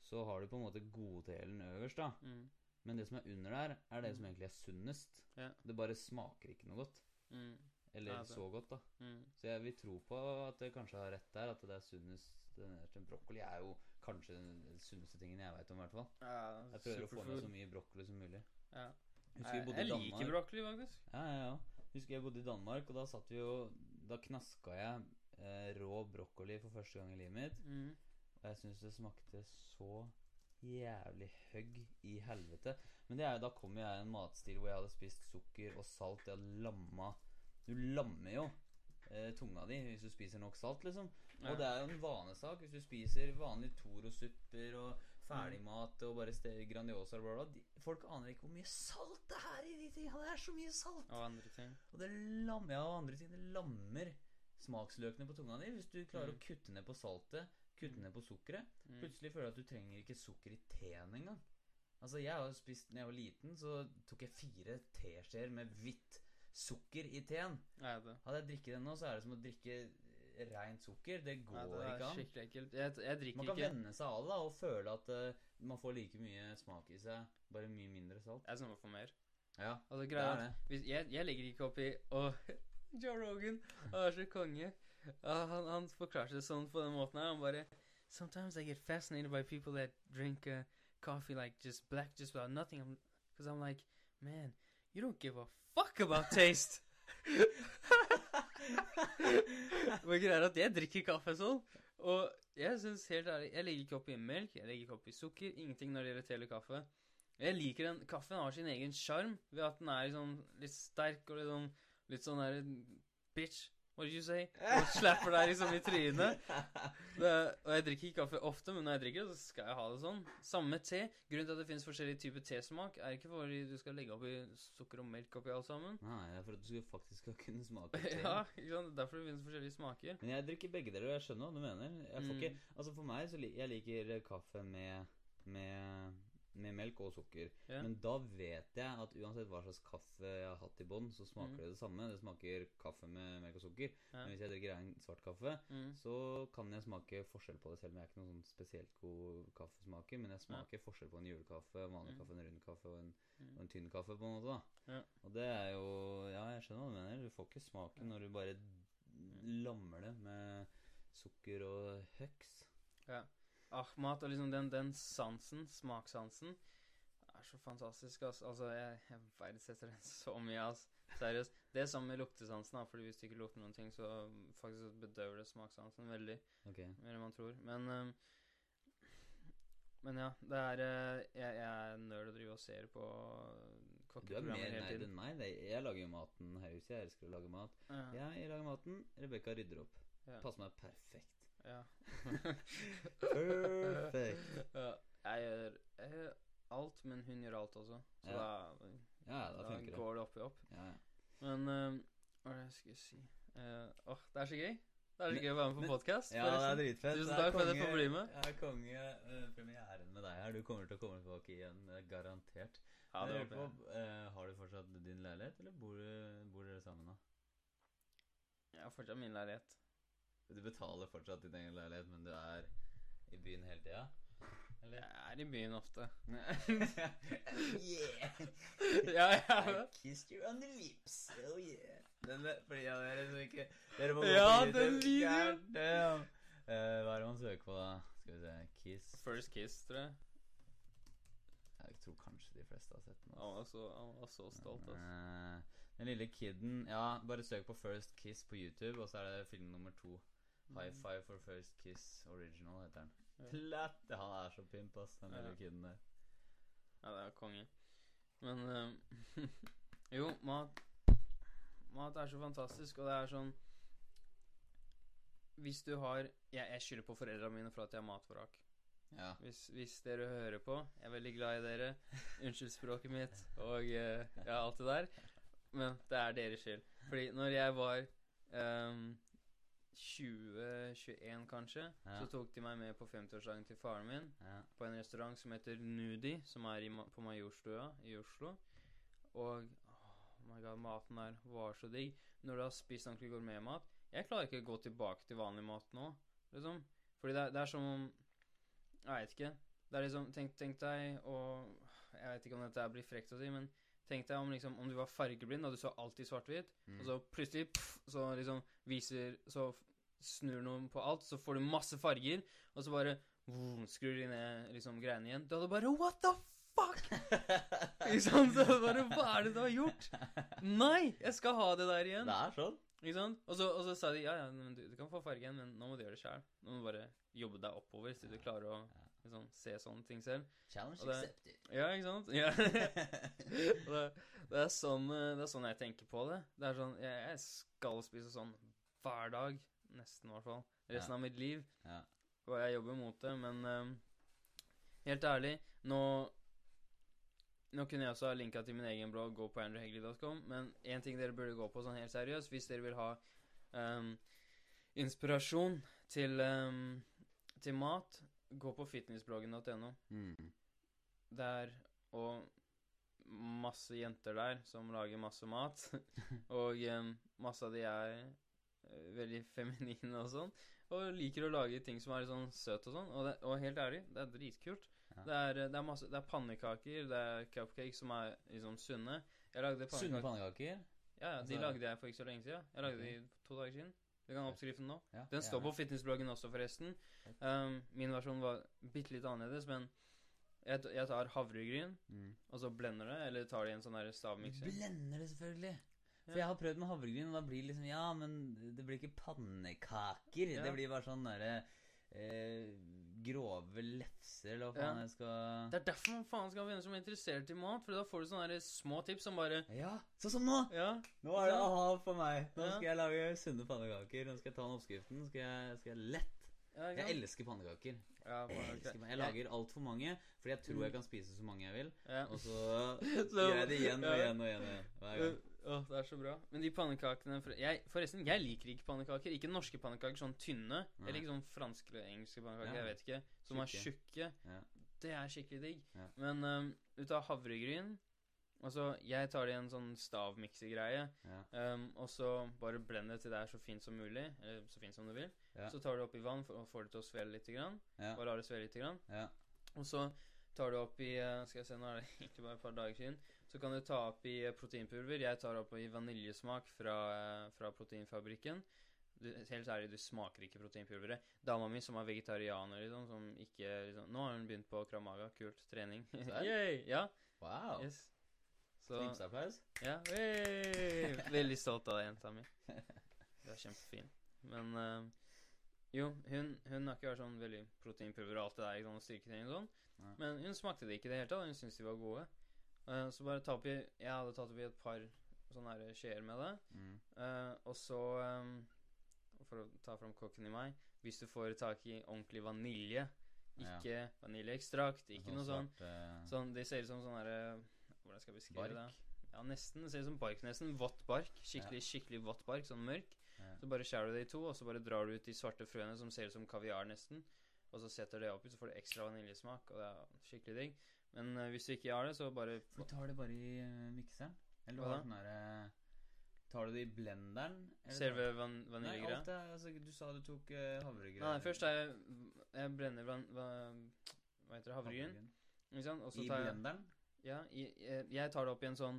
så har du på en måte goddelen øverst, da.
Mm.
Men det som er under der, er det som
Mm.
egentlig er sunnest.
Ja.
Det bare smaker ikke noe godt.
Mm.
Eller
Ja,
så godt, da.
Mm.
Så jeg vil tro på at det kanskje har rett der. At det er sunnest den. Brokkoli er jo kanskje den sunneste tingen jeg veit om, i hvert fall.
Ja,
Jeg prøver å få med så mye brokkoli som mulig.
Ja.
Husker
Jeg, jeg liker brokkoli, faktisk.
Ja, ja, ja. Husker jeg bodde i Danmark, og da satt vi jo Da knaska jeg eh, rå brokkoli for første gang i livet mitt.
Mm.
Og jeg syns det smakte så jævlig høgg i helvete. Men det er jo, da kom jeg i en matstil hvor jeg hadde spist sukker og salt. Jeg hadde lamma Du lammer jo eh, tunga di hvis du spiser nok salt, liksom.
Ja.
Og det er jo en vanesak. Hvis du spiser vanlige Toro-supper og ferdigmat og bare Grandiosa og bla, bla de, Folk aner ikke hvor mye salt det er i de tinga. Det er så mye salt.
Og andre ting.
Og det lammer ja, og andre ting. Det lammer smaksløkene på tunga di. Hvis du klarer
Mm.
å kutte ned på saltet, kutte ned på sukkeret.
Mm.
Plutselig føler du at du trenger ikke sukker i teen engang. Altså, jeg har spist Når jeg var liten, så tok jeg fire teskjeer med hvitt sukker i teen. Hadde jeg drikket den nå, så er det som å drikke rent sukker. Det går
Nei, det
ikke an.
skikkelig ekkelt. Jeg, jeg drikker
Man kan
ikke
venne seg av det og føle at uh, man får like mye smak i seg, bare mye mindre salt.
Jeg syns man får mer.
Ja,
Altså,
det er det.
hvis, jeg, jeg legger ikke opp i Å, Joe Rogan, han er så konge. Han, han forklarte det sånn på den måten her. Han bare Sometimes I get fascinated by people that drink uh, coffee like just black just without nothing. Because I'm like, man, you don't give a fuck about taste. [laughs] Men greia er at jeg drikker kaffe sånn. Og jeg synes helt ærlig Jeg legger ikke opp i melk, jeg legger ikke opp i sukker. Ingenting når det gjelder te kaffe. Jeg liker den Kaffen har sin egen sjarm ved at den er liksom litt sterk og liksom litt sånn her, Bitch, what did you say? Og slapper deg liksom i trynet. Det, og jeg drikker ikke kaffe ofte, men når jeg drikker det, så skal jeg ha det sånn. Samme med te. Grunnen til at det finnes forskjellige typer tesmak, er ikke fordi du skal legge oppi sukker og melk oppi alt sammen.
Nei, det er for at du faktisk skal kunne smake [laughs] te.
ja, ikke sant? Derfor det finnes forskjellige smaker.
Men jeg drikker begge deler, og jeg skjønner hva du mener. Jeg får
Mm.
ikke, altså For meg så li jeg liker kaffe med, med, med melk og sukker.
Ja.
Men da vet jeg at uansett hva slags kaffe jeg har hatt i bånn, så smaker
Mm.
det det samme. Det smaker kaffe med melk og sukker.
Ja.
Men hvis jeg drikker rein svart kaffe,
Mm.
så kan jeg smake forskjell på det, selv om jeg er ikke noen sånn spesielt god kaffesmaker. Men jeg smaker forskjell på en julekaffe, en vanlig
Mm.
kaffe, en rund kaffe og en,
Mm.
og en tynn kaffe, på en måte. da
Ja.
Og det er jo Ja, jeg skjønner hva du mener. Du får ikke smaken når du bare lammer det med sukker og høks.
Ah, mat og liksom den, den sansen, smakssansen, er så fantastisk, ass. Altså, jeg, jeg verdsetter den [laughs] så mye, ass. Seriøst. Det er sammen med luktesansen, da, fordi hvis du ikke lukter noen ting, så faktisk bedøver det smakssansen veldig
Okay.
mer enn man tror. Men um, Men ja, det er eh, Jeg, jeg er nerd og driver og ser på
Du er mer
hele
nerd enn meg. Jeg lager jo maten her i huset. Jeg elsker å lage mat.
Ja.
Ja, jeg lager maten. Rebekka rydder opp.
Ja.
Passer meg perfekt.
Ja. [laughs]
Perfekt.
ja. Jeg gjør, jeg gjør alt, men hun gjør alt også. Så
Ja.
da,
Ja, ja, da
da
det.
går det opp i opp. Men um, hva er det jeg skulle si uh, Åh, det er så gøy. Det er så gøy å være med på podkast.
Ja, det er dritfett.
Tusen
er
takk for at jeg får bli med.
Ja, konge. Uh, premieren med deg her. Du kommer til å komme tilbake igjen, eh, garantert.
Ja, det håper jeg.
på, uh, har du fortsatt din leilighet, eller bor, du, bor dere sammen da?
Jeg har fortsatt min leilighet.
Du betaler fortsatt din egen leilighet, men du er i byen hele tida? Eller?
Jeg er i byen ofte. [laughs]
yeah! [laughs]
ja, ja.
I kissed you on the lips. Oh yeah. Den der, fordi ja, dere som ikke Dere må gå
Ja,
på YouTube.
den videoen.
God. Eh, hva er det man søker på, da? Skal vi se Kiss
First Kiss, tror jeg.
Jeg tror kanskje de fleste har sett den.
Han var så, han var så stolt, altså.
Den lille kiden Ja, bare søk på First Kiss på YouTube, og så er det film nummer to. High Five for First Kiss Original heter den.
Ja.
Han er så pimp, ass, den lille
Ja.
kiden der.
Ja, det er konge. Men um, [laughs] Jo, mat Mat er så fantastisk, og det er sånn Hvis du har Jeg, jeg skylder på foreldrene mine for at jeg har matvrak.
Ja.
Hvis, hvis dere hører på Jeg er veldig glad i dere. Unnskyld språket mitt og uh, ja, alt det der. Men det er deres skyld. Fordi når jeg var um, 20-21, kanskje,
Ja.
så tok de meg med på 50-årsdagen til faren min
ja.
på en restaurant som heter Nudi, som er i, på Majorstua i Oslo. Og oh my god, maten der var så digg. Når du har spist ordentlig gourmetmat Jeg klarer ikke å gå tilbake til vanlig mat nå, liksom. Fordi det er, det er som om Jeg vet ikke. Det er liksom Tenk, tenk deg og Jeg vet ikke om dette blir frekt å si, men tenk deg om liksom Om du var fargeblind og du så alltid svart-hvitt,
Mm.
og så plutselig pff, så liksom viser Så snur noen på alt, så får du masse farger, og så bare vroom, skrur de ned liksom greiene igjen. Da hadde du bare What the fuck?! [laughs] liksom. Så bare Hva er det du har gjort? Nei! Jeg skal ha det der igjen.
Det er sånn.
Ikke sant? Og så, og så sa de ja, ja, men du, du kan få farge igjen, men nå må du gjøre det sjøl. Nå må du bare jobbe deg oppover så du klarer å liksom, se sånne ting selv.
Challenge
det-
accepted.
Ja, ikke sant? Ja. [laughs] Det, det, er sånn, eh, det er sånn jeg tenker på det. Det er sånn, Jeg, jeg skal spise sånn hver dag. Nesten, i hvert fall. Resten
Ja.
av mitt liv.
Ja.
Og jeg jobber mot det, men um, helt ærlig Nå Nå kunne jeg også ha linka til min egen blogg, gå på andrewhegley.com, men én ting dere burde gå på sånn helt seriøst, hvis dere vil ha um, inspirasjon til, um, til mat, gå på fitnessbloggen.no.
Mm.
Der og masse jenter der som lager masse mat. [laughs] og um, masse av de er uh, veldig feminine og sånn. Og liker å lage ting som er sånn søt og sånn. Og, det, og helt ærlig, det er dritkult.
Ja.
Det, er, det, er masse, det er pannekaker, det er cupcakes som er liksom sunne. Jeg lagde
Sunne
pannekaker
pannekaker.
Ja, ja, de
Altså-
lagde jeg for ikke så lenge siden. Jeg lagde
okay.
de to dager siden. Du kan oppskriften nå.
Ja,
Den står på fitnessbloggen også, forresten. Um, min versjon var bitte litt annerledes, men jeg, jeg tar havregryn,
Mm.
og så blender det, eller tar det i en sånn stavmikser.
Blender det selvfølgelig. For jeg har prøvd med havregryn, og da blir det liksom Ja, men det blir ikke pannekaker. Det blir bare sånn derre eh, grove lefser, eller hva faen
Ja.
jeg skal
Det er derfor man faen skal ha venner som er interessert i mat, for da får du sånne små tips som bare
Ja, sånn som nå!
Ja.
Nå er det aha for meg. Nå skal jeg lage sunne pannekaker. Nå skal jeg ta den oppskriften. Skal jeg, skal jeg lett
ikke
Jeg elsker pannekaker.
Ja,
Jeg, elsker, jeg lager altfor mange, fordi jeg tror
Mm.
jeg kan spise så mange jeg vil.
ja.
Og så [laughs]
Så-
gjør jeg det igjen og igjen og igjen. og igjen hver gang.
Åh, det er så bra. Men de pannekakene for, jeg, Forresten, jeg liker ikke pannekaker. Ikke norske pannekaker, sånn tynne.
Nei.
Eller ikke sånn franske eller engelske pannekaker.
Ja.
Jeg vet ikke. Som er
Tjukke. Ja.
Det er skikkelig digg.
Ja.
Men um, ut av havregryn. Altså, jeg tar det i en sånn stavmiksegreie,
Ja.
Um, og så bare blend det til det er så fint som mulig. Eller så fint som du vil. Så tar du oppi vann for, og får det til å svele litt. Grann, og lar det svele litt. Grann.
Ja.
Og så tar du oppi i Skal jeg se, nå er det [laughs] egentlig bare et par dager siden. Så kan du ta opp i proteinpulver. Jeg tar opp i vaniljesmak fra, uh, fra proteinfabrikken. Du, helt ærlig, du smaker ikke proteinpulveret. Dama mi som er vegetarianer, liksom, som ikke liksom, Nå har hun begynt på Kramaga. Kult. Trening. [laughs] Ja.
Wow.
Yes. Så
Knipseapplaus.
ja, hey! Veldig stolt av deg, jenta mi. Du er kjempefin. Men uh, jo, hun, hun har ikke vært sånn veldig proteinpulver og alt det der, ikke sånn styrketrening og sånn. Men hun smakte det ikke i det hele tatt. Hun syntes de var gode. Eh, så bare ta oppi Jeg hadde tatt oppi et par sånne her skjeer med det.
Mm.
Uh, og så um, For å ta fram kokken i meg Hvis du får tak i ordentlig vanilje,
Ja.
ikke vaniljeekstrakt, ikke noe sånt
svart, eh,
Sånn, Det ser ut som sånn herre Hvordan skal jeg beskrive
Bark?
det? Ja, nesten. Det ser ut som bark, nesten. Vått bark. Skikkelig skikkelig vått bark, sånn mørk.
Ja.
Så bare skjærer du det i to, og så bare drar du ut de svarte frøene som ser ut som kaviar, nesten. Og så setter du det oppi, så får du ekstra vaniljesmak, og det er skikkelig digg. Men eh, hvis du ikke har det, så bare
Du tar det bare i eh, mikseren? Eller
Hva
har
da?
sånn derre Tar du det i blenderen? eller
Selve
tar-
van
Nei,
vaniljegreia.
alt er altså, Du sa du tok uh, havregryn.
Nei, først er jeg Jeg brenner van, van, Hva heter det? Havregryn. Ikke sant? Og så
I
tar jeg
blenderen?
Ja, jeg, jeg, jeg tar det opp i en sånn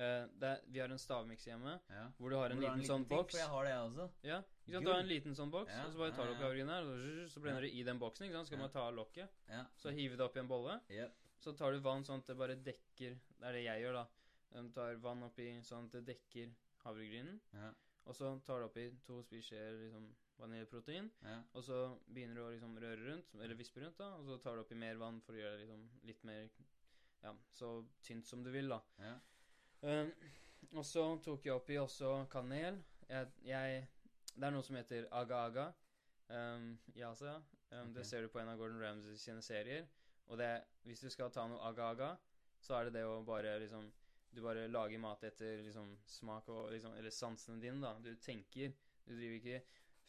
eh, det er, Vi har en stavmiks hjemme
Ja.
hvor du har en
Hvor du
liten sånn
ting,
boks.
For jeg har det, jeg også.
Ja, ikke sant? Du har en liten sånn boks,
Ja,
og så bare tar du
ja,
opp
ja.
havregryn her, og så- så blender du i den boksen. ikke sant? Så kan
Ja.
man ta lokket,
Ja.
så hiver det opp i en bolle.
Jep.
Så tar du vann sånn at det bare dekker Det er det jeg gjør, da. Du tar vann oppi sånn at det dekker havregrynen.
Ja.
Og så tar du oppi to spiseskjeer liksom, vaniljeprotein.
Ja.
Og så begynner du å liksom røre rundt, eller vispe rundt, da. Og så tar du oppi mer vann for å gjøre det liksom litt mer Ja, så tynt som du vil, da.
Ja.
Um, og så tok jeg oppi også kanel. Jeg, jeg Det er noe som heter aga-aga um, i Asia. Um,
okay.
Det ser du på en av Gordon Ramsay sine serier. Og det, hvis du skal ta noe aga-aga, så er det det å bare liksom Du bare lager mat etter liksom smak og liksom Eller sansene dine, da. Du tenker. Du driver ikke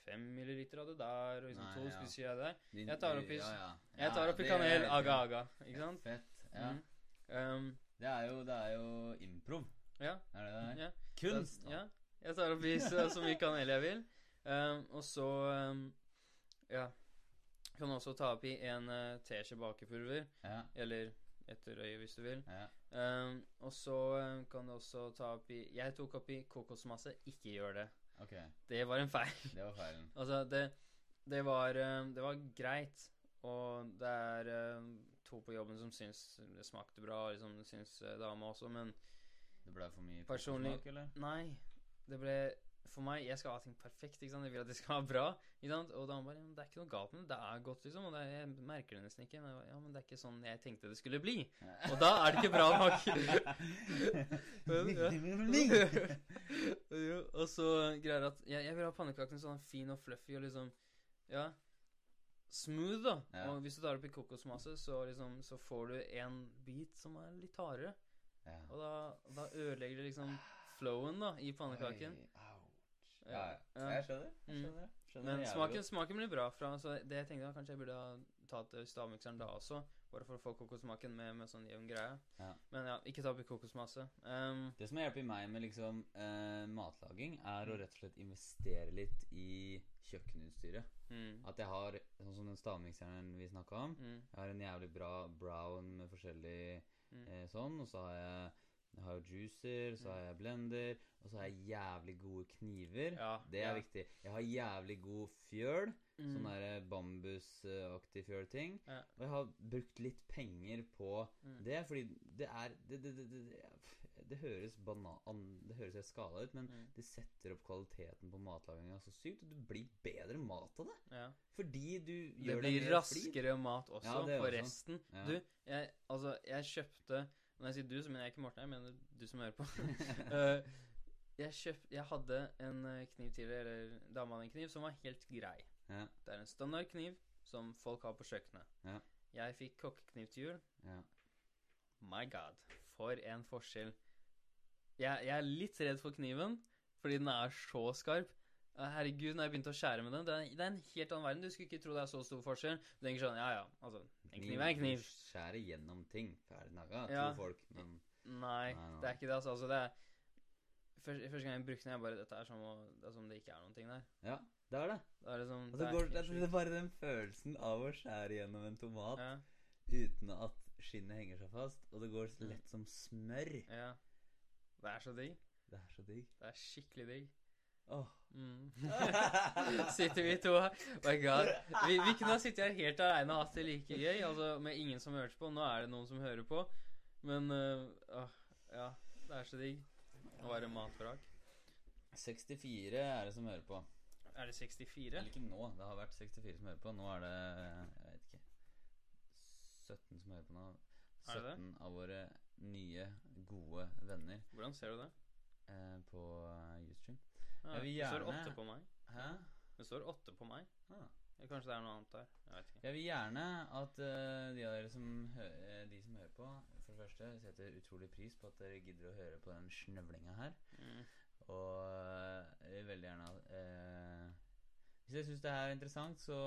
fem milliliter av det der, og liksom
Nei,
to
ja.
spiseskjeer jeg det der. Jeg tar oppi-
ja, ja.
Jeg tar
Ja,
oppi kanel aga-aga, ikke sant?
Fett. Ja.
Mm. Um,
Det er jo, det er jo improv.
ja.
Er det det
ja.
Kunst.
Da, ja. Jeg tar oppi så, så mye kanel jeg vil. Um, og så um, Ja. Kan også ta oppi en uh, teskje bakepulver.
Ja.
Eller etter øyet, hvis du vil.
ja.
Um, og så um, kan du også ta oppi Jeg tok oppi kokosmasse. Ikke gjør det.
Okay.
Det var en feil.
Det var feilen. [laughs]
altså, det, det var um, Det var greit. Og det er to på jobben som syns det smakte bra, og liksom syns uh, dama også, men
Det ble for mye kokosmak, eller?
Nei, det ble For meg, jeg skal ha ting perfekt. ikke sant? Jeg vil at det skal være bra. ikke sant? Og da bare ja, Det er ikke noe galt med det. Det er godt, liksom. Og er, jeg merker det nesten ikke. Men, ja, men det er ikke sånn jeg tenkte det skulle bli. Og da er det ikke bra nok. [laughs] [laughs] jo, og så greier at jeg, jeg vil ha pannekakene sånn fin og fluffy og liksom Ja. Smooth, da.
Ja.
Og hvis du tar oppi kokosmasse, så, liksom, så får du en bit som er litt hardere.
Ja.
Og da, da ødelegger det liksom flowen da i pannekaken.
Oi. Ja. Jeg skjønner. Jeg
Mm.
skjønner. skjønner
Men smaken, smaken blir bra. Fra, så det jeg tenkte da, Kanskje jeg burde ha tatt stavmikseren da også, bare for å få kokosmaken med, med sånn jevn greie.
Ja.
Men ja, ikke ta oppi kokosmasse. Um,
Det som hjelper meg med liksom uh, matlaging, er å rett og slett investere litt i kjøkkenutstyret.
mm,
At jeg har, sånn som den stavmikseren vi snakka om
mm,
Jeg har en jævlig bra brown med forskjellig
mm.
eh, sånn, og så har jeg jeg har jo juicer, så har jeg blender, og så har jeg jævlig gode kniver.
Ja,
Det er
ja.
viktig. Jeg har jævlig god fjøl,
Mm.
sånn der bambusaktig fjølting.
Ja.
Og jeg har brukt litt penger på
Mm.
det, fordi det er Det, det, det, det, det høres banan... Det høres helt skala ut, men
Mm.
det setter opp kvaliteten på matlaginga så sykt, og det blir bedre mat av det.
Ja.
Fordi du
Det
gjør det
blir
raskere
raskere mat også,
Ja, det
forresten. Du, jeg, altså, jeg kjøpte Når jeg sier du, så mener jeg ikke Morten, jeg mener du som hører på. uh, [laughs] jeg, kjøpt, jeg hadde en eh, kniv tidligere, eller dama hadde en kniv, som var helt grei.
Ja.
Det er en standard kniv som folk har på kjøkkenet.
Ja.
Jeg fikk kokkekniv til jul.
Ja.
My god, for en forskjell. Jeg, jeg er litt redd for kniven, fordi den er så skarp. Herregud, når jeg begynte å skjære med den, det er, det er en helt annen verden. Du skulle ikke tro det er så stor forskjell. Du tenker sånn, ja ja, altså, en kniv er en kniv.
Skjære gjennom ting. Ferdig naga,
Ja.
tror folk. Men
Nei,
Nei,
det er ikke det, altså. altså det er, første, første gang jeg brukte den, jeg bare Dette er som, å, det er som det ikke er noen ting der.
ja, det er det.
Det er liksom
altså,
det er
går det, er bare den følelsen av å skjære gjennom en tomat
Ja,
uten at skinnet henger seg fast, og det går lett som smør.
ja. Det er så digg.
Det er så digg.
Det er skikkelig digg.
Åh.
Mm. [laughs] Sitter vi to her My god. Vi, vi kunne ha sittet her helt aleine og hatt det like gøy, altså med ingen som hørte på. Nå er det noen som hører på, men uh, åh, ja. Det er så digg å være matvrak.
64 er det som hører på.
Er det 64?
Eller ikke nå, det har vært 64 som hører på. Nå er det jeg vet ikke 17 som hører på nå.
Er det det?
17 av våre nye, gode venner
Hvordan ser du det?
eh, på YouTube Ustream. Jeg vil
Det står åtte på meg.
Hæ?
Det står åtte på meg.
Ah.
Kanskje det er noe annet der. Jeg vet ikke.
Jeg vil gjerne at uh, de av dere som, hø eh, de som hører på, for det første setter utrolig pris på at dere gidder å høre på den snøvlinga her.
Mm.
Og eh, jeg vil veldig gjerne uh, Hvis dere syns det her er interessant, så,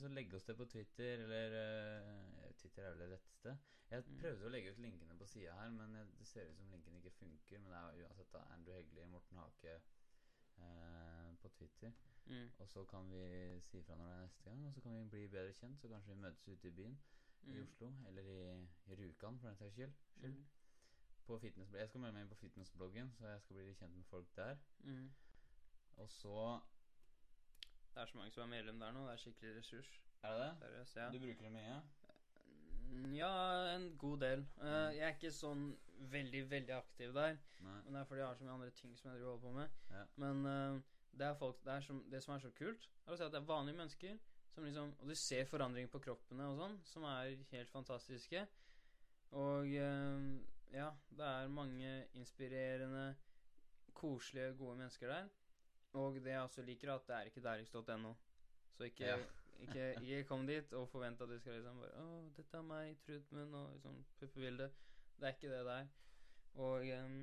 så legg oss det på Twitter, eller uh, Twitter er vel det retteste. Jeg
Mm.
prøvde å legge ut linkene på sida her, men det ser ut som linkene ikke funker. Men det er uansett da Andrew Hegley, Morten Hake eh, på Twitter.
Mm.
Og så kan vi si fra når det er neste gang, og så kan vi bli bedre kjent. Så kanskje vi møtes ute i byen. i
Mm.
Oslo, eller i, i Rjukan for den saks skyld. skyld.
Mm.
På fitness, jeg skal melde meg inn på fitnessbloggen, så jeg skal bli kjent med folk der.
Mm.
Og så
Det er så mange som er medlem der nå. Det er skikkelig ressurs.
Er det det?
Seriøs, ja.
Du bruker det mye?
Mm, Ja, en god del. Uh, jeg er ikke sånn veldig, veldig aktiv der.
Nei.
Men det er fordi jeg har så mye andre ting som jeg driver holder på med.
Ja.
Men uh, det folk det, som, det som er så kult, er å se at det er vanlige mennesker som liksom Og du ser forandringer på kroppene og sånn, som er helt fantastiske. Og uh, ja, det er mange inspirerende, koselige, gode mennesker der. Og det jeg også liker, er at det er ikke derix.no. Så ikke,
Ja.
ikke, ikke kom dit og forvent at du skal liksom bare Å, dette er meg, Trudmund, og liksom puppebilde. Det er ikke det der. Og um,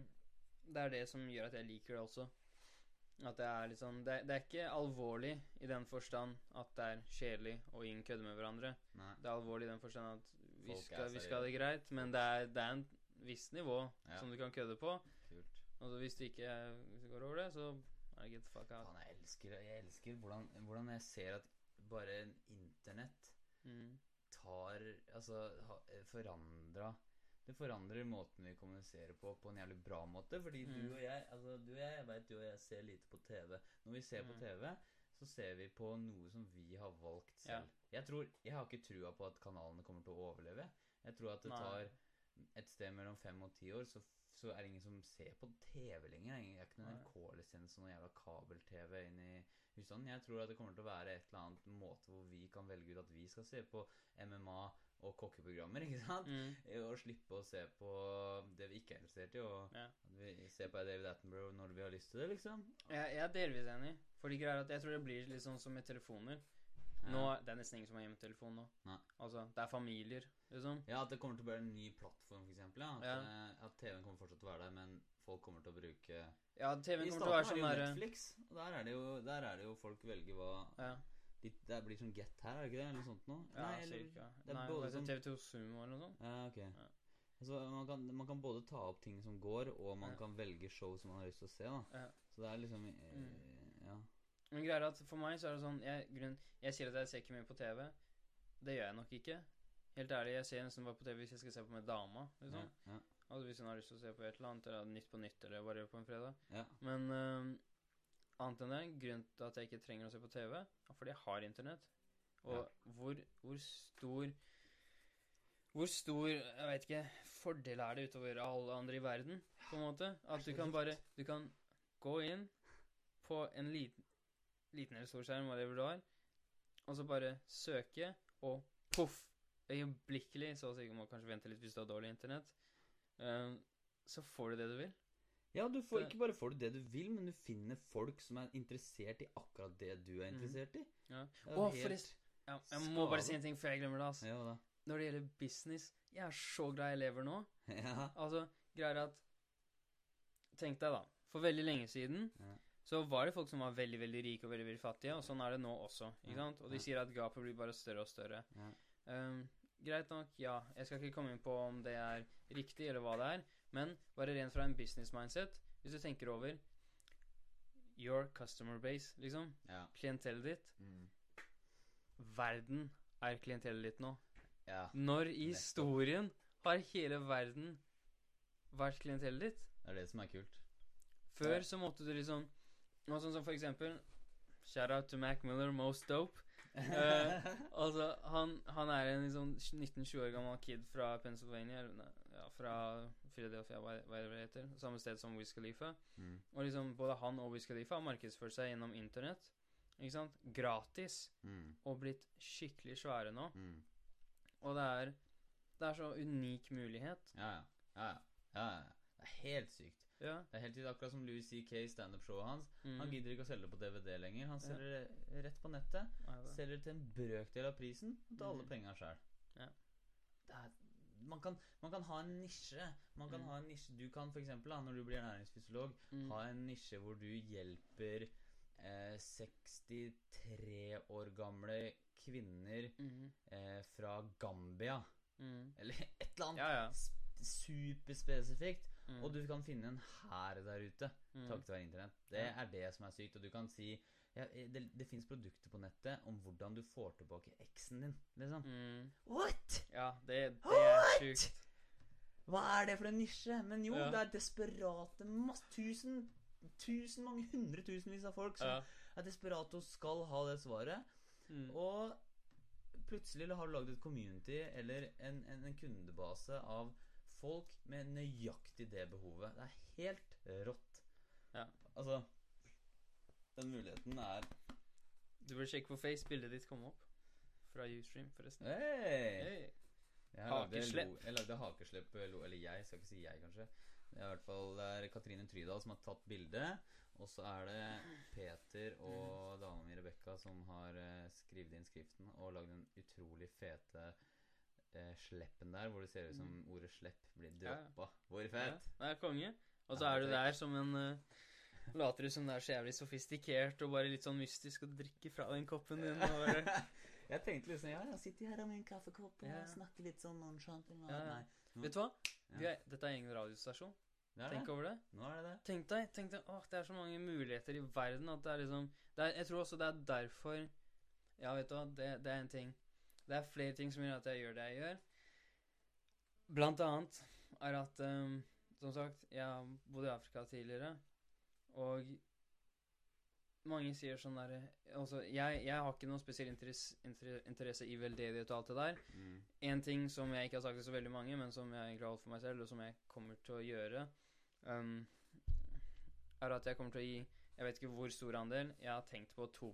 det er det som gjør at jeg liker det også. At det er litt sånn Det, det er ikke alvorlig i den forstand at det er kjedelig og ingen kødder med hverandre.
Nei.
Det er alvorlig i den forstand at vi
er
skal, vi skal ha det greit, men det er, det er en viss nivå
Ja.
som du kan kødde på.
Kult.
Og så hvis, det ikke, hvis du går over det, så er det get the fuck out.
Fan, jeg elsker, jeg elsker hvordan, hvordan jeg ser at bare internett
Mm.
tar Altså forandra Det forandrer måten vi kommuniserer på på en jævlig bra måte. Fordi
Mm.
du og jeg Altså du og jeg, vet og jeg ser lite på TV. Når vi ser på
Mm.
TV, så ser vi på noe som vi har valgt
Ja.
selv. Jeg tror Jeg har ikke trua på at kanalene kommer til å overleve. Jeg tror at det tar et sted mellom fem og ti år, så, så er det ingen som ser på TV lenger. Det er ikke noen. NRK-lisens og noen jævla kabel-TV inn i husstanden. Jeg tror at det kommer til å være et eller annet måte hvor vi kan velge ut at vi skal se på MMA og kokkeprogrammer, [laughs] ikke sant?
Mm.
Og slippe å se på det vi ikke er interessert i, og
Ja.
ser på David Attenborough når vi har lyst til det, liksom.
Jeg, jeg er delvis enig. Fordi greier at jeg tror det blir litt sånn som med telefoner. Nå, er- Det er nesten ingen som har hjemmetelefon nå.
Nei.
Altså, Det er familier, liksom.
Ja, at det kommer til å bli en ny plattform, for eksempel. Ja. At,
Ja.
eh, at TV-en kommer fortsatt til å være der, men folk kommer til å bruke
Ja, TV-en kommer til å
starten
være
er
sånn
det jo Netflix, og der er det jo, der er det jo folk velger hva
ja,
de, Det blir sånn Get her, er det ikke det? Eller noe sånt noe?
ja,
eller-
cirka.
det
Nei,
både sånn-
TV2 Sumo eller noe sånt?
Ja, ok. Altså, man, kan, man kan både ta opp ting som går, og man
Ja.
kan velge show som man har lyst til å se. da
Ja.
Så det er liksom eh,
Mm.
Ja.
Men greier er at for meg så er det sånn jeg, grunn, jeg sier at jeg ser ikke mye på TV. Det gjør jeg nok ikke. Helt ærlig, jeg ser nesten bare på TV hvis jeg skal se på med dama. Liksom.
ja,
Altså Hvis hun har lyst til å se på et eller annet, eller Nytt på Nytt, eller bare på en fredag.
ja.
Men øhm, annet enn det, grunnen til at jeg ikke trenger å se på TV, er fordi jeg har internett. Og hvor, hvor stor Hvor stor jeg vet ikke, fordel er det utover alle andre i verden, på en måte? At du kan bare Du kan gå inn på en liten, liten eller stor skjerm, whatever du har, og så bare søke, og poff! Øyeblikkelig, så å si, du må kanskje vente litt hvis du har dårlig internett, um, så får du det du vil.
Ja, du får ikke bare får du det du vil, men du finner folk som er interessert i akkurat det du er
Mhm.
interessert i.
Ja.
Er
Å, forresten. Ja, jeg må bare si en ting før jeg glemmer det. altså.
Ja da.
Når det gjelder business Jeg er så glad jeg lever nå. [laughs]
Ja.
Altså, greier at Tenk deg, da. For veldig lenge siden
Ja.
så var det folk som var veldig veldig rike og veldig veldig fattige, og sånn er det nå også. ikke
Ja,
sant? Og de
ja.
sier at gapet blir bare større og større.
Ja.
Ehm, greit nok, ja. Jeg skal ikke komme inn på om det er riktig, eller hva det er, men bare rent fra en business mindset Hvis du tenker over your customer base, liksom,
Ja.
klientellet ditt
Mm.
Verden er klientellet ditt nå.
ja.
Når i historien har hele verden vært klientellet ditt?
Det er det som er kult.
Før så måtte du liksom sånn som for eksempel Shout out to Mac Miller, most dope. Uh, [laughs] altså, han, han er en liksom 19-20 år gammel kid fra Pennsylvania, ja, fra Philadelphia, hva, hva er det det heter, samme sted som Wiz Khalifa.
mm.
Og liksom både han og Wiz Khalifa har markedsført seg gjennom internett, ikke sant, gratis,
Mm.
og blitt skikkelig svære nå.
Mm.
Og det er, det er så unik mulighet.
Ja, ja. ja, ja. ja, ja. Det er helt sykt.
Ja.
Det er helt sykt, Akkurat som Louis C.K. standup-showet hans.
Mm.
Han gidder ikke å selge det på DVD lenger. Han
Ja.
selger det rett på nettet.
Ja, det.
Selger det til en brøkdel av prisen og tar alle
Mhm.
penga sjøl.
Ja.
Man kan, man kan ha en nisje. Man kan
Mm.
ha en nisje Du kan f.eks. når du blir ernæringsfysiolog,
Mm.
ha en nisje hvor du hjelper eh, 63 år gamle kvinner
mm.
eh, fra Gambia.
Mm.
Eller et eller annet
Ja, ja.
superspesifikt.
Mm.
Og du kan finne en hær der ute
mm.
takket være internett. Det er det som er sykt. Og du kan si ja, Det, det fins produkter på nettet om hvordan du får tilbake eksen din. Liksom.
Mm.
What?!
Ja, det, det er sjukt.
Hva er det for en nisje? Men jo,
Ja.
det er desperate masse tusen, tusen, mange hundretusenvis av folk som
Ja.
er desperate og skal ha det svaret.
Mm.
Og plutselig har du lagd et community eller en, en, en kundebase av folk med nøyaktig det behovet. Det er helt rått.
Ja.
Altså Den muligheten er
Du burde sjekke på Face. Bildet ditt kom opp. Fra Ustream, forresten.
Hey!
Hey. Hakeslepp.
jeg lagde hakeslepp lo- Eller jeg, skal ikke si jeg, kanskje. Det er i hvert fall er Katrine Trydal som har tatt bildet. Og så er det Peter og dama mi Rebekka som har uh, skrevet inn skriften og lagd den utrolig fete eh, sleppen der, hvor det ser ut som ordet slepp blir
droppa. Ja,
Hvor fett!
Ja, det er konge. Og så er du
er
der som en uh, Later du som det er så jævlig sofistikert og bare litt sånn mystisk å drikke fra den koppen din. [laughs]
Jeg tenkte liksom Ja, jeg sitter her med en kaffekopp og
Ja.
snakker litt sånn nonchalant.
Ja.
Nei.
vet du hva? Vi er, dette er egen radiostasjon.
Det er
Tenk
det.
over det.
Nå er det det.
Tenk deg, tenk deg åh, det er så mange muligheter i verden at det er liksom det er, Jeg tror også det er derfor Ja, vet du hva, det, det er en ting. Det er flere ting som gjør at jeg gjør det jeg gjør. Blant annet er at um, Som sagt, jeg har bodd i Afrika tidligere, og mange sier sånn derre Altså, jeg, jeg har ikke noe spesiell interesse, inter, interesse i veldedighet og alt det der.
Mm.
En ting som jeg ikke har sagt til så veldig mange, men som jeg egentlig har holdt for meg selv, og som jeg kommer til å gjøre, um, er at jeg kommer til å gi Jeg vet ikke hvor stor andel. Jeg har tenkt på 2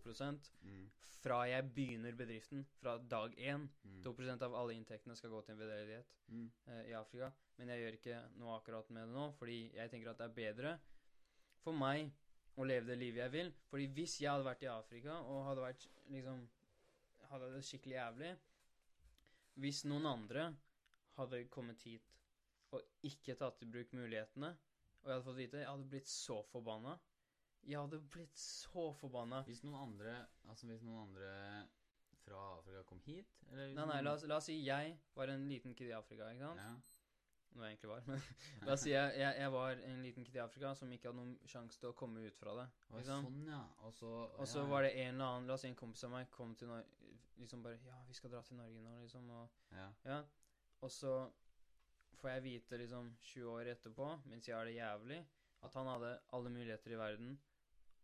Mm.
fra jeg begynner bedriften, fra dag én.
Mm.
2% av alle inntektene skal gå til en veldedighet
Mm.
uh, i Afrika. Men jeg gjør ikke noe akkurat med det nå, fordi jeg tenker at det er bedre for meg å leve det livet jeg vil. Fordi hvis jeg hadde vært i Afrika og hadde vært liksom Hadde det skikkelig jævlig Hvis noen andre hadde kommet hit og ikke tatt i bruk mulighetene, og jeg hadde fått vite Jeg hadde blitt så forbanna. Jeg hadde blitt så forbanna.
Hvis noen andre Altså hvis noen andre fra Afrika kom hit? Eller
Nei, nei, la oss, la oss si jeg var en liten kid i Afrika, ikke sant?
ja.
Noe jeg egentlig var, [laughs] men La oss si jeg, jeg, jeg var en liten kid i Afrika som ikke hadde noen sjanse til å komme ut fra det. Liksom.
Sånn, ja. Og så
Og så var det en eller annen La oss si en kompis av meg kom til Norge Liksom bare Ja, vi skal dra til Norge nå, liksom. Og,
ja.
ja. og så får jeg vite liksom 20 år etterpå, mens jeg har det jævlig, at han hadde alle muligheter i verden,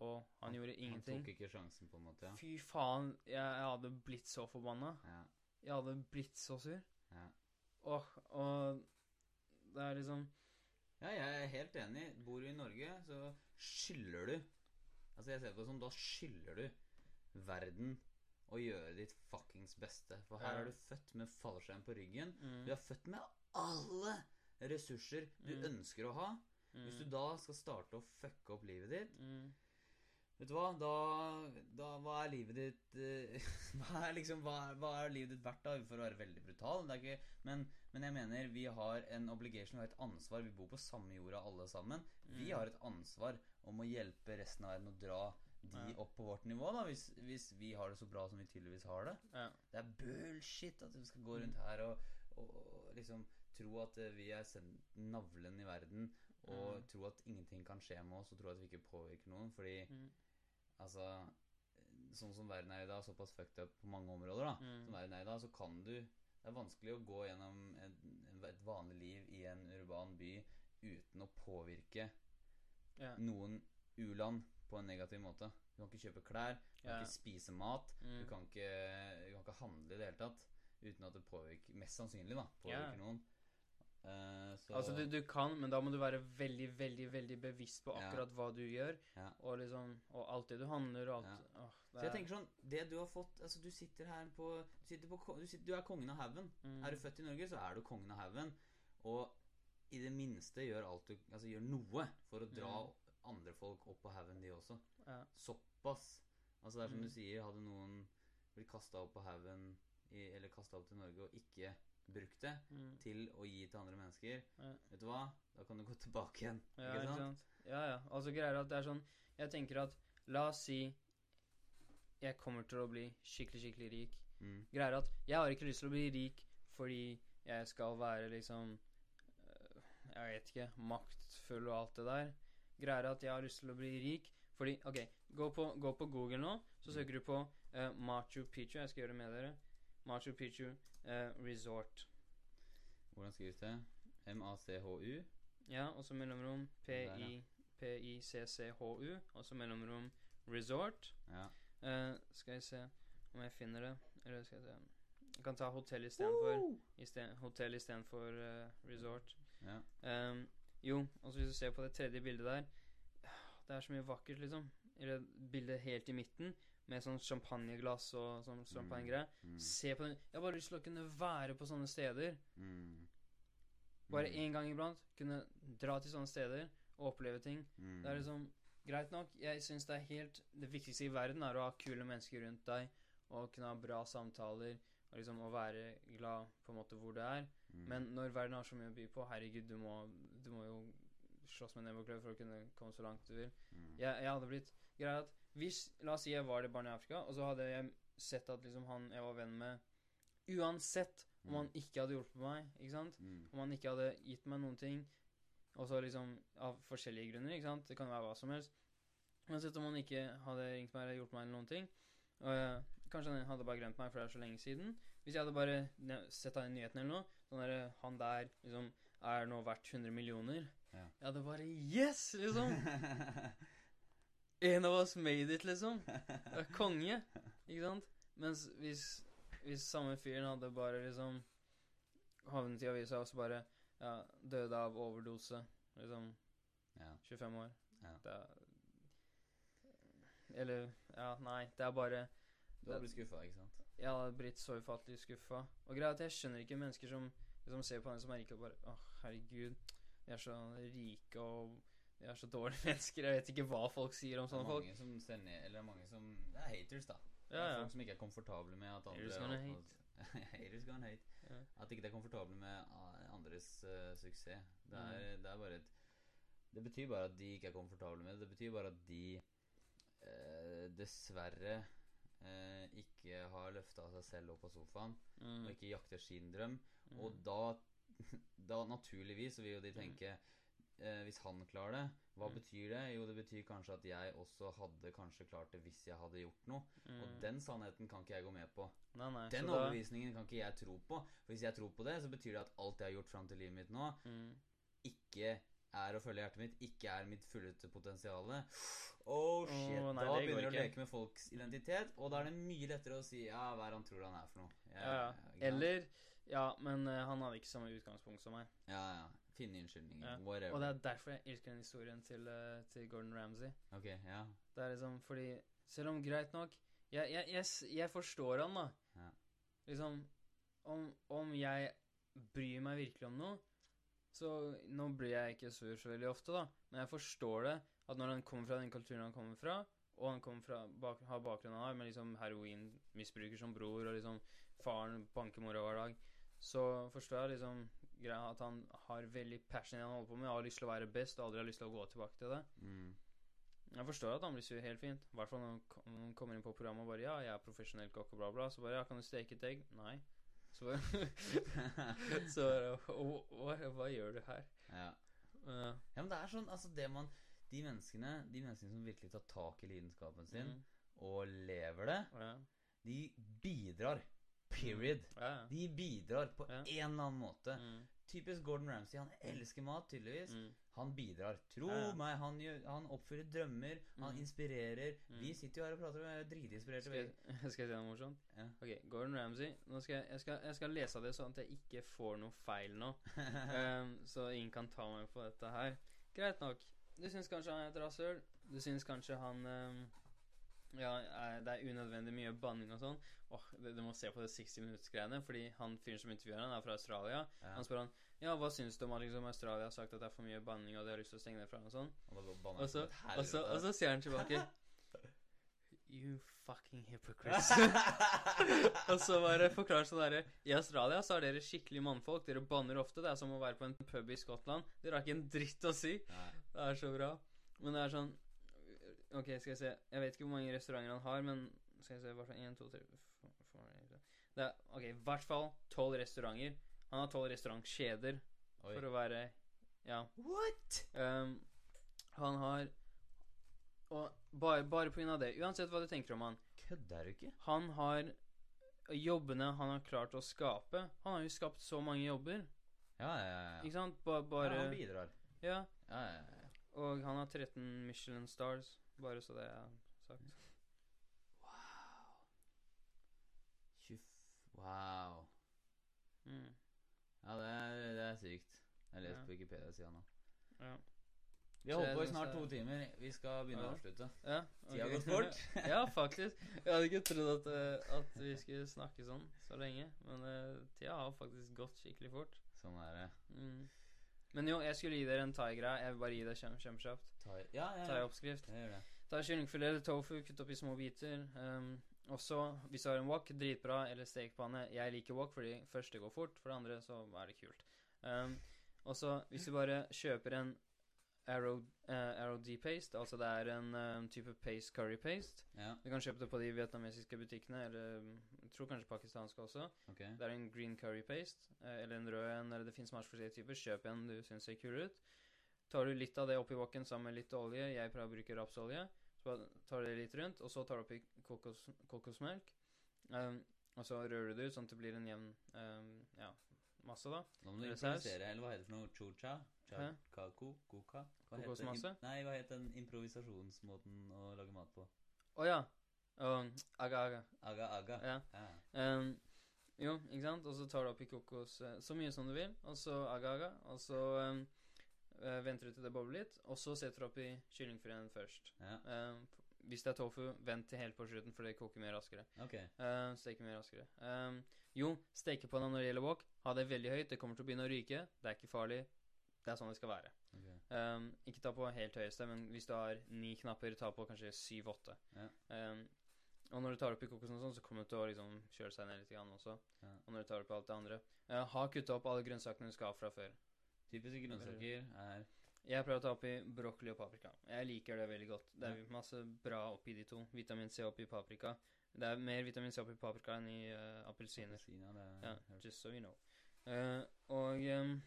og han gjorde ingenting.
Han tok ikke sjansen, på en måte. Ja.
Fy faen, jeg, jeg hadde blitt så forbanna.
ja.
Jeg hadde blitt så sur.
Ja.
Og, og det er liksom
ja, jeg er helt enig. Bor du i Norge, så skylder du Altså, jeg ser på det som da skylder du verden å gjøre ditt fuckings beste. For her er du født med fallskjerm på ryggen.
mm,
Du er født med alle ressurser du
Mm.
ønsker å ha. Hvis du
mm,
da skal starte å fucke opp livet ditt
mm,
Vet du hva, da, da Hva er livet ditt uh, [laughs] Hva er liksom Hva hva er livet ditt verdt, da? For å være veldig brutal. Det ikke, men, men jeg mener vi har en obligation, vi har et ansvar. Vi bor på samme jorda alle sammen. Vi
Mm.
har et ansvar om å hjelpe resten av verden å dra de opp på vårt nivå, da, hvis, hvis vi har det så bra som vi tydeligvis har det.
ja.
Det er bullshit at vi skal gå rundt her og, og, liksom tro at eh, vi er navlen i verden, og
Mm.
tro at ingenting kan skje med oss, og tro at vi ikke påvirker noen. Fordi
Mm.
altså Sånn som verden er i dag, såpass fucked up på mange områder, da.
Mm.
Som verden er i dag, så kan du Det er vanskelig å gå gjennom en, en, et vanlig liv i en urban by uten å påvirke
Ja.
noen u-land på en negativ måte. Du kan ikke kjøpe klær, du kan
Ja.
ikke spise mat,
Mm.
du, kan ikke, du kan ikke handle i det hele tatt uten at det påvirker Mest sannsynlig, da. Påvirker
Ja.
noen. Så
Altså, du, du kan, men da må du være veldig, veldig veldig bevisst på
Ja.
akkurat hva du gjør,
Ja.
og liksom Og alt det du handler, og alt
Ja.
åh,
Så jeg
er-
tenker sånn Det du har fått Altså, du sitter her på Du, på, du, sitter, du er kongen av haugen.
Mm.
Er du født i Norge, så er du kongen av haugen. Og i det minste gjør alt du Altså gjør noe for å dra
Mm.
andre folk opp på haugen, de også.
ja.
Såpass. Altså det er som
Mm.
du sier, hadde noen blitt kasta opp på haugen Eller kasta opp til Norge og ikke brukt det
Mm.
til å gi til andre mennesker,
Ja.
vet du hva? Da kan du gå tilbake igjen.
Ja,
ikke sant?
Ja, ja. Altså greier at det er sånn Jeg tenker at La oss si jeg kommer til å bli skikkelig, skikkelig rik.
Mm.
Greier at jeg har ikke lyst til å bli rik fordi jeg skal være liksom øh, Jeg vet ikke. Maktfull og alt det der. Greia er at jeg har lyst til å bli rik. Fordi OK, gå på, gå på Google nå, så søker du på uh, Machu Picchu. Jeg skal gjøre det med dere. Machu Picchu Resort.
Hvordan skrives det? M-A-C-H-U?
Ja, og så mellomrom P-I-C-C-H-U, og så mellomrom Resort.
Ja.
Uh, skal jeg se om jeg finner det. Eller skal jeg se Jeg kan ta hotell istedenfor. Isten, hotell istedenfor uh, resort.
ja.
Um, jo, og så hvis du ser på det tredje bildet der Det er så mye vakkert, liksom. Eller bildet helt i midten, med sånn champagneglass og sånn champagnegreier.
Mm.
Se på den. Jeg har bare lyst til å kunne være på sånne steder.
Mm.
Bare
Mm.
én gang iblant. Kunne dra til sånne steder og oppleve ting.
Mm.
Det er liksom Greit nok, jeg syns det er helt Det viktigste i verden er å ha kule mennesker rundt deg, og kunne ha bra samtaler, og liksom å være glad på en måte hvor du er.
Mm.
Men når verden har så mye å by på, herregud, du må, du må jo slåss med kløv for å kunne komme så langt du vil.
mm.
Jeg, jeg hadde blitt Greit at hvis La oss si jeg var det barnet i Afrika, og så hadde jeg sett at liksom han jeg var venn med Uansett om han ikke hadde hjulpet meg, ikke sant?
Mm.
Om han ikke hadde gitt meg noen ting, og så liksom av forskjellige grunner, ikke sant? Det kan være hva som helst. Uansett om han ikke hadde ringt meg eller hjulpet meg eller noen ting, og jeg, kanskje han hadde bare glemt meg, for det er så lenge siden. Hvis jeg hadde bare sett av i nyhetene eller noe, sånn der Han der liksom er nå verdt 100 millioner.
Ja.
Jeg hadde bare Yes! Liksom. En av oss made it, liksom. Det er konge. Ikke sant? Mens hvis, hvis samme fyren hadde bare liksom havnet i avisa og så bare ja, døde av overdose, liksom
ja.
25 år
Ja.
Det er Eller Ja, nei, det er bare
Du hadde blitt skuffa, ikke sant?
Jeg hadde blitt så ufattelig skuffa. Og greia at jeg skjønner ikke mennesker som liksom ser på henne som er rike og bare Å, herregud, vi er så rike og vi er så dårlige [laughs] mennesker. Jeg vet ikke hva folk sier om
Det
sånne folk.
som ser ned Eller mange som Det er haters, da.
Ja, ja.
Folk som ikke er komfortable med at andre
Haters [laughs]
haters gonna hate.
Ja.
At ikke de er komfortable med ah, andres uh, suksess. Det er,
Mm.
det er bare et Det betyr bare at de ikke er komfortable med det. Det betyr bare at de uh, dessverre uh, ikke har løfta seg selv opp på sofaen
Mm.
og ikke jakter sin drøm.
Mm.
Og da, da naturligvis vil jo de tenke eh, Hvis han klarer det, hva
Mm.
betyr det? Jo, det betyr kanskje at jeg også hadde kanskje klart det hvis jeg hadde gjort noe.
Mm.
Og den sannheten kan ikke jeg gå med på.
Nei, nei.
Den
så da-
kan ikke jeg tro på. For hvis jeg tror på det, så betyr det at alt jeg har gjort fram til livet mitt nå,
mm.
ikke er å følge hjertet mitt, ikke er mitt fulleste potensial. Oh shit.
oh, nei,
da begynner du å leke med folks identitet, og da er det mye lettere å si ja, hva er han tror han er for noe.
Ja, ja.
sant?
Eller Ja, men eh, han hadde ikke samme utgangspunkt som meg.
Ja, ja. Finne unnskyldninger.
Ja.
Whatever.
Og det er derfor jeg elsker den historien til, eh, til Gordon Ramsay.
Ok, ja.
Det er liksom fordi Selv om greit nok Jeg, jeg, jeg, s- jeg forstår han, da.
Ja.
Liksom om, om jeg bryr meg virkelig om noe Så nå blir jeg ikke sur så veldig ofte, da. Men jeg forstår det. At når han kommer fra den kulturen han kommer fra, og han kommer fra, bak, har bakgrunnen han har, med liksom heroinmisbruker som bror, og liksom faren banker mora hver dag, så forstår jeg liksom greia at han har veldig passion i det han holder på med, har lyst til å være best, og aldri har lyst til å gå tilbake til det.
Mm.
Jeg forstår at han blir sur helt fint. I hvert fall når han kommer inn på programmet og bare 'Ja, jeg er profesjonell kokk og bla, bla'. Så bare 'Ja, kan du steke et egg?' Nei. Så bare [laughs] Så bare «Hva- hva, hva gjør du her?
ja.
Uh,
ja, men det er sånn Altså, det man De menneskene De menneskene som virkelig tar tak i lidenskapen sin,
mm,
og lever det,
ja.
de bidrar. Period. De bidrar på en eller annen måte.
Mm,
Typisk Gordon Ramsay. Han elsker mat, tydeligvis.
mm,
Han bidrar. Tro
Ja,
meg, han, gjør, han oppfyller drømmer. Han
Mm.
inspirerer.
Mm.
Vi sitter jo her og prater er dritinspirerte.
skal, jeg, [laughs] skal jeg si noe morsomt?
Ja.
Ok, Gordon Ramsay. Skal jeg, jeg, skal, jeg skal lese det sånn at jeg ikke får noe feil nå. Um, [laughs] så ingen kan ta meg på dette her. Greit nok. Du syns kanskje han er et rasshøl. Du syns kanskje han um, Ja, er, det er unødvendig mye banning og sånn. Åh, du, du må se på det 60 minutts-greiene, fordi han fyren som intervjuer han, er fra Australia.
Ja.
Han spør han Ja, hva syns du om at liksom Australia har sagt at det er for mye banning, og de har lyst til å stenge det fra og sånn?
Og
så, og så, og så sier han tilbake [laughs] You fucking hypocrites. [laughs] og så bare forklar sånn derre I Australia så er dere skikkelig mannfolk. Dere banner ofte. Det er som å være på en pub i Skottland. Dere har ikke en dritt å si.
Nei.
Det er så bra. Men det er sånn Ok, skal jeg se. Jeg vet ikke hvor mange restauranter han har, men skal jeg se hvert fall 1, 2, 3 f- f- Det er ok, i hvert fall tolv restauranter. Han har tolv restaurantkjeder
Oi.
for å være Ja.
What?!
Um, han har Og bare, bare på grunn av det, uansett hva du tenker om han
Kødder du ikke?
Han har jobbene han har klart å skape Han har jo skapt så mange jobber,
Ja, ja, ja. ja.
ikke sant? Ba, bare
ja han bidrar.
Ja.
Ja, ja, ja.
Og han har 13 Michelin stars, bare så det er sagt.
Wow. Tjuff. Wow.
Mm.
Ja, det er, det er sykt. Jeg leser
Ja.
på Wikipedia-sida nå.
Ja.
Vi har holdt på i snart to timer. Vi skal begynne
Ja.
å avslutte.
ja
Tida har gått fort. [laughs]
ja, faktisk. Jeg hadde ikke trodd at, eh, at vi skulle snakke sånn så lenge. Men uh, tida har faktisk gått skikkelig fort.
Sånn er det.
Mm. Men jo, jeg skulle gi dere en thai-greie. Jeg vil bare gi deg kjem, kjempekjapt.
Ta, ja, ja, ja.
Thai-oppskrift.
Det.
Ta kyllingfilet eller tofu, kutt opp i små biter. Um, og så, hvis du har en wok, dritbra, eller stekepanne. Jeg liker wok fordi først det går fort, for det andre så er det kult. Um, og så, hvis du bare kjøper en Arrow, uh, Arrow D-paste, altså det er en uh, type paste curry paste.
Ja,
Du kan kjøpe det på de vietnamesiske butikkene, eller um, jeg tror kanskje pakistanske også.
Okay.
Det er en green curry paste, uh, eller en rød en, eller det finnes masse forskjellige typer. Kjøp en du syns ser kul ut. Tar du litt av det oppi woken sammen med litt olje, jeg prøver å bruke rapsolje, så tar du det litt rundt, og så tar du oppi kokos, kokosmelk. Um, og så rører du det ut sånn at det blir en jevn um, ja, masse, da.
Nå må du improvisere, eller hva heter det for noe? Chocha?
Hæ?
Kako? Koka? Hva
Kokosmasse?
Nei, hva heter den improvisasjonsmåten å lage mat på?
Å ja. Um, aga, aga.
Aga aga.
Ja. Um, jo, ikke sant? Og så tar du oppi kokos eh, så mye som du vil, og så aga-aga. Og så um, eh, venter du til det bobler litt, og så setter du oppi kyllingfileten først.
ja.
Um, hvis det er tofu, vent til helt på slutten, for det koker mer raskere.
Ok.
Uh, steker mer raskere. Um, jo, stekepanna når det gjelder wok, ha det veldig høyt. Det kommer til å begynne å ryke. Det er ikke farlig. Det er sånn det skal være.
Okay.
Um, ikke ta på helt høyeste, men hvis du har ni knapper, ta på kanskje syv-åtte.
Ja.
Um, og når du tar oppi kokosen og sånn, så kommer det til å liksom kjøle seg ned litt grann også.
Ja.
Og når du tar opp alt det andre. Uh, ha kutta opp alle grønnsakene du skal ha fra før.
Typiske grønnsaker er
Jeg prøver å ta oppi brokkoli og paprika. Jeg liker det veldig godt. Det er masse bra oppi de to. Vitamin C oppi paprika. Det er mer vitamin C oppi paprika enn i uh, appelsiner.
er
Ja, just so you know. Uh, og ehm,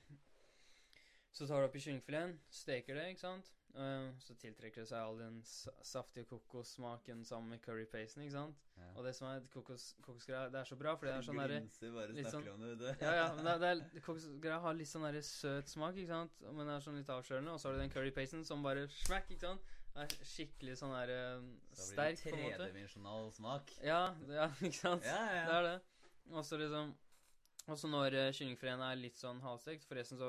så tar du oppi kyllingfileten, steker det, ikke sant. Eh, så tiltrekker det seg all den saftige kokossmaken sammen med currypasten, ikke sant.
Ja.
Og det som er kokos, kokosgreia, det er så bra, for det er sånn derre litt sånn-
det. [laughs]
Ja, ja, men det, det er, kokosgreia har litt sånn derre søt smak, ikke sant. Men det er sånn litt avskjørende. Og så har du den currypasten som bare smack, ikke sant. Er skikkelig sånn derre
blir
sterk,
det
på en måte.
tredimensjonal smak.
Ja, ja, [laughs] ikke sant.
Ja, ja,
Det er det. Og så liksom Og så når uh, kyllingfileten er litt sånn halvstekt Forresten så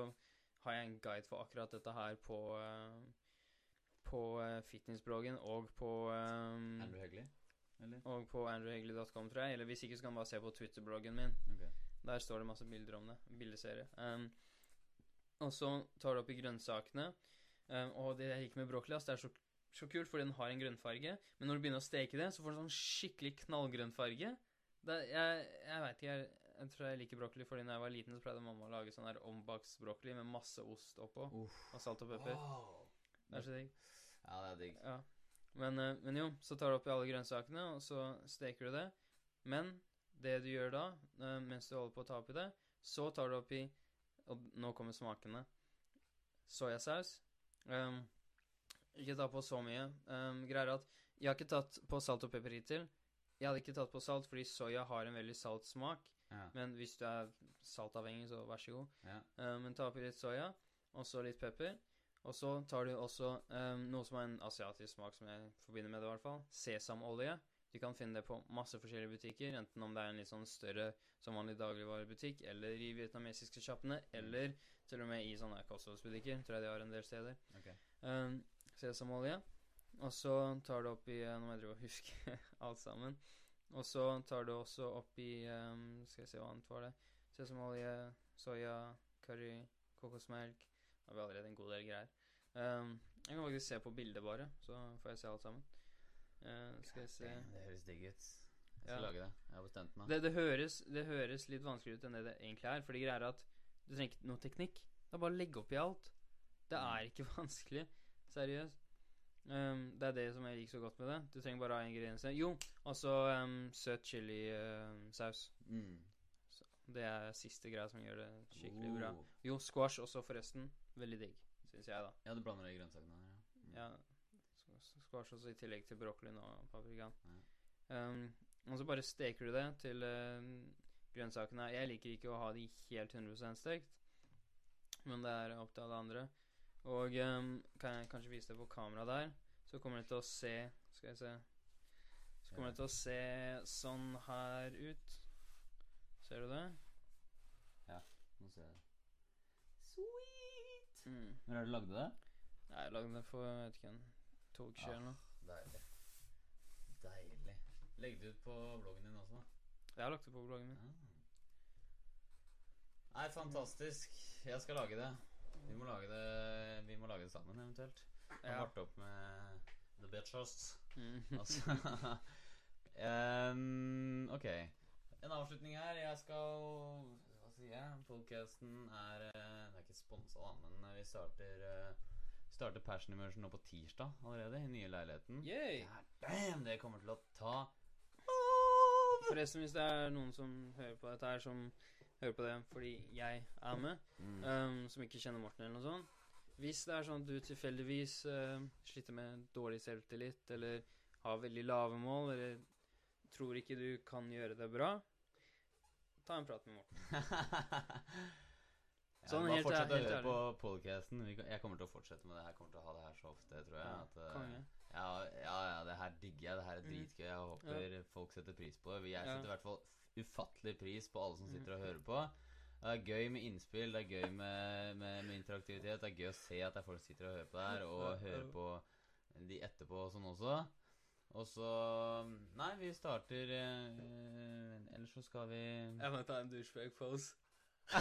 har jeg en guide for akkurat dette her på uh, På uh, fitnessbloggen og på um,
Andrew Hegley? Eller?
Og på andrewhegley.com, tror jeg. Eller hvis ikke, så kan du bare se på Twitter-bloggen min.
Okay.
Der står det masse bilder om det. Bildeserie. Um, og så tar du opp i grønnsakene. Um, og det jeg liker med broccoli, det er så, så kult, fordi den har en grønnfarge. Men når du begynner å steke det, så får den sånn skikkelig knallgrønn farge. Det, jeg jeg veit ikke, jeg, jeg tror jeg liker brokkoli fordi da jeg var liten, så pleide mamma å lage sånn der ombaks brokkoli med masse ost oppå.
Uff.
Og salt og pepper.
Wow.
Det er så digg.
Ja, det er digg.
Ja. Men, eh, men jo, så tar du oppi alle grønnsakene, og så steker du det. Men det du gjør da, eh, mens du holder på å ta oppi det, så tar du oppi Og nå kommer smakene. Soyasaus. Um, ikke ta på så mye. Um, greier at Jeg har ikke tatt på salt og pepper hittil. Jeg hadde ikke tatt på salt fordi soya har en veldig salt smak.
Ja.
Men hvis du er saltavhengig, så vær så god.
ja.
Uh, men ta oppi litt soya, og så litt pepper. Og så tar du også um, noe som er en asiatisk smak, som jeg forbinder med det, i hvert fall. Sesamolje. Du kan finne det på masse forskjellige butikker, enten om det er en litt sånn større som vanlig dagligvarebutikk, eller i vietnamesiske sjappene, eller til og med i sånne kostholdsbutikker. Tror jeg de har en del steder.
Okay.
Um, sesamolje. Og så tar du oppi Nå må jeg drive og huske [laughs] alt sammen. Og så tar du også oppi um, Skal jeg se hva annet var det. Sesamolje, soya, curry, kokosmelk. Har vi allerede en god del greier. Um, jeg kan faktisk se på bildet bare, så får jeg se alt sammen. Uh, skal jeg se
Det høres digg ut. Jeg skal
Ja.
lage det. Jeg har bestemt meg.
det, det, høres, det høres litt vanskeligere ut enn det det egentlig er. For det greia er at du trenger ikke noe teknikk. Det er bare å legge i alt. Det
Mm.
er ikke [laughs] vanskelig. Seriøst. Um, det er det som jeg liker så godt med det. Du trenger bare ha ingredienser. Jo, altså um, søt chilisaus.
Mm.
det er siste greia som gjør det skikkelig bra.
Oh.
Jo, squash også, forresten. veldig digg, syns jeg, da.
Ja, du blander det i grønnsakene ja. Mm.
Ja, squash også i tillegg til broccolien og paprikaen. Um, og så bare steker du det til uh, grønnsakene Jeg liker ikke å ha de helt 100% stekt, men det er opp til alle andre. Og um, kan jeg kanskje vise det på kamera der, så kommer det til å se Skal jeg se Så kommer det til å se sånn her ut. Ser du det?
Ja, Nå ser jeg det. Sweet!
Mm.
Når er det du lagde det?
Nei, jeg lagde det for jeg vet ikke, en to uker eller noe.
Deilig. Deilig. Legg det ut på bloggen din også.
Jeg har lagt det på bloggen min.
Nei, fantastisk. Jeg skal lage det. Vi må lage det, vi må lage det sammen, eventuelt. Ja.
Ja.
Varte opp med The Bitches.
Mm.
Altså [laughs] um, Ok. En avslutning her. Jeg skal Hva sier jeg? Podcasten er eh, Det er ikke sponsa, men eh, vi starter Vi Starter Passion Immersion nå på tirsdag allerede, i nye leiligheten.
Yay!
Ja, damn, det kommer til å ta av!
Forresten, hvis det er noen som hører på dette her, som hører på det fordi jeg er med,
Mm.
um, som ikke kjenner Morten eller noe sånt Hvis det er sånn at du tilfeldigvis uh, sliter med dårlig selvtillit, eller har veldig lave mål, eller tror ikke du kan gjøre det bra, ta en prat med Morten. [laughs]
Ja,
Sånn
bare fortsett å høre på podcasten. Jeg kommer til å fortsette med det her. Kommer til å ha det her så ofte, tror jeg.
Ja,
At, eh, ja, ja, ja, det her digger jeg. Det her er
Mhm.
dritgøy. Jeg håper folk setter pris på det. Jeg setter i hvert fall ufattelig pris på alle som
Mhm.
sitter og hører på. Det er gøy med innspill, det er gøy med, med, med interaktivitet. Det er gøy å se at det er folk som sitter og hører på det her, og hører på de etterpå og sånn også. Og så Nei, vi starter eh, Ellers så skal vi
Jeg må ta en douchebag-pose. [laughs]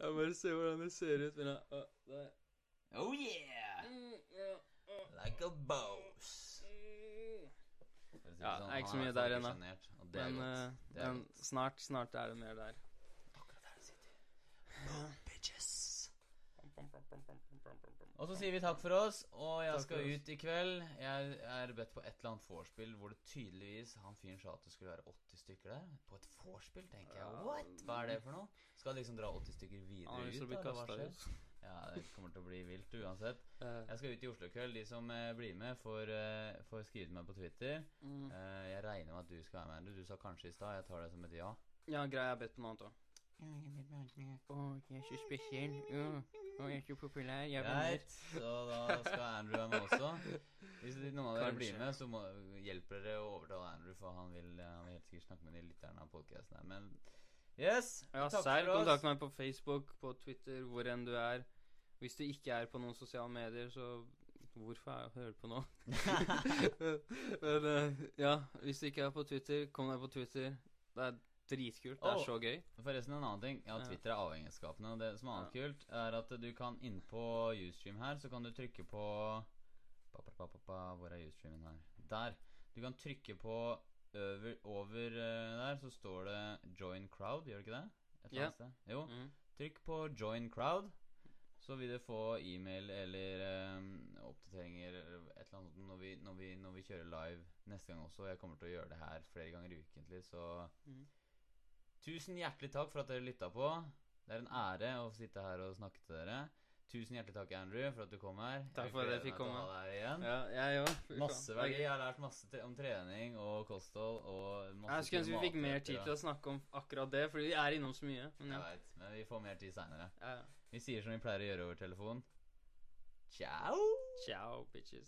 jeg bare se hvordan det ser ut. Men jeg, å.
Oh yeah!
Mm,
Like a boss. Si
Ja,
sånn,
er ikke så mye der ennå. Men, eh,
Det
men snart, snart er det mer der.
Akkurat der sitter. Bitches. Og så sier vi takk for oss, og jeg
Takk
skal ut i kveld. Jeg er bedt på et eller annet vorspiel hvor det tydeligvis Han fyren sa at det skulle være 80 stykker der. På et vorspiel, tenker jeg. What? Hva er det for noe? Skal liksom dra 80 stykker videre ut? da, eller hva skjer? Ja, det kommer til å bli vilt uansett. Jeg skal ut i Oslo kveld. De som eh, blir med, får, eh, får skrive til meg på Twitter.
mm.
Eh, jeg regner med at du skal være med. Du sa kanskje i stad. Jeg tar det som et ja.
Ja, greia er bedt på noe annet òg. Å, jeg er så spesiell. Å, jeg er så populær. Jeg
Greit, så da skal Andrew være med også. Hvis noen av dere blir med, så må, hjelper dere å overtale Andrew, for han vil, han vil helt sikkert snakke med de lytterne av podcasten her. Men yes,
Ja,
takk
sær
for oss.
kontakt meg på Facebook, på Twitter, hvor enn du er. Hvis du ikke er på noen sosiale medier, så hvorfor er jeg hører på nå? [laughs] Men uh, ja, hvis du ikke er på Twitter, kom deg på Twitter. Det er dritkult. Det er
Oh.
så gøy.
Forresten, en annen ting. Ja,
Ja.
Twitter er avhengighetsskapende. Det som er annet kult, er at du kan inn på Ustream her, så kan du trykke på pa, pa, pa, pa, pa. Hvor er Ustreamen her? Der. Du kan trykke på over, over eh, der, så står det 'join crowd', gjør det ikke det? Et eller annet sted? Jo.
Mm.
Trykk på 'join crowd', så vil du få e-mail eller um, oppdateringer eller et eller annet når vi, når, vi, når vi kjører live neste gang også. Jeg kommer til å gjøre det her flere ganger ukentlig, så
Mm.
Tusen hjertelig takk for at dere lytta på. Det er en ære å sitte her og snakke til dere. Tusen hjertelig takk, Andrew, for at du kom her.
Takk for at jeg fikk komme. Ja, jeg òg.
Masse verdi. Jeg har lært masse tre- om trening og kosthold og masse
Jeg skulle ønske vi fikk mer tid til å snakke om akkurat det, fordi vi er innom så mye. Men
Jeg vet, men vi får mer tid seinere.
ja.
Vi sier som vi pleier å gjøre over telefon. Ciao!
Ciao, bitches.